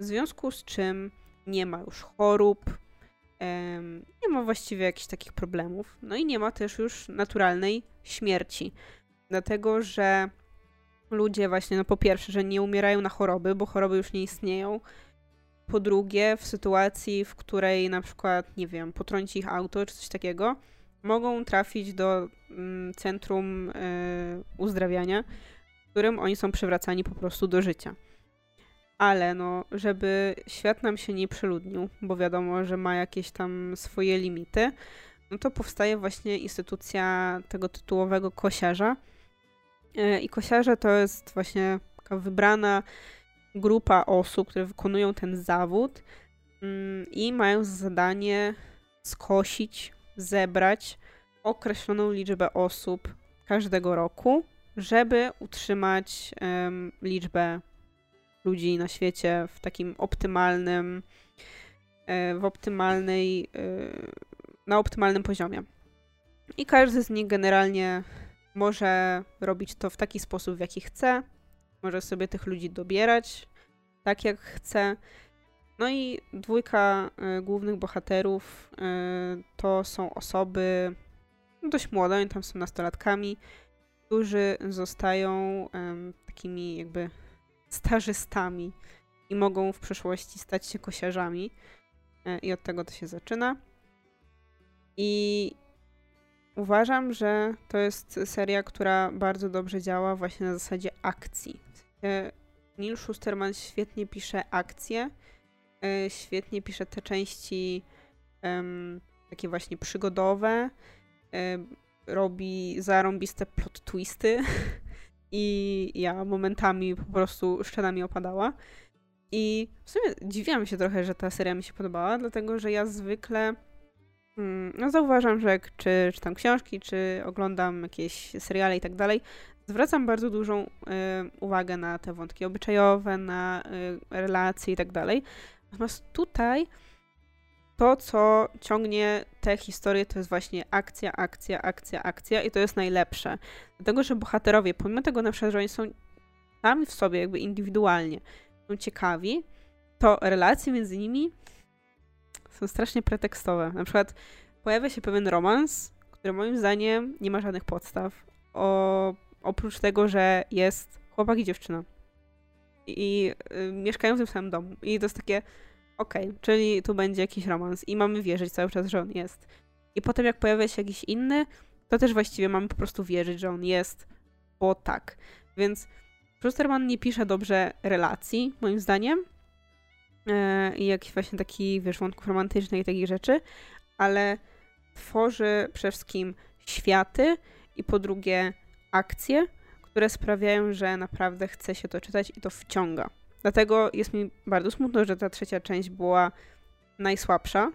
B: W związku z czym nie ma już chorób, nie ma właściwie jakichś takich problemów, no i nie ma też już naturalnej śmierci. Dlatego, że ludzie właśnie, no po pierwsze, że nie umierają na choroby, bo choroby już nie istnieją. Po drugie, w sytuacji, w której na przykład, nie wiem, potrąci ich auto czy coś takiego, mogą trafić do mm, centrum y, uzdrawiania, w którym oni są przywracani po prostu do życia. Ale no, żeby świat nam się nie przeludnił, bo wiadomo, że ma jakieś tam swoje limity, no to powstaje właśnie instytucja tego tytułowego kosiarza, I kosiarze to jest właśnie taka wybrana grupa osób, które wykonują ten zawód mm, i mają za zadanie skosić, zebrać określoną liczbę osób każdego roku, żeby utrzymać liczbę ludzi na świecie w takim optymalnym, e, w optymalnej, e, na optymalnym poziomie. I każdy z nich generalnie może robić to w taki sposób, w jaki chce. Może sobie tych ludzi dobierać tak, jak chce. No i dwójka y, głównych bohaterów y, to są osoby no, dość młode, oni tam są nastolatkami, którzy zostają y, takimi jakby stażystami i mogą w przyszłości stać się kosiarzami. E, I od tego to się zaczyna. I Uważam, że to jest seria, która bardzo dobrze działa właśnie na zasadzie akcji. Neil Schusterman świetnie pisze akcje, e, świetnie pisze te części um, takie właśnie przygodowe, um, robi zarąbiste plot twisty i ja momentami po prostu szczena mi opadała. I w sumie dziwiłam się trochę, że ta seria mi się podobała, dlatego że ja zwykle no zauważam, że jak czy czytam książki, czy oglądam jakieś seriale i tak dalej, zwracam bardzo dużą y, uwagę na te wątki obyczajowe, na y, relacje i tak dalej. Natomiast tutaj to, co ciągnie te historie, to jest właśnie akcja, akcja, akcja, akcja i to jest najlepsze. Dlatego, że bohaterowie, pomimo tego na przykład, że oni są sami w sobie jakby indywidualnie, są ciekawi, to relacje między nimi są strasznie pretekstowe. Na przykład pojawia się pewien romans, który moim zdaniem nie ma żadnych podstaw. O, oprócz tego, że jest chłopak i dziewczyna. I y, mieszkają w tym samym domu. I to jest takie, okej, okay, czyli tu będzie jakiś romans i mamy wierzyć cały czas, że on jest. I potem jak pojawia się jakiś inny, to też właściwie mamy po prostu wierzyć, że on jest, bo tak. Więc Schusterman nie pisze dobrze relacji, moim zdaniem, i jakiś właśnie taki, wiesz, wątków romantycznych i takich rzeczy, ale tworzy przede wszystkim światy i po drugie akcje, które sprawiają, że naprawdę chce się to czytać i to wciąga. Dlatego jest mi bardzo smutno, że ta trzecia część była najsłabsza,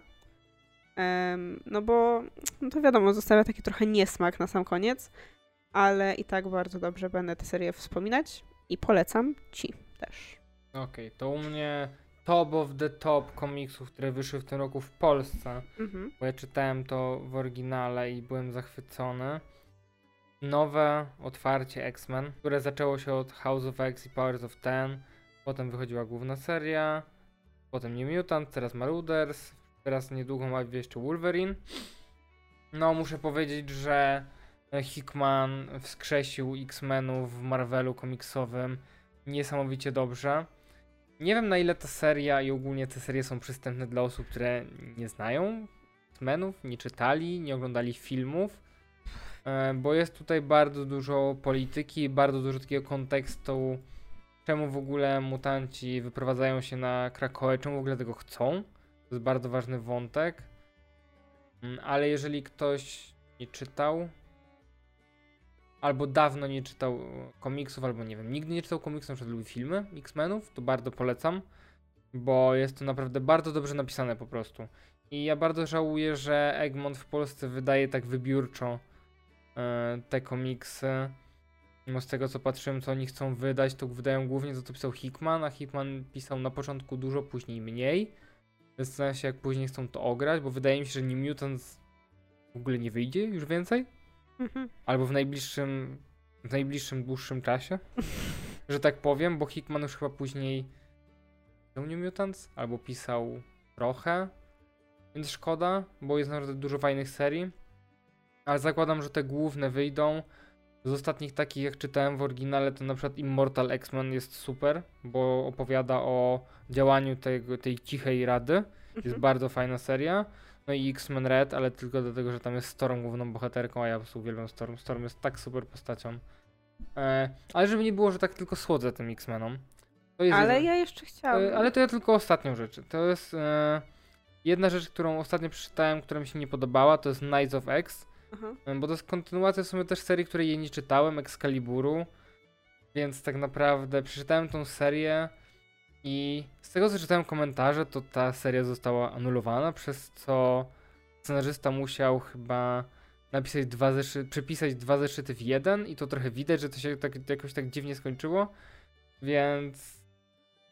B: no bo no to wiadomo, zostawia taki trochę niesmak na sam koniec, ale i tak bardzo dobrze będę tę serię wspominać i polecam ci też.
A: Okej, okay, to u mnie top of the top komiksów, które wyszły w tym roku w Polsce, mhm. bo ja czytałem to w oryginale i byłem zachwycony. Nowe otwarcie X-Men, które zaczęło się od House of X i Powers of Ten, potem wychodziła główna seria, potem New Mutant, teraz Marauders, teraz niedługo ma jeszcze Wolverine. No, muszę powiedzieć, że Hickman wskrzesił X-Menów w Marvelu komiksowym niesamowicie dobrze. Nie wiem na ile ta seria i ogólnie te serie są przystępne dla osób, które nie znają X-Menów, nie czytali, nie oglądali filmów, e, bo jest tutaj bardzo dużo polityki, bardzo dużo takiego kontekstu, czemu w ogóle mutanci wyprowadzają się na Krakoę, czemu w ogóle tego chcą. To jest bardzo ważny wątek. Mm, ale jeżeli ktoś nie czytał, albo dawno nie czytał komiksów, albo nie wiem, nigdy nie czytał komiksów, na lubi filmy X-Menów, to bardzo polecam, bo jest to naprawdę bardzo dobrze napisane po prostu. I ja bardzo żałuję, że Egmont w Polsce wydaje tak wybiórczo e, te komiksy. Mimo z tego co patrzyłem, co oni chcą wydać, to wydają głównie to, co pisał Hickman, a Hickman pisał na początku dużo, później mniej. Zastanawiam się, jak później chcą to ograć, bo wydaje mi się, że New Mutants w ogóle nie wyjdzie już więcej. Mhm. Albo w najbliższym, w najbliższym, dłuższym czasie, że tak powiem, bo Hickman już chyba później pisał New Mutants, albo pisał trochę, więc szkoda, bo jest naprawdę dużo fajnych serii, ale zakładam, że te główne wyjdą. Z ostatnich takich, jak czytałem w oryginale, to na przykład Immortal X-Men jest super, bo opowiada o działaniu tego, tej cichej rady. Jest mhm. bardzo fajna seria. No i X-Men Red, ale tylko dlatego, że tam jest Storm główną bohaterką, a ja po prostu uwielbiam Storm. Storm jest tak super postacią. E, ale żeby nie było, że tak tylko słodzę tym X-Menom.
B: ale ja jeszcze chciałam.
A: E, ale to ja tylko ostatnią rzecz. To jest e, jedna rzecz, którą ostatnio przeczytałem, która mi się nie podobała, to jest Knights of X. E, bo to jest kontynuacja w sumie też serii, której jej nie czytałem, Excaliburu. Więc tak naprawdę przeczytałem tą serię i z tego co czytałem komentarze, to ta seria została anulowana, przez co scenarzysta musiał chyba napisać dwa zeszyty, przepisać dwa zeszyty w jeden i to trochę widać, że to się tak, jakoś tak dziwnie skończyło, więc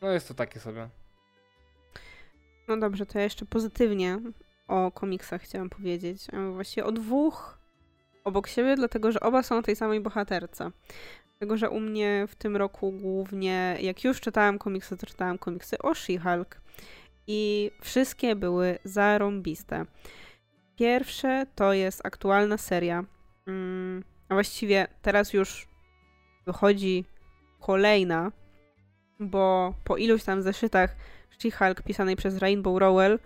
A: no jest to takie sobie.
B: No dobrze, to ja jeszcze pozytywnie o komiksach chciałam powiedzieć. Właściwie o dwóch obok siebie, dlatego że oba są o tej samej bohaterce. Dlatego, że u mnie w tym roku głównie, jak już czytałam komiksy, to czytałam komiksy o She-Hulk. I wszystkie były zarąbiste. Pierwsze to jest aktualna seria. Mm, a właściwie teraz już wychodzi kolejna, bo po iluś tam zeszytach She-Hulk pisanej przez Rainbow Rowell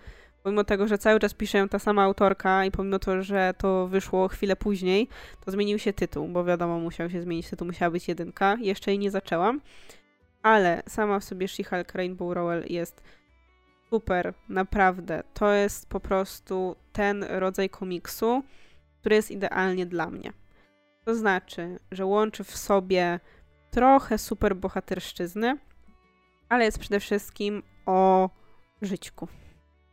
B: pomimo tego, że cały czas pisze ją ta sama autorka i pomimo to, że to wyszło chwilę później, to zmienił się tytuł, bo wiadomo, musiał się zmienić tytuł, musiała być jedynka. Jeszcze jej nie zaczęłam, ale sama w sobie She-Hulk Rainbow Rowell jest super, naprawdę. To jest po prostu ten rodzaj komiksu, który jest idealnie dla mnie. To znaczy, że łączy w sobie trochę super bohaterszczyzny, ale jest przede wszystkim o żyćku.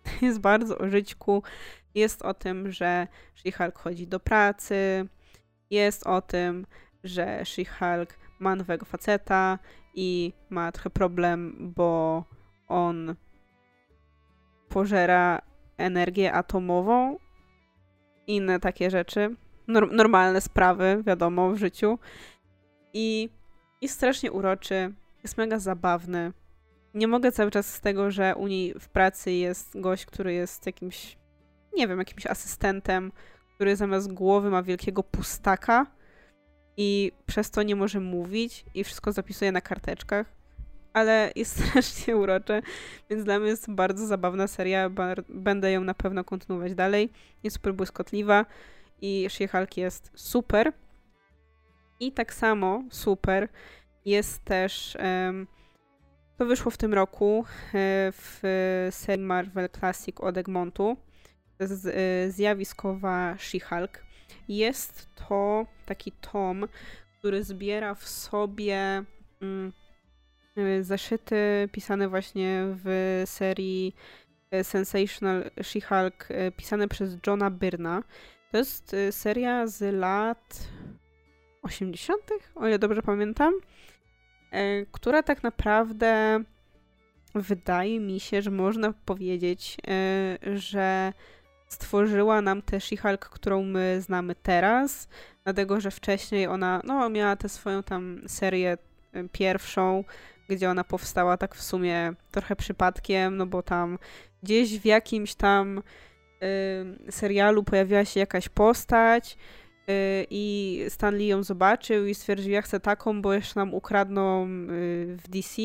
B: jest bardzo o żyćku. Jest o tym, że She-Hulk chodzi do pracy. Jest o tym, że She-Hulk ma nowego faceta i ma trochę problem, bo on pożera energię atomową. Inne takie rzeczy. Nor normalne sprawy, wiadomo, w życiu. I jest strasznie uroczy. Jest mega zabawny nie mogę cały czas z tego, że u niej w pracy jest gość, który jest jakimś, nie wiem, jakimś asystentem, który zamiast głowy ma wielkiego pustaka i przez to nie może mówić i wszystko zapisuje na karteczkach. Ale jest strasznie urocze, więc dla mnie jest bardzo zabawna seria. Będę ją na pewno kontynuować dalej. Jest super błyskotliwa i She-Hulk jest super. I tak samo super jest też um, to wyszło w tym roku e, w serii Marvel Classic od Egmontu. E, zjawiskowa She-Hulk. Jest to taki tom, który zbiera w sobie mm, e, zeszyty pisane właśnie w serii Sensational She-Hulk pisane przez Johna Byrna. To jest seria z lat 80., o ile dobrze pamiętam, która tak naprawdę wydaje mi się, że można powiedzieć, że stworzyła nam tę She-Hulk, którą my znamy teraz, dlatego że wcześniej ona no, miała tę swoją tam serię y, pierwszą, gdzie ona powstała tak w sumie trochę przypadkiem, no bo tam gdzieś w jakimś tam serialu pojawiła się jakaś postać i Stanley ją zobaczył i stwierdził, ja chcę taką, bo jeszcze nam ukradną y, w DC,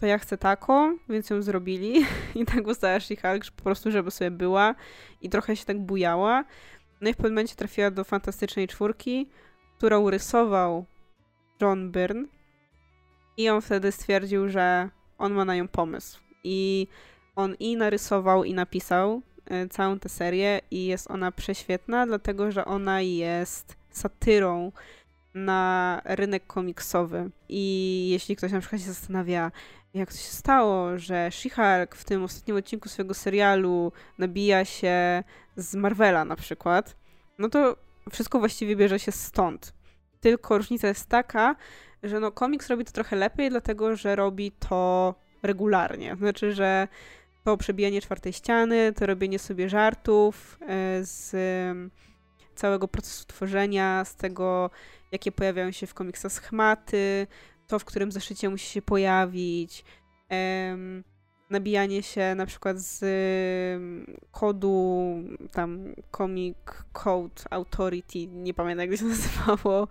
B: to ja chcę taką, więc ją zrobili i tak ustała She-Hulk, po prostu żeby sobie była i trochę się tak bujała. No i w pewnym momencie trafiła do Fantastycznej Czwórki, którą rysował John Byrne i on wtedy stwierdził, że on ma na nią pomysł. I on i narysował, i napisał y, całą tę serię i jest ona prześwietna, dlatego że ona jest satyrą na rynek komiksowy. I jeśli ktoś na przykład się zastanawia, jak to się stało, że She-Hulk w tym ostatnim odcinku swojego serialu nabija się z Marvela na przykład, no to wszystko właściwie bierze się stąd. Tylko różnica jest taka, że no komiks robi to trochę lepiej, dlatego że robi to regularnie. Znaczy, że to przebijanie czwartej ściany, to robienie sobie żartów e, z całego procesu tworzenia, z tego, jakie pojawiają się w komiksach schematy, to, w którym zeszycie musi się pojawić, nabijanie się na przykład z kodu tam Comic Code Authority, nie pamiętam jak się nazywało,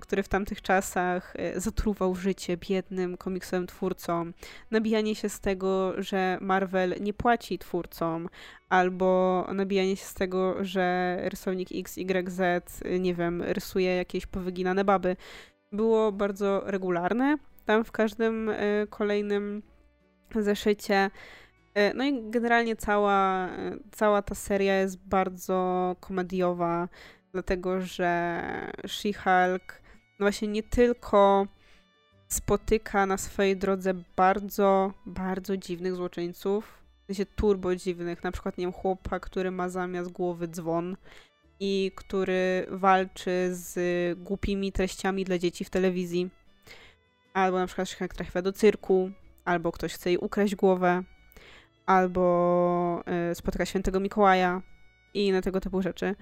B: który w tamtych czasach y, zatruwał życie biednym komiksowym twórcom. Nabijanie się z tego, że Marvel nie płaci twórcom, albo nabijanie się z tego, że rysownik XYZ, y, nie wiem, rysuje jakieś powyginane baby było bardzo regularne. Tam w każdym kolejnym zeszycie. No i generalnie cała, cała ta seria jest bardzo komediowa, dlatego że She-Hulk no właśnie nie tylko spotyka na swojej drodze bardzo, bardzo dziwnych złoczyńców, w sensie turbo dziwnych, na przykład nie wiem, chłopa, który ma zamiast głowy dzwon, i który walczy z głupimi treściami dla dzieci w telewizji. Albo na przykład jak trafia do cyrku, albo ktoś chce jej ukraść głowę, albo y, spotyka świętego Mikołaja i inne tego typu rzeczy.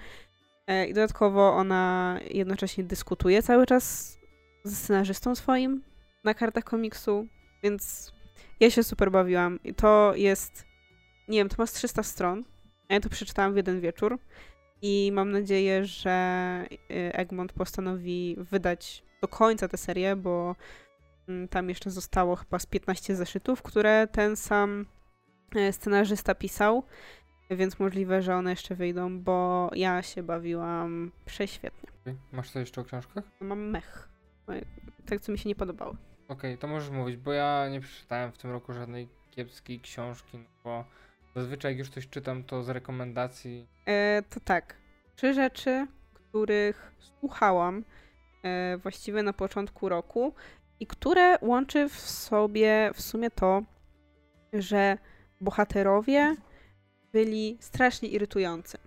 B: Y, I dodatkowo ona jednocześnie dyskutuje cały czas ze scenarzystą swoim na kartach komiksu, więc ja się super bawiłam. I to jest, nie wiem, to ma 300 stron. Ja to przeczytałam w jeden wieczór. I mam nadzieję, że y, Egmont postanowi wydać do końca tę serię, bo mm, tam jeszcze zostało chyba z 15 zeszytów, które ten sam e, scenarzysta pisał, więc możliwe, że one jeszcze wyjdą, bo ja się bawiłam prześwietnie.
A: Masz coś jeszcze o książkach?
B: Mam mech. Tak, co mi się nie podobało.
A: Okej, okay, to możesz mówić, bo ja nie przeczytałem w tym roku żadnej kiepskiej książki, no bo Zazwyczaj jak już coś czytam, to z rekomendacji.
B: E, to tak. Trzy rzeczy, których słuchałam e, właściwie na początku roku i które łączy w sobie w sumie to, że bohaterowie byli strasznie irytujący.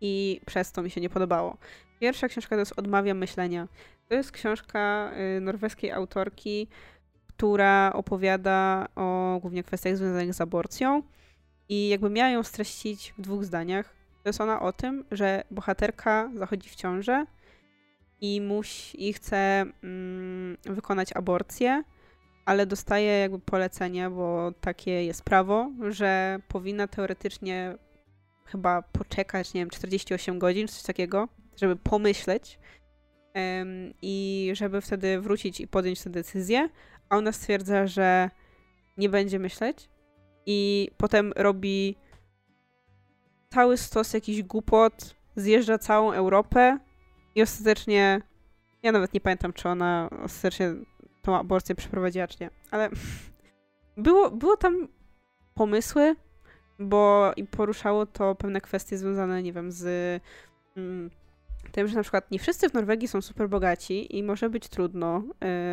B: I przez to mi się nie podobało. Pierwsza książka to jest Odmawia myślenia. To jest książka y, norweskiej autorki, która opowiada o głównie kwestiach związanych z aborcją. I jakby miała ją streścić w dwóch zdaniach, to jest ona o tym, że bohaterka zachodzi w ciążę i musi i chce mm, wykonać aborcję, ale dostaje jakby polecenie, bo takie jest prawo, że powinna teoretycznie chyba poczekać, nie wiem, 48 godzin, coś takiego, żeby pomyśleć i żeby wtedy wrócić i podjąć tę decyzję, a ona stwierdza, że nie będzie myśleć, i potem robi cały stos jakiś głupot, zjeżdża całą Europę i ostatecznie, ja nawet nie pamiętam, czy ona ostatecznie tą aborcję przeprowadziła, czy nie, ale było, było tam pomysły, bo poruszało to pewne kwestie związane, nie wiem, z mm, tym, że na przykład nie wszyscy w Norwegii są super bogaci i może być trudno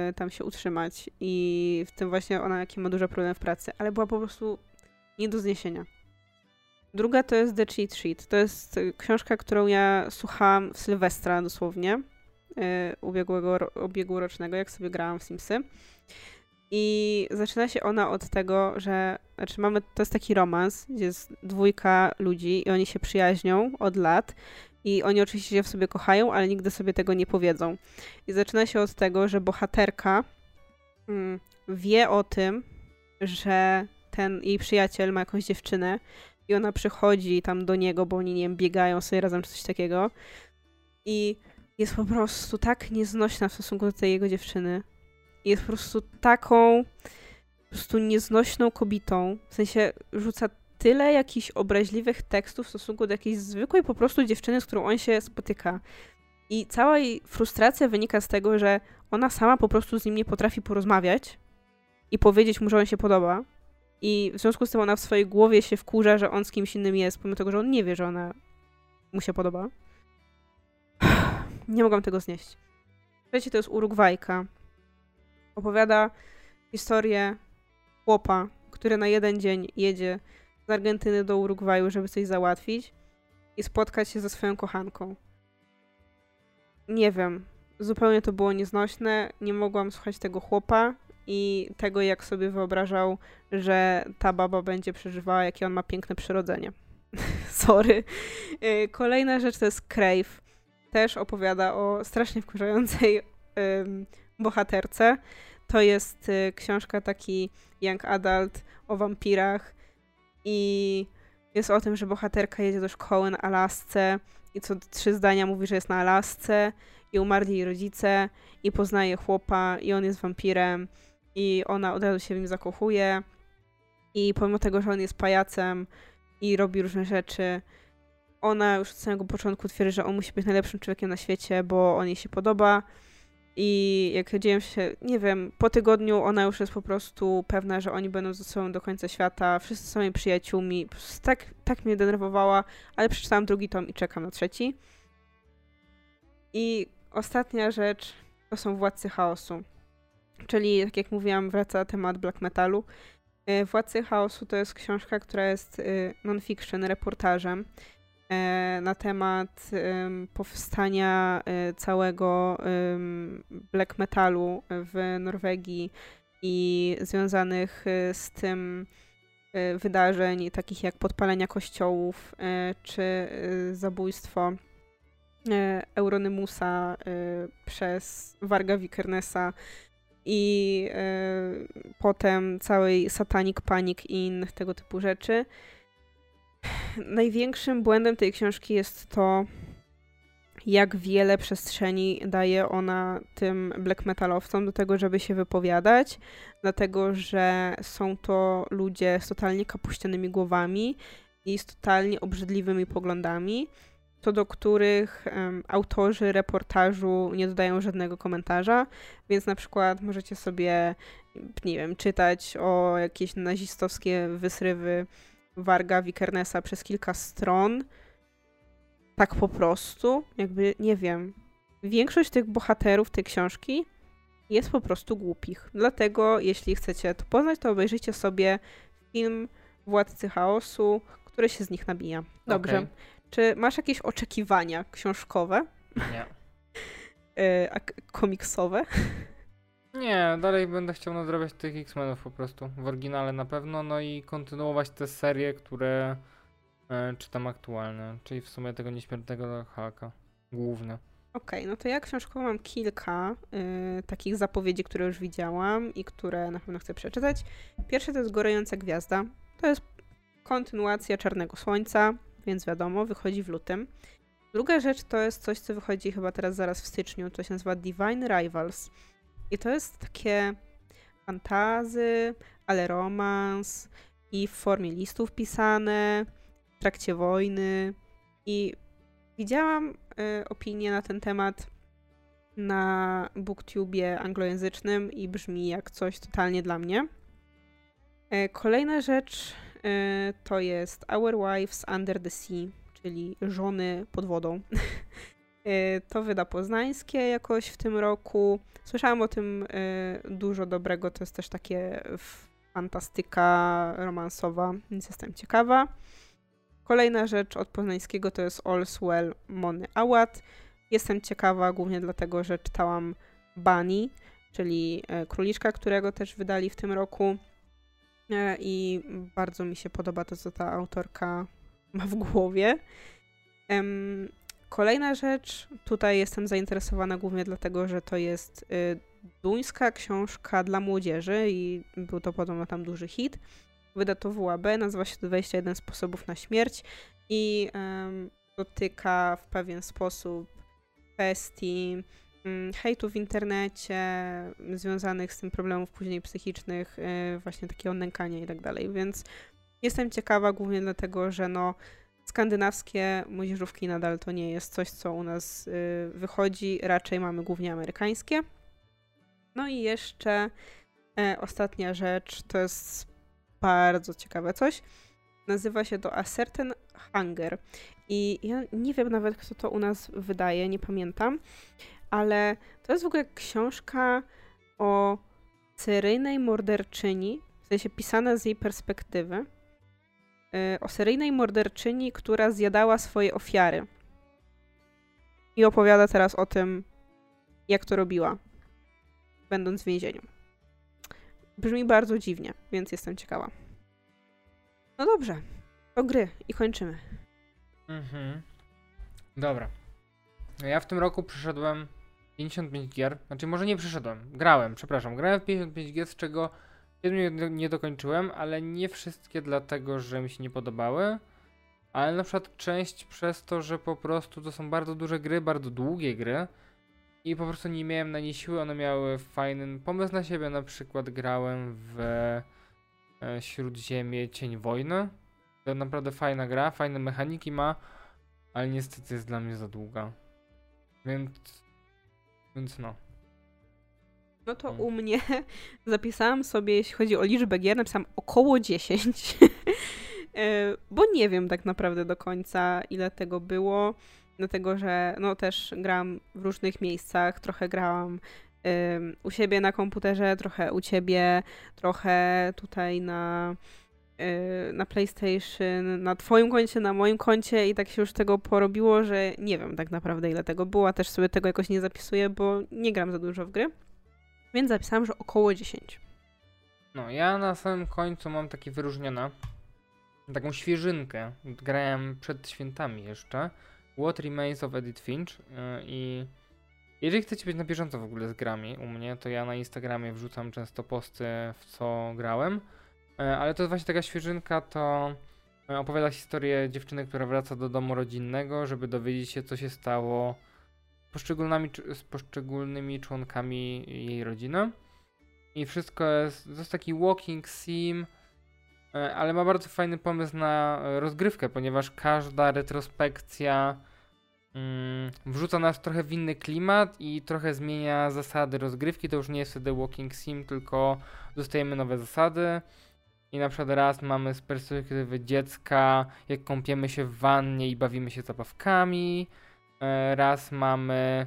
B: y, tam się utrzymać i w tym właśnie ona jaki ma duże problemy w pracy, ale była po prostu Nie do zniesienia. Druga to jest The Cheat Sheet. To jest książka, którą ja słuchałam w Sylwestra dosłownie, ubiegłego, ubiegłorocznego, jak sobie grałam w Simsy. I zaczyna się ona od tego, że znaczy mamy, to jest taki romans, gdzie jest dwójka ludzi i oni się przyjaźnią od lat i oni oczywiście się w sobie kochają, ale nigdy sobie tego nie powiedzą. I zaczyna się od tego, że bohaterka mm, wie o tym, że ten jej przyjaciel ma jakąś dziewczynę i ona przychodzi tam do niego, bo oni, nie wiem, biegają sobie razem czy coś takiego i jest po prostu tak nieznośna w stosunku do tej jego dziewczyny. Jest po prostu taką po prostu nieznośną kobietą. W sensie rzuca tyle jakichś obraźliwych tekstów w stosunku do jakiejś zwykłej po prostu dziewczyny, z którą on się spotyka. I cała jej frustracja wynika z tego, że ona sama po prostu z nim nie potrafi porozmawiać i powiedzieć mu, że on się podoba. I w związku z tym ona w swojej głowie się wkurza, że on z kimś innym jest, pomimo tego, że on nie wie, że ona mu się podoba. Nie mogłam tego znieść. Trzecie to jest Urugwajka. Opowiada historię chłopa, który na jeden dzień jedzie z Argentyny do Urugwaju, żeby coś załatwić i spotkać się ze swoją kochanką. Nie wiem, zupełnie to było nieznośne, nie mogłam słuchać tego chłopa i tego, jak sobie wyobrażał, że ta baba będzie przeżywała, jakie on ma piękne przyrodzenie. Sorry. Y, kolejna rzecz to jest Crave. Też opowiada o strasznie wkurzającej bohaterce. To jest y, książka taki young adult o wampirach i jest o tym, że bohaterka jedzie do szkoły na Alasce i co trzy zdania mówi, że jest na Alasce i umarli jej rodzice i poznaje chłopa i on jest wampirem i ona od razu się w nim zakochuje i pomimo tego, że on jest pajacem i robi różne rzeczy, ona już od samego początku twierdzi, że on musi być najlepszym człowiekiem na świecie, bo on jej się podoba i jak dzieją się, nie wiem, po tygodniu ona już jest po prostu pewna, że oni będą ze sobą do końca świata, wszyscy są jej przyjaciółmi. Tak, tak mnie denerwowała, ale przeczytałam drugi tom i czekam na trzeci. I ostatnia rzecz to są Władcy Chaosu. Czyli, tak jak mówiłam, wraca temat black metalu. E, Władcy Chaosu to jest książka, która jest e, non-fiction, reportażem na temat powstania e, całego black metalu w Norwegii i związanych e, z tym wydarzeń, takich jak podpalenia kościołów czy zabójstwo Euronymusa przez Warga Vikernesa i potem całej Satanic Panic i innych tego typu rzeczy największym błędem tej książki jest to, jak wiele przestrzeni daje ona tym black metalowcom do tego, żeby się wypowiadać, dlatego że są to ludzie z totalnie kapuścianymi głowami i z totalnie obrzydliwymi poglądami, co do których um, autorzy reportażu nie dodają żadnego komentarza, więc na przykład możecie sobie, nie wiem, czytać o jakieś nazistowskie wysrywy Warga Wikernesa przez kilka stron. Tak po prostu. Jakby, nie wiem. Większość tych bohaterów tej książki jest po prostu głupich. Dlatego, jeśli chcecie to poznać, to obejrzyjcie sobie film Władcy Chaosu, który się z nich nabija. Dobrze. Okay. Czy masz jakieś oczekiwania książkowe?
A: Nie.
B: E, a komiksowe?
A: Nie, dalej będę chciał nadrabiać tych X-Menów po prostu. W oryginale na pewno, no i kontynuować te serie, które e, czytam aktualne. Czyli w sumie tego nieśmiertelnego Hulka. Główne.
B: Okej, okay, no to ja książkowo mam kilka y, takich zapowiedzi, które już widziałam i które na pewno chcę przeczytać. Pierwsze to jest Gorąca Gwiazda. To jest kontynuacja Czarnego Słońca, więc wiadomo, wychodzi w lutym. Druga rzecz to jest coś, co wychodzi chyba teraz zaraz w styczniu. To się nazywa Divine Rivals. I to jest takie fantazy, ale romans i w formie listów pisane, w trakcie wojny. I widziałam y, opinie na ten temat na booktubie anglojęzycznym i brzmi jak coś totalnie dla mnie. Y, kolejna rzecz y, to jest Our Wives Under the Sea, czyli żony pod wodą. Y, to wyda Poznańskie jakoś w tym roku. Słyszałam o tym y, dużo dobrego, to jest też takie fantastyka romansowa, więc jestem ciekawa. Kolejna rzecz od poznańskiego to jest All's Well Mony Awad. Jestem ciekawa głównie dlatego, że czytałam Bunny, czyli e, Króliczka, którego też wydali w tym roku. E, I bardzo mi się podoba to, co ta autorka ma w głowie. Kolejna rzecz, tutaj jestem zainteresowana głównie dlatego, że to jest y, duńska książka dla młodzieży i był to podobno tam duży hit. Wyda to WAB, nazywa się 21 sposobów na śmierć i um, dotyka w pewien sposób kwestii um, hejtu w internecie, związanych z tym problemów później psychicznych, y, właśnie takiego nękania i tak dalej, więc jestem ciekawa głównie dlatego, że no skandynawskie młodzieżówki nadal to nie jest coś, co u nas y, wychodzi, raczej mamy głównie amerykańskie. No i jeszcze e, ostatnia rzecz, to jest bardzo ciekawe coś. Nazywa się to A Certain Hunger. I ja nie wiem nawet, kto to u nas wydaje, nie pamiętam, ale to jest w ogóle książka o seryjnej morderczyni, w sensie pisana z jej perspektywy o seryjnej morderczyni, która zjadała swoje ofiary. I opowiada teraz o tym, jak to robiła, będąc w więzieniu. Brzmi bardzo dziwnie, więc jestem ciekawa. No dobrze, to gry i kończymy.
A: Mhm. Dobra. Ja w tym roku przeszedłem 55 gier. Znaczy, może nie przeszedłem, grałem, przepraszam. Grałem w 55 gier, z czego Siedmiu nie dokończyłem, ale nie wszystkie dlatego, że mi się nie podobały. Ale na przykład część przez to, że po prostu to są bardzo duże gry, bardzo długie gry. I po prostu nie miałem na nie siły, one miały fajny pomysł na siebie. Na przykład grałem w e, Śródziemie Cień Wojny. To naprawdę fajna gra, fajne mechaniki ma, ale niestety jest dla mnie za długa. Więc, więc no.
B: No to hmm. u mnie zapisałam sobie, jeśli chodzi o liczbę gier, napisałam około 10. E, bo nie wiem tak naprawdę do końca, ile tego było. Dlatego, że no też grałam w różnych miejscach, trochę grałam u siebie na komputerze, trochę u ciebie, trochę tutaj na, y, na PlayStation, na twoim koncie, na moim koncie i tak się już tego porobiło, że nie wiem tak naprawdę ile tego było, a też sobie tego jakoś nie zapisuję, bo nie gram za dużo w gry. Więc zapisałam, że około 10.
A: No, ja na samym końcu mam takie wyróżnione, taką świeżynkę. Grałem przed świętami jeszcze. What Remains of Edith Finch yy, i jeżeli chcecie być na bieżąco w ogóle z grami u mnie, to ja na Instagramie wrzucam często posty w co grałem, yy, ale to jest właśnie taka świeżynka, to yy, opowiada historię dziewczyny, która wraca do domu rodzinnego, żeby dowiedzieć się co się stało poszczególnymi, z poszczególnymi członkami jej rodziny. I wszystko jest, to jest taki walking sim, e, ale ma bardzo fajny pomysł na e, rozgrywkę, ponieważ każda retrospekcja mm, wrzuca nas trochę w inny klimat i trochę zmienia zasady rozgrywki. To już nie jest wtedy walking sim, tylko dostajemy nowe zasady. I na przykład raz mamy z perspektywy dziecka, jak kąpiemy się w wannie i bawimy się zabawkami. E, raz mamy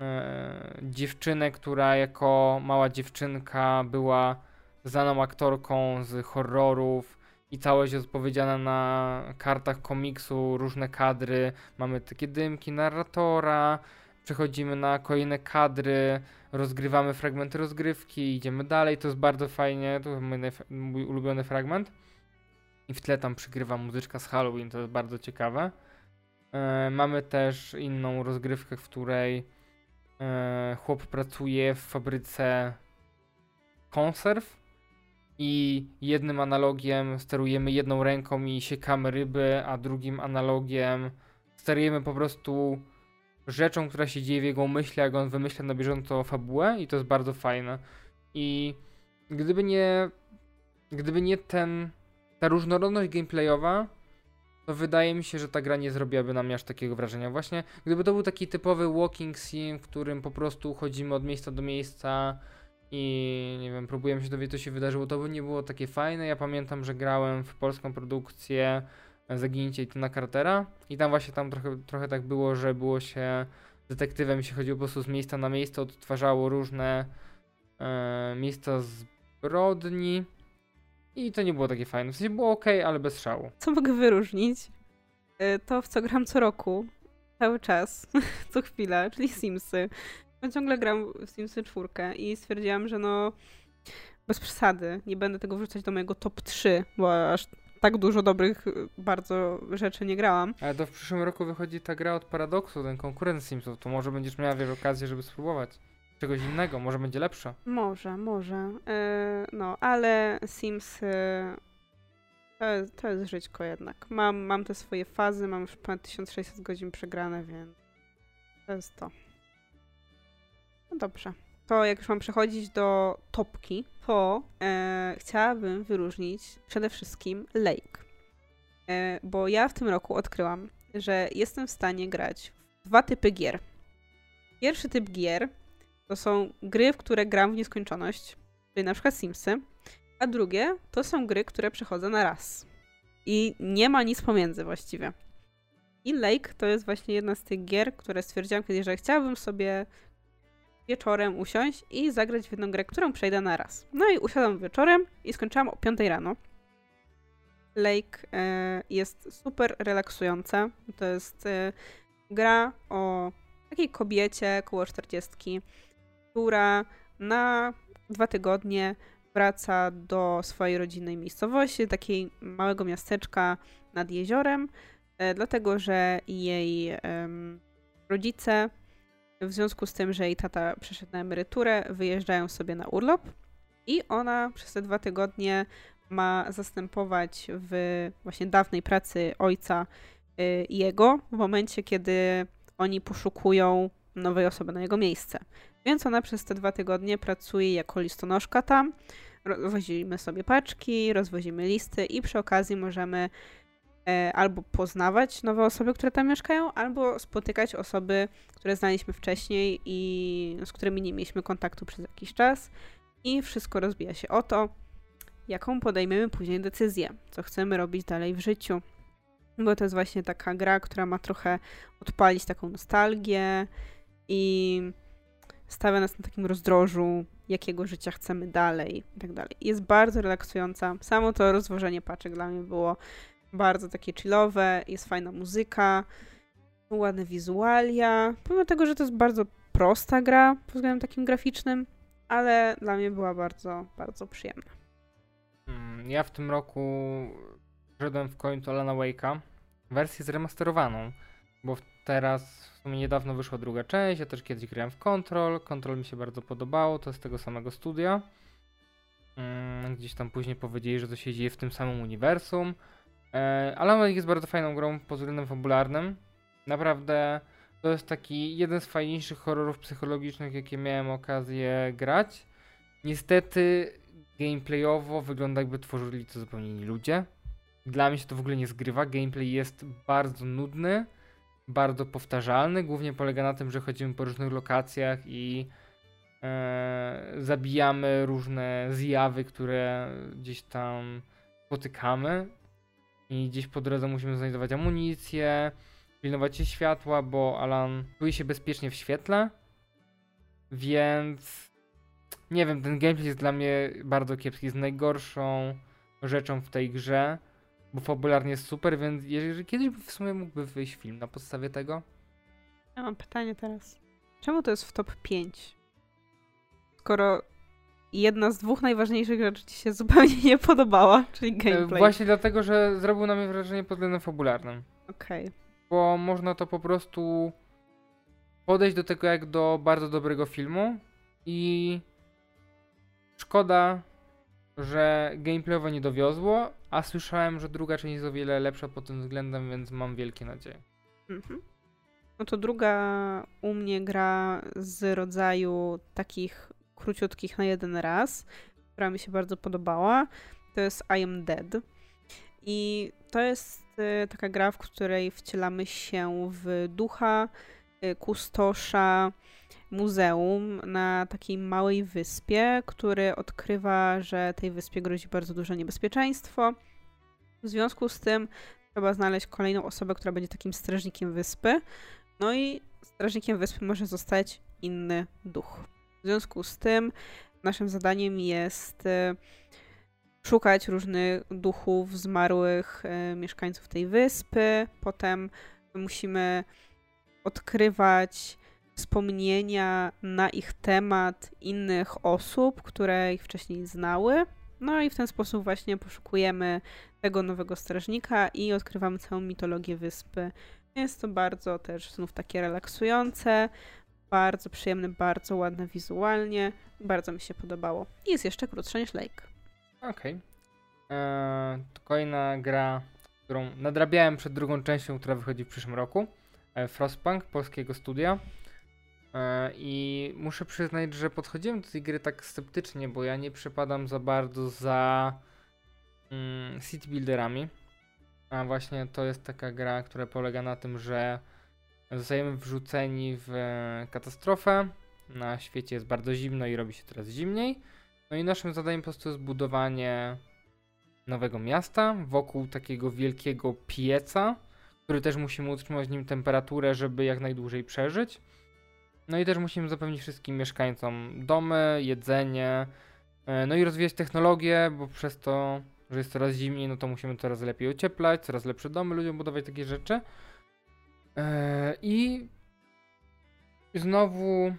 A: e, dziewczynę, która jako mała dziewczynka była znaną aktorką z horrorów i całość jest opowiedziana na kartach komiksu, różne kadry. Mamy takie dymki narratora, przechodzimy na kolejne kadry, rozgrywamy fragmenty rozgrywki, idziemy dalej. To jest bardzo fajnie, to mój ulubiony fragment. I w tle tam przygrywa muzyczka z Halloween, to jest bardzo ciekawe. E, mamy też inną rozgrywkę, w której e, chłop pracuje w fabryce konserw i jednym analogiem sterujemy jedną ręką i siekamy ryby, a drugim analogiem sterujemy po prostu rzeczą, która się dzieje w jego myśli, jak on wymyśla na bieżąco fabułę i to jest bardzo fajne. I gdyby nie gdyby nie ten ta różnorodność gameplayowa, to wydaje mi się, że ta gra nie zrobiłaby na mnie aż takiego wrażenia. Właśnie, gdyby to był taki typowy walking sim, w którym po prostu chodzimy od miejsca do miejsca i nie wiem, próbujemy się dowiedzieć, co się wydarzyło, to by nie było takie fajne. Ja pamiętam, że grałem w polską produkcję Zaginięcie Tina Cartera i tam właśnie tam trochę, trochę tak było, że było się detektywem, się chodziło po prostu z miejsca na miejsce, odtwarzało różne e, miejsca zbrodni I to nie było takie fajne. W sensie było ok, ale bez szału.
B: Co mogę wyróżnić? Y, to, w co gram co roku. Cały czas. co chwila, czyli Simsy. Ja ciągle gram w Simsy 4 i stwierdziłam, że no bez przesady. Nie będę tego wrzucać do mojego top 3, bo aż tak dużo dobrych y, bardzo rzeczy nie grałam.
A: Ale to w przyszłym roku wychodzi ta gra od Paradoxu, ten konkurent Simsów. To może będziesz miała wiele okazji, żeby spróbować czegoś innego, może będzie lepsza.
B: Może, może. Yy, no, ale Sims yy, to, jest, to jest żyćko jednak. Mam, mam te swoje fazy, mam już ponad 1600 godzin przegrane, więc to jest to. No dobrze. To jak już mam przechodzić do topki, to e, chciałabym wyróżnić przede wszystkim Lake. Bo ja w tym roku odkryłam, że jestem w stanie grać w dwa typy gier. Pierwszy typ gier to są gry, w które gram w nieskończoność, czyli na przykład Simsy, a drugie to są gry, które przechodzę na raz. I nie ma nic pomiędzy właściwie. I Lake to jest właśnie jedna z tych gier, które stwierdziłam kiedyś, że chciałabym sobie wieczorem usiąść i zagrać w jedną grę, którą przejdę na raz. No i usiadłam wieczorem i skończyłam o 5 rano. Lake e, jest super relaksująca. To jest e, gra o takiej kobiecie koło 40, która na dwa tygodnie wraca do swojej rodzinnej miejscowości, takiej małego miasteczka nad jeziorem, e, dlatego że jej rodzice w związku z tym, że jej tata przeszedł na emeryturę, wyjeżdżają sobie na urlop i ona przez te dwa tygodnie ma zastępować w właśnie dawnej pracy ojca y, jego w momencie, kiedy oni poszukują nowej osoby na jego miejsce. Więc ona przez te dwa tygodnie pracuje jako listonoszka tam. Rozwozimy sobie paczki, rozwozimy listy i przy okazji możemy E, albo poznawać nowe osoby, które tam mieszkają, albo spotykać osoby, które znaliśmy wcześniej i z którymi nie mieliśmy kontaktu przez jakiś czas. I wszystko rozbija się o to, jaką podejmiemy później decyzję, co chcemy robić dalej w życiu. Bo to jest właśnie taka gra, która ma trochę odpalić taką nostalgię i stawia nas na takim rozdrożu, jakiego życia chcemy dalej i tak dalej. Jest bardzo relaksująca. Samo to rozwożenie paczek dla mnie było bardzo takie chillowe, jest fajna muzyka, ładne wizualia. Pomimo tego, że to jest bardzo prosta gra pod względem takim graficznym, ale dla mnie była bardzo, bardzo przyjemna.
A: Mm, ja w tym roku szedłem w końcu Alana Wake'a, wersję zremasterowaną, bo teraz w sumie niedawno wyszła druga część, ja też kiedyś grałem w Control, Control mi się bardzo podobało, to z tego samego studia. Mm, gdzieś tam później powiedzieli, że to się dzieje w tym samym uniwersum. E, Alan Wake jest bardzo fajną grą pod względem fabularnym. Naprawdę to jest taki jeden z fajniejszych horrorów psychologicznych, jakie miałem okazję grać. Niestety gameplayowo wygląda jakby tworzyli to zupełnie inni ludzie. Dla mnie się to w ogóle nie zgrywa. Gameplay jest bardzo nudny, bardzo powtarzalny. Głównie polega na tym, że chodzimy po różnych lokacjach i e, zabijamy różne zjawy, które gdzieś tam spotykamy. I gdzieś po drodze musimy znajdować amunicję, pilnować się światła, bo Alan czuje się bezpiecznie w świetle, więc nie wiem, ten gameplay jest dla mnie bardzo kiepski, jest najgorszą rzeczą w tej grze, bo fabularnie jest super, więc jeżeli kiedyś w sumie mógłby wyjść film na podstawie tego?
B: Ja mam pytanie teraz. Czemu to jest w top 5? Skoro jedna z dwóch najważniejszych rzeczy ci się zupełnie nie podobała, czyli e, gameplay.
A: Właśnie dlatego, że zrobił na mnie wrażenie pod względem fabularnym.
B: Okej. Okay.
A: Bo można to po prostu podejść do tego jak do bardzo dobrego filmu i szkoda, że gameplayowo nie dowiozło, a słyszałem, że druga część jest o wiele lepsza pod tym względem, więc mam wielkie nadzieje. Mhm.
B: No to druga u mnie gra z rodzaju takich króciutkich na jeden raz, która mi się bardzo podobała. To jest I Am Dead. I to jest y, taka gra, w której wcielamy się w ducha y, kustosza muzeum na takiej małej wyspie, który odkrywa, że tej wyspie grozi bardzo duże niebezpieczeństwo. W związku z tym trzeba znaleźć kolejną osobę, która będzie takim strażnikiem wyspy. No i strażnikiem wyspy może zostać inny duch. W związku z tym naszym zadaniem jest e, szukać różnych duchów zmarłych e, mieszkańców tej wyspy. Potem musimy odkrywać wspomnienia na ich temat innych osób, które ich wcześniej znały. No i w ten sposób właśnie poszukujemy tego nowego strażnika i odkrywamy całą mitologię wyspy. Jest to bardzo też znów takie relaksujące, bardzo przyjemne, bardzo ładne wizualnie. Bardzo mi się podobało. I jest jeszcze krótsza niż Lake.
A: Okej. Okay. Eee, to kolejna gra, którą nadrabiałem przed drugą częścią, która wychodzi w przyszłym roku. E, Frostpunk polskiego studia. E, I muszę przyznać, że podchodziłem do tej gry tak sceptycznie, bo ja nie przepadam za bardzo za mm, city builderami. A właśnie to jest taka gra, która polega na tym, że zostajemy wrzuceni w katastrofę. Na świecie jest bardzo zimno i robi się coraz zimniej. No i naszym zadaniem po prostu jest budowanie nowego miasta wokół takiego wielkiego pieca, który też musimy utrzymać w nim temperaturę, żeby jak najdłużej przeżyć. No i też musimy zapewnić wszystkim mieszkańcom domy, jedzenie, e, no i rozwijać technologię, bo przez to, że jest coraz zimniej, no to musimy coraz lepiej ocieplać, coraz lepsze domy ludziom budować takie rzeczy. E, I znowu,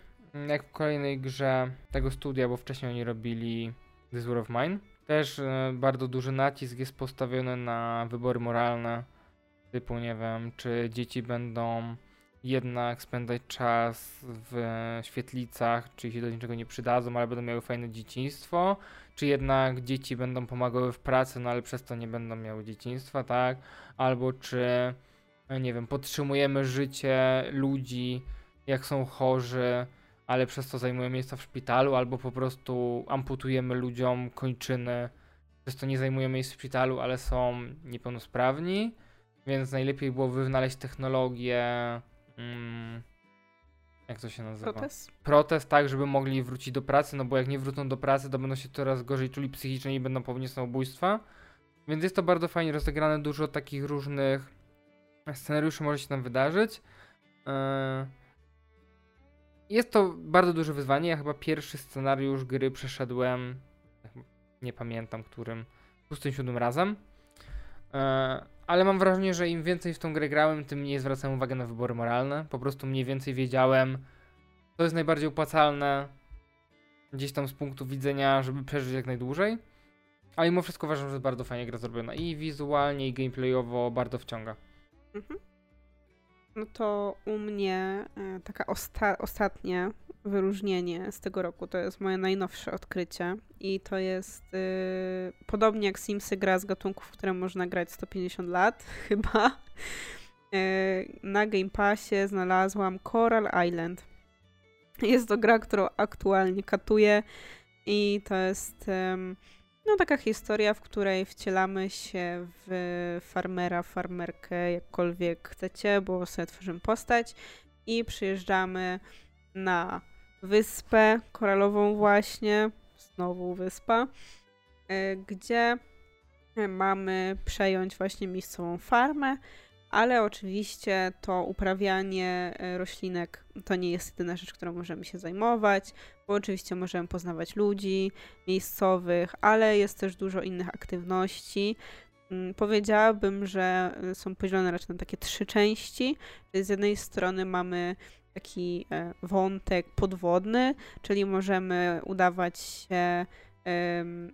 A: jak w kolejnej grze tego studia, bo wcześniej oni robili This War of Mine, też e, bardzo duży nacisk jest postawiony na wybory moralne, typu nie wiem, czy dzieci będą jednak spędzać czas w świetlicach, czy się do niczego nie przydadzą, ale będą miały fajne dzieciństwo, czy jednak dzieci będą pomagały w pracy, no ale przez to nie będą miały dzieciństwa, tak? Albo czy, nie wiem, podtrzymujemy życie ludzi, jak są chorzy, ale przez to zajmują miejsca w szpitalu, albo po prostu amputujemy ludziom kończyny, przez to nie zajmują miejsc w szpitalu, ale są niepełnosprawni, więc najlepiej byłoby wynaleźć technologię Mm, jak to się nazywa?
B: Protest?
A: Protest, tak, żeby mogli wrócić do pracy, no bo jak nie wrócą do pracy, to będą się coraz gorzej czuli psychicznie i będą popełniać samobójstwa. Więc jest to bardzo fajnie rozegrane, dużo takich różnych scenariuszy może się tam wydarzyć. E, jest to bardzo duże wyzwanie. Ja chyba pierwszy scenariusz gry przeszedłem, nie pamiętam którym, 27 razem. Ale mam wrażenie, że im więcej w tą grę grałem, tym mniej zwracałem uwagę na wybory moralne. Po prostu mniej więcej wiedziałem, co jest najbardziej opłacalne gdzieś tam z punktu widzenia, żeby przeżyć jak najdłużej. Ale mimo wszystko uważam, że jest bardzo fajnie gra zrobiona. I wizualnie, i gameplayowo bardzo wciąga. Mhm.
B: No to u mnie e, taka osta ostatnia wyróżnienie z tego roku. To jest moje najnowsze odkrycie i to jest yy, podobnie jak Simsy gra z gatunków, które można grać 150 lat chyba. Yy, na Game Passie znalazłam Coral Island. Jest to gra, którą aktualnie katuję i to jest yy, no taka historia, w której wcielamy się w farmera, farmerkę, jakkolwiek chcecie, bo sobie tworzymy postać i przyjeżdżamy na wyspę koralową właśnie, znowu wyspa, e, gdzie mamy przejąć właśnie miejscową farmę, ale oczywiście to uprawianie e, roślinek to nie jest jedyna rzecz, którą możemy się zajmować, bo oczywiście możemy poznawać ludzi miejscowych, ale jest też dużo innych aktywności. Mm, powiedziałabym, że e, są podzielone raczej na takie trzy części. Z jednej strony mamy taki e, wątek podwodny, czyli możemy udawać się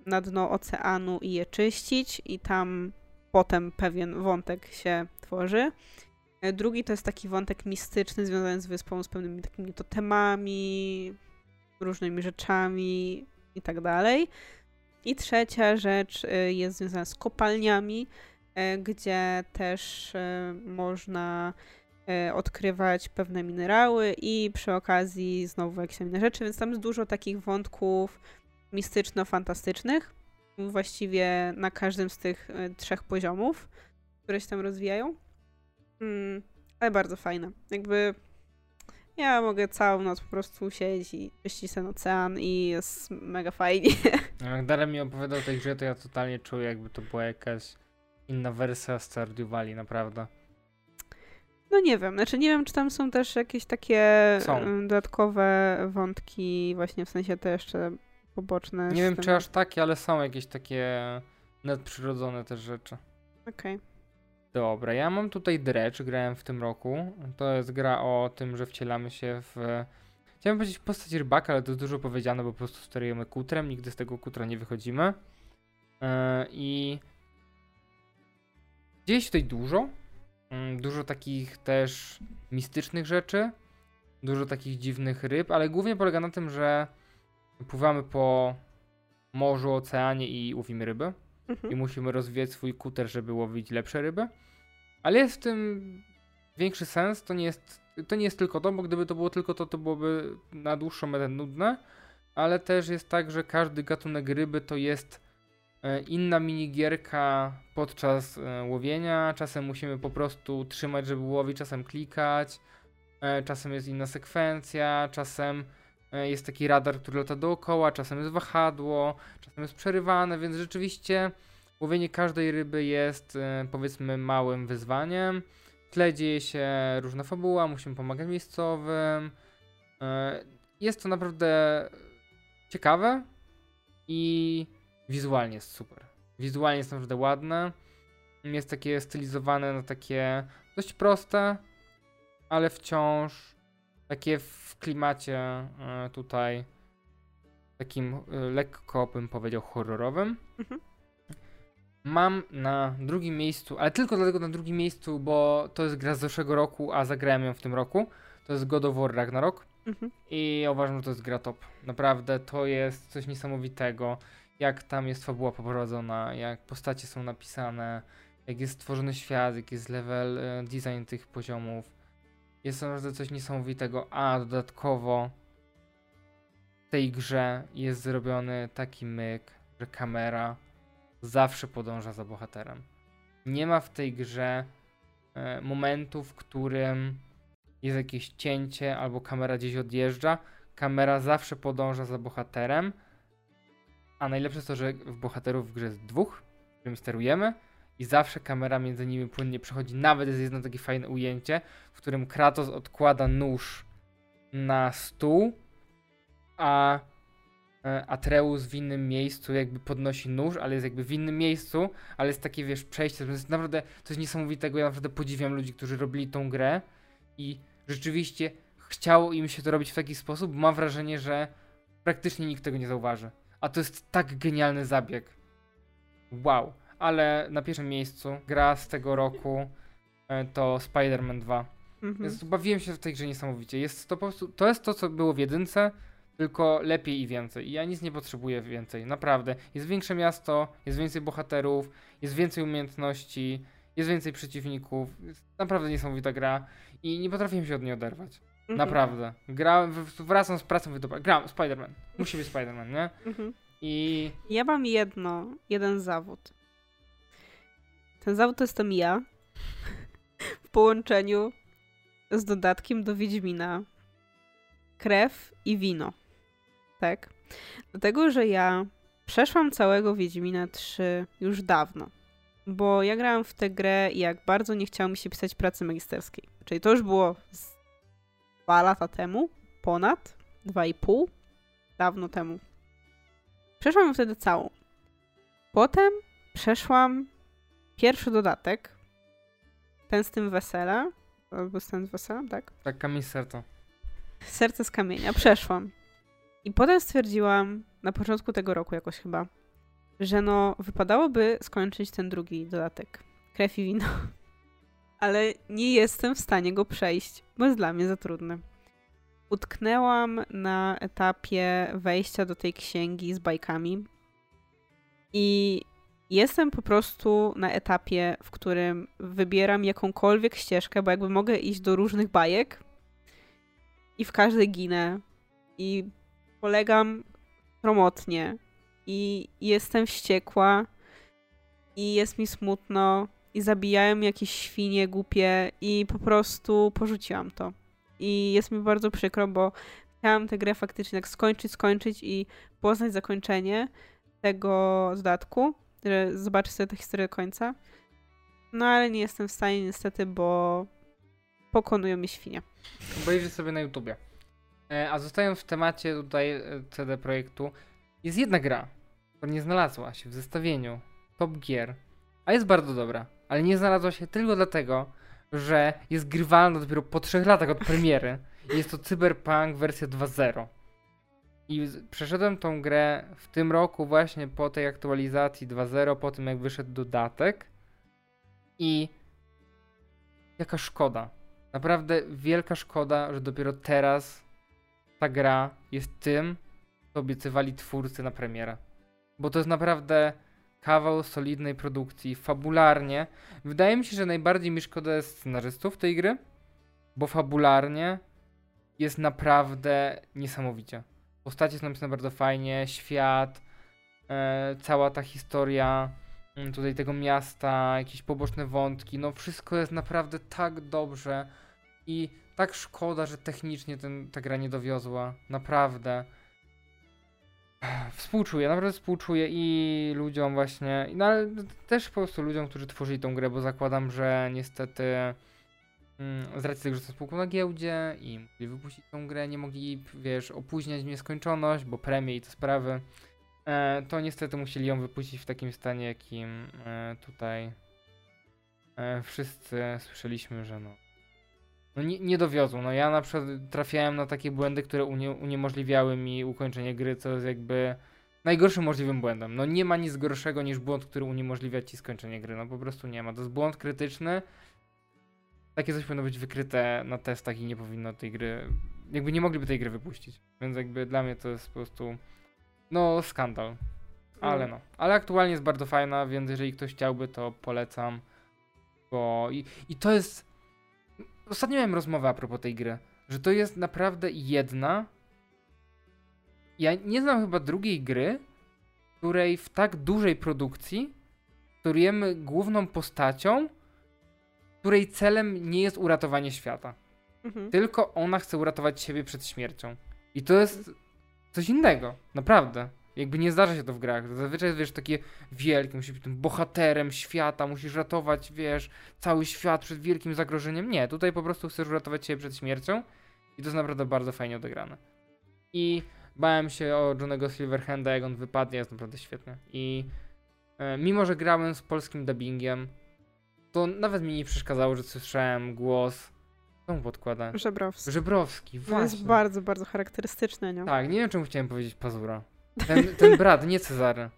B: na dno oceanu i je czyścić, i tam potem pewien wątek się tworzy. E, drugi to jest taki wątek mistyczny związany z wyspą, z pewnymi takimi totemami, różnymi rzeczami i tak dalej. I trzecia rzecz e, jest związana z kopalniami, gdzie też można odkrywać pewne minerały i przy okazji znowu jakieś inne rzeczy, więc tam jest dużo takich wątków mistyczno-fantastycznych, właściwie na każdym z tych e, trzech poziomów, które się tam rozwijają. Mm, ale bardzo fajne. Jakby ja mogę całą noc po prostu siedzieć i czyścić ten ocean i jest mega fajnie.
A: Jak Darem mi opowiadał tej grze, to ja totalnie czuję, jakby to była jakaś inna wersja Stardew Valley, naprawdę.
B: No nie wiem, znaczy nie wiem, czy tam są też jakieś takie
A: są.
B: dodatkowe wątki, właśnie w sensie te jeszcze poboczne.
A: Nie wiem, czy aż takie, ale są jakieś takie nadprzyrodzone też rzeczy.
B: Okej. Okay.
A: Dobra, ja mam tutaj Dredge, grałem w tym roku. To jest gra o tym, że wcielamy się w... Chciałem powiedzieć postać rybaka, ale to dużo powiedziane, bo po prostu sterujemy kutrem, nigdy z tego kutra nie wychodzimy. Yy, I... Dzieje się tutaj dużo. Yy, dużo takich też mistycznych rzeczy. Dużo takich dziwnych ryb, ale głównie polega na tym, że pływamy po morzu, oceanie i łowimy ryby. Mhm. I musimy rozwijać swój kuter, żeby łowić lepsze ryby. Ale jest w tym większy sens. To nie jest, to nie jest tylko to, bo gdyby to było tylko to, to byłoby na dłuższą metę nudne. Ale też jest tak, że każdy gatunek ryby to jest inna minigierka podczas e, łowienia. Czasem musimy po prostu trzymać, żeby łowić, czasem klikać. E, czasem jest inna sekwencja, czasem jest taki radar, który lata dookoła, czasem jest wahadło, czasem jest przerywane, więc rzeczywiście łowienie każdej ryby jest powiedzmy małym wyzwaniem. W tle dzieje się różna fabuła, musimy pomagać miejscowym. Jest to naprawdę ciekawe i wizualnie jest super. Wizualnie jest naprawdę ładne. Jest takie stylizowane na takie dość proste, ale wciąż takie w klimacie e, tutaj takim e, lekko bym powiedział horrorowym. Mhm. Mam na drugim miejscu, ale tylko dlatego na drugim miejscu, bo to jest gra z zeszłego roku, a zagrałem ją w tym roku. To jest God of War Ragnarok. Mhm. I uważam, że to jest gra top. Naprawdę to jest coś niesamowitego. Jak tam jest fabuła poprowadzona, jak postacie są napisane, jak jest stworzony świat, jak jest level e, design tych poziomów. Jest naprawdę coś niesamowitego. A dodatkowo w tej grze jest zrobiony taki myk, że kamera zawsze podąża za bohaterem. Nie ma w tej grze e, momentu, w którym jest jakieś cięcie albo kamera gdzieś odjeżdża. Kamera zawsze podąża za bohaterem. A najlepsze jest to, że w bohaterów w grze jest dwóch, którym sterujemy i zawsze kamera między nimi płynnie przechodzi. Nawet jest jedno takie fajne ujęcie, w którym Kratos odkłada nóż na stół, a e, Atreus w innym miejscu jakby podnosi nóż, ale jest jakby w innym miejscu, ale jest takie, wiesz, przejście. To jest naprawdę coś niesamowitego. Ja naprawdę podziwiam ludzi, którzy robili tą grę i rzeczywiście chciało im się to robić w taki sposób, mam wrażenie, że praktycznie nikt tego nie zauważy. A to jest tak genialny zabieg. Wow ale na pierwszym miejscu gra z tego roku e, to Spider-Man 2. Mhm. Więc bawiłem się w tej grze niesamowicie. Jest to po prostu, to jest to, co było w jedynce, tylko lepiej i więcej. I ja nic nie potrzebuję więcej, naprawdę. Jest większe miasto, jest więcej bohaterów, jest więcej umiejętności, jest więcej przeciwników. Jest naprawdę niesamowita gra i nie potrafiłem się od niej oderwać. Mhm. Naprawdę. Gra, wracam z pracą, mówię, gram, Spider-Man. Musi być Spider-Man, nie? Mhm. I...
B: Ja mam jedno, jeden zawód. Ten zawód to jestem ja w połączeniu z dodatkiem do Wiedźmina. Krew i wino. Tak? Dlatego, że ja przeszłam całego Wiedźmina 3 już dawno. Bo ja grałam w tę grę jak bardzo nie chciało mi się pisać pracy magisterskiej. Czyli to już było dwa lata temu, ponad, dwa i pół, dawno temu. Przeszłam ją wtedy całą. Potem przeszłam pierwszy dodatek, ten z tym wesela, albo z tym z weselem, tak?
A: Tak, kamień serca.
B: Serce z kamienia, przeszłam. I potem stwierdziłam, na początku tego roku jakoś chyba, że no wypadałoby skończyć ten drugi dodatek. Krew i wino. Ale nie jestem w stanie go przejść, bo jest dla mnie za trudny. Utknęłam na etapie wejścia do tej księgi z bajkami i jestem po prostu na etapie, w którym wybieram jakąkolwiek ścieżkę, bo jakby mogę iść do różnych bajek i w każdej ginę i polegam promotnie i jestem wściekła i jest mi smutno i zabijają jakieś świnie głupie i po prostu porzuciłam to. I jest mi bardzo przykro, bo chciałam tę grę faktycznie tak skończyć, skończyć i poznać zakończenie tego dodatku, że zobaczę sobie tę historię końca. No ale nie jestem w stanie niestety, bo pokonują mi świnie.
A: Obejrzyj sobie na YouTubie. E, a zostając w temacie tutaj e, CD Projektu, jest jedna gra, która nie znalazła się w zestawieniu Top Gear, a jest bardzo dobra, ale nie znalazła się tylko dlatego, że jest grywalna dopiero po trzech latach od premiery. Jest to Cyberpunk wersja 2.0. I przeszedłem tą grę w tym roku właśnie po tej aktualizacji 2.0, po tym jak wyszedł dodatek. I jaka szkoda. Naprawdę wielka szkoda, że dopiero teraz ta gra jest tym, co obiecywali twórcy na premierę. Bo to jest naprawdę kawał solidnej produkcji, fabularnie. Wydaje mi się, że najbardziej mi szkoda jest scenarzystów tej gry, bo fabularnie jest naprawdę niesamowicie. Postacie są napisane bardzo fajnie, świat, e, cała ta historia mm, tutaj tego miasta, jakieś poboczne wątki, no wszystko jest naprawdę tak dobrze i tak szkoda, że technicznie ten, ta gra nie dowiozła, naprawdę. Współczuję, naprawdę współczuję i ludziom właśnie, no ale też po prostu ludziom, którzy tworzyli tą grę, bo zakładam, że niestety mm, z racji tego, że to spółką na giełdzie i mogli wypuścić tą grę, nie mogli, wiesz, opóźniać w nieskończoność, bo premie i te sprawy, e, to niestety musieli ją wypuścić w takim stanie, jakim e, tutaj e, wszyscy słyszeliśmy, że no no nie, nie dowiozą. No ja na przykład trafiałem na takie błędy, które unie, uniemożliwiały mi ukończenie gry, co jest jakby najgorszym możliwym błędem. No nie ma nic gorszego niż błąd, który uniemożliwia ci skończenie gry. No po prostu nie ma. To jest błąd krytyczny. Takie coś powinno być wykryte na testach i nie powinno tej gry. Jakby nie mogliby tej gry wypuścić. Więc jakby dla mnie to jest po prostu. No, skandal. Ale no. Ale aktualnie jest bardzo fajna, więc jeżeli ktoś chciałby, to polecam. Bo. I, i to jest Ostatnio miałem rozmowę a propos tej gry, że to jest naprawdę jedna. Ja nie znam chyba drugiej gry, której w tak dużej produkcji sterujemy główną postacią, której celem nie jest uratowanie świata. Mhm. Tylko ona chce uratować siebie przed śmiercią. I to jest coś innego, naprawdę. Jakby nie zdarza się to w grach. Zazwyczaj jest, wiesz, takie wielkie, musisz być tym bohaterem świata, musisz ratować, wiesz, cały świat przed wielkim zagrożeniem. Nie, tutaj po prostu chcesz uratować siebie przed śmiercią i to jest naprawdę bardzo fajnie odegrane. I bałem się o Johnego Silverhanda, jak on wypadnie, jest naprawdę świetny. I e, mimo, że grałem z polskim dubbingiem, to nawet mi nie przeszkadzało, że słyszałem głos Kto mu podkłada?
B: Żebrowski.
A: Żebrowski, właśnie.
B: To jest bardzo, bardzo charakterystyczne, nie?
A: Tak, nie wiem czemu chciałem powiedzieć Pazura. Ten, ten brat, nie Cezary.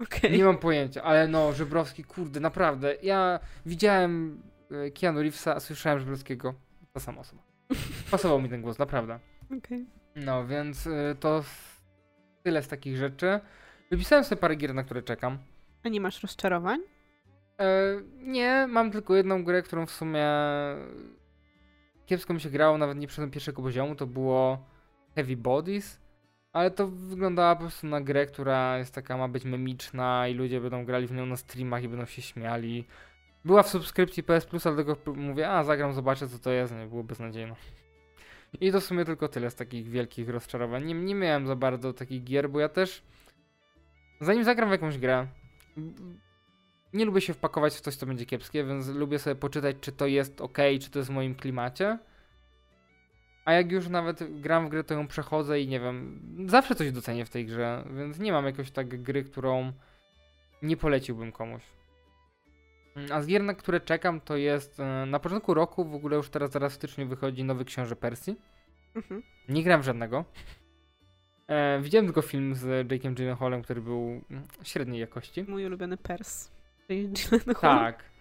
B: Okay.
A: Nie mam pojęcia, ale no, Żebrowski, kurde, naprawdę. Ja widziałem e, Keanu Reevesa, a słyszałem Żebrowskiego. Ta sama osoba. Pasował mi ten głos, naprawdę.
B: Okay.
A: No, więc y, to tyle z takich rzeczy. Wypisałem sobie parę gier, na które czekam.
B: A nie masz rozczarowań?
A: E, nie, mam tylko jedną grę, którą w sumie kiepsko mi się grało, nawet nie przeszedłem pierwszego poziomu, to było Heavy Bodies. Ale to wyglądała po prostu na grę, która jest taka, ma być memiczna i ludzie będą grali w nią na streamach i będą się śmiali. Była w subskrypcji PS Plus, ale tylko mówię, a zagram, zobaczę co to jest, nie było beznadziejne. I to w sumie tylko tyle z takich wielkich rozczarowań. Nie, nie miałem za bardzo takich gier, bo ja też zanim zagram w jakąś grę, nie lubię się wpakować w coś, co będzie kiepskie, więc lubię sobie poczytać, czy to jest ok, czy to jest w moim klimacie. A jak już nawet gram w grę, to ją przechodzę i nie wiem, zawsze coś docenię w tej grze, więc nie mam jakoś tak gry, którą nie poleciłbym komuś. A z gier, na które czekam, to jest e, na początku roku, w ogóle już teraz zaraz w styczniu wychodzi nowy Książę Persji. Mhm. Nie gram w żadnego. E, widziałem tylko film z Jake'em Gyllenhaalem, który był mm, średniej jakości.
B: Mój ulubiony Pers. Gyllenhaal.
A: Tak.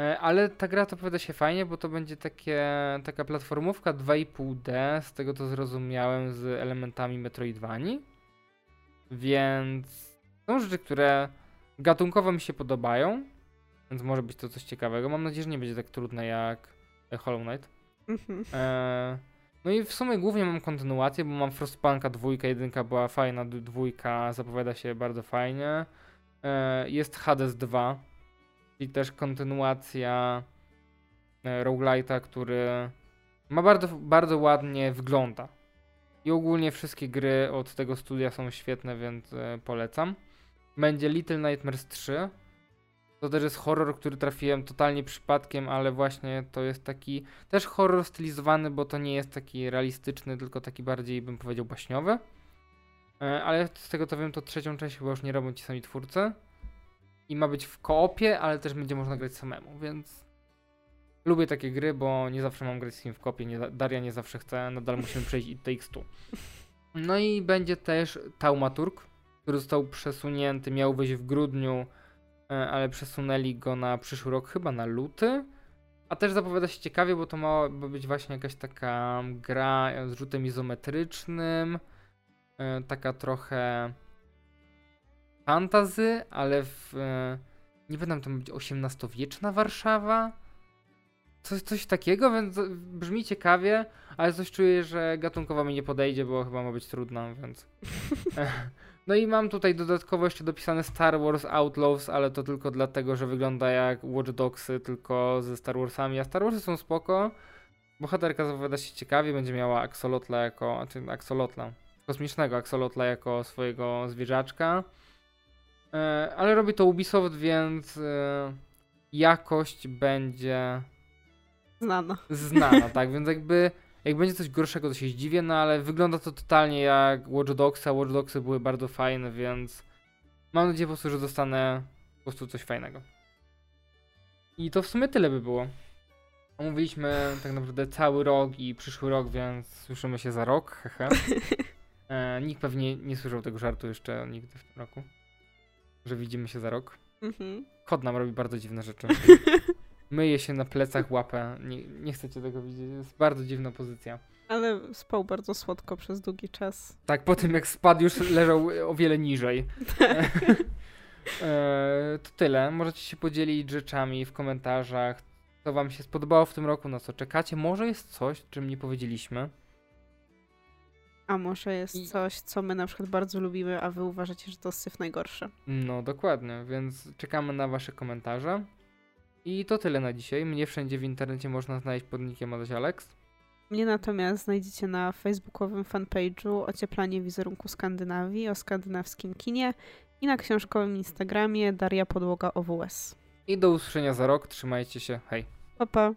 A: E, ale ta gra to powiada się fajnie, bo to będzie takie, taka platformówka 2,5D, z tego to zrozumiałem, z elementami Metroidvanii. Więc są rzeczy, które gatunkowo mi się podobają, więc może być to coś ciekawego. Mam nadzieję, że nie będzie tak trudne jak Hollow Knight. Mhm. E, no i w sumie głównie mam kontynuację, bo mam Frostpunka dwójka, jedynka była fajna, dwójka zapowiada się bardzo fajnie. E, jest Hades 2, i też kontynuacja e, roguelite'a, który ma bardzo, bardzo ładnie wygląda. I ogólnie wszystkie gry od tego studia są świetne, więc e, polecam. Będzie Little Nightmares 3. To też jest horror, który trafiłem totalnie przypadkiem, ale właśnie to jest taki też horror stylizowany, bo to nie jest taki realistyczny, tylko taki bardziej bym powiedział baśniowy. E, ale z tego co wiem, to trzecią część chyba już nie robią ci sami twórcy. I ma być w koopie, ale też będzie można grać samemu, więc lubię takie gry, bo nie zawsze mam grać z kim w kopie, nie, Daria nie zawsze chce, nadal musimy przejść It Takes Two. No i będzie też Taumaturg, który został przesunięty, miał wyjść w grudniu, e, ale przesunęli go na przyszły rok, chyba na luty. A też zapowiada się ciekawie, bo to ma być właśnie jakaś taka gra z rzutem izometrycznym, e, taka trochę fantazy, ale w, e, nie pamiętam, to być XVIII-wieczna Warszawa? Coś, coś takiego, więc brzmi ciekawie, ale coś czuję, że gatunkowo mi nie podejdzie, bo chyba ma być trudna, więc... No i mam tutaj dodatkowo jeszcze dopisane Star Wars Outlaws, ale to tylko dlatego, że wygląda jak Watch Dogsy, tylko ze Star Warsami, a Star Warsy są spoko. Bohaterka zapowiada się ciekawie, będzie miała Axolotla jako, znaczy Axolotla, kosmicznego Axolotla jako swojego zwierzaczka. E, ale robi to Ubisoft, więc e, jakość będzie
B: znana.
A: Znana, tak, więc jakby jak będzie coś gorszego, to się zdziwię, no ale wygląda to totalnie jak Watch Dogs, a Watch Dogsy były bardzo fajne, więc mam nadzieję po prostu, że dostanę po prostu coś fajnego. I to w sumie tyle by było. Omówiliśmy tak naprawdę cały rok i przyszły rok, więc słyszymy się za rok, hehe. E, nikt pewnie nie słyszał tego żartu jeszcze nigdy w tym roku, że widzimy się za rok. Mhm. Kod nam robi bardzo dziwne rzeczy. myje się na plecach łapę. Nie, nie chcecie tego widzieć. Jest bardzo dziwna pozycja.
B: Ale spał bardzo słodko przez długi czas.
A: Tak, po tym jak spadł już leżał o wiele niżej. Tak. e, to tyle. Możecie się podzielić rzeczami w komentarzach. Co wam się spodobało w tym roku, na co czekacie. Może jest coś, czym nie powiedzieliśmy.
B: A może jest I... coś, co my na przykład bardzo lubimy, a wy uważacie, że to syf najgorsze.
A: No, dokładnie, więc czekamy na wasze komentarze. I to tyle na dzisiaj. Mnie wszędzie w internecie można znaleźć pod nickiem Alex.
B: Mnie natomiast znajdziecie na facebookowym fanpage'u Ocieplanie wizerunku Skandynawii o skandynawskim kinie i na książkowym Instagramie Daria Podłoga OWS.
A: I do usłyszenia za rok. Trzymajcie się. Hej.
B: Pa, pa.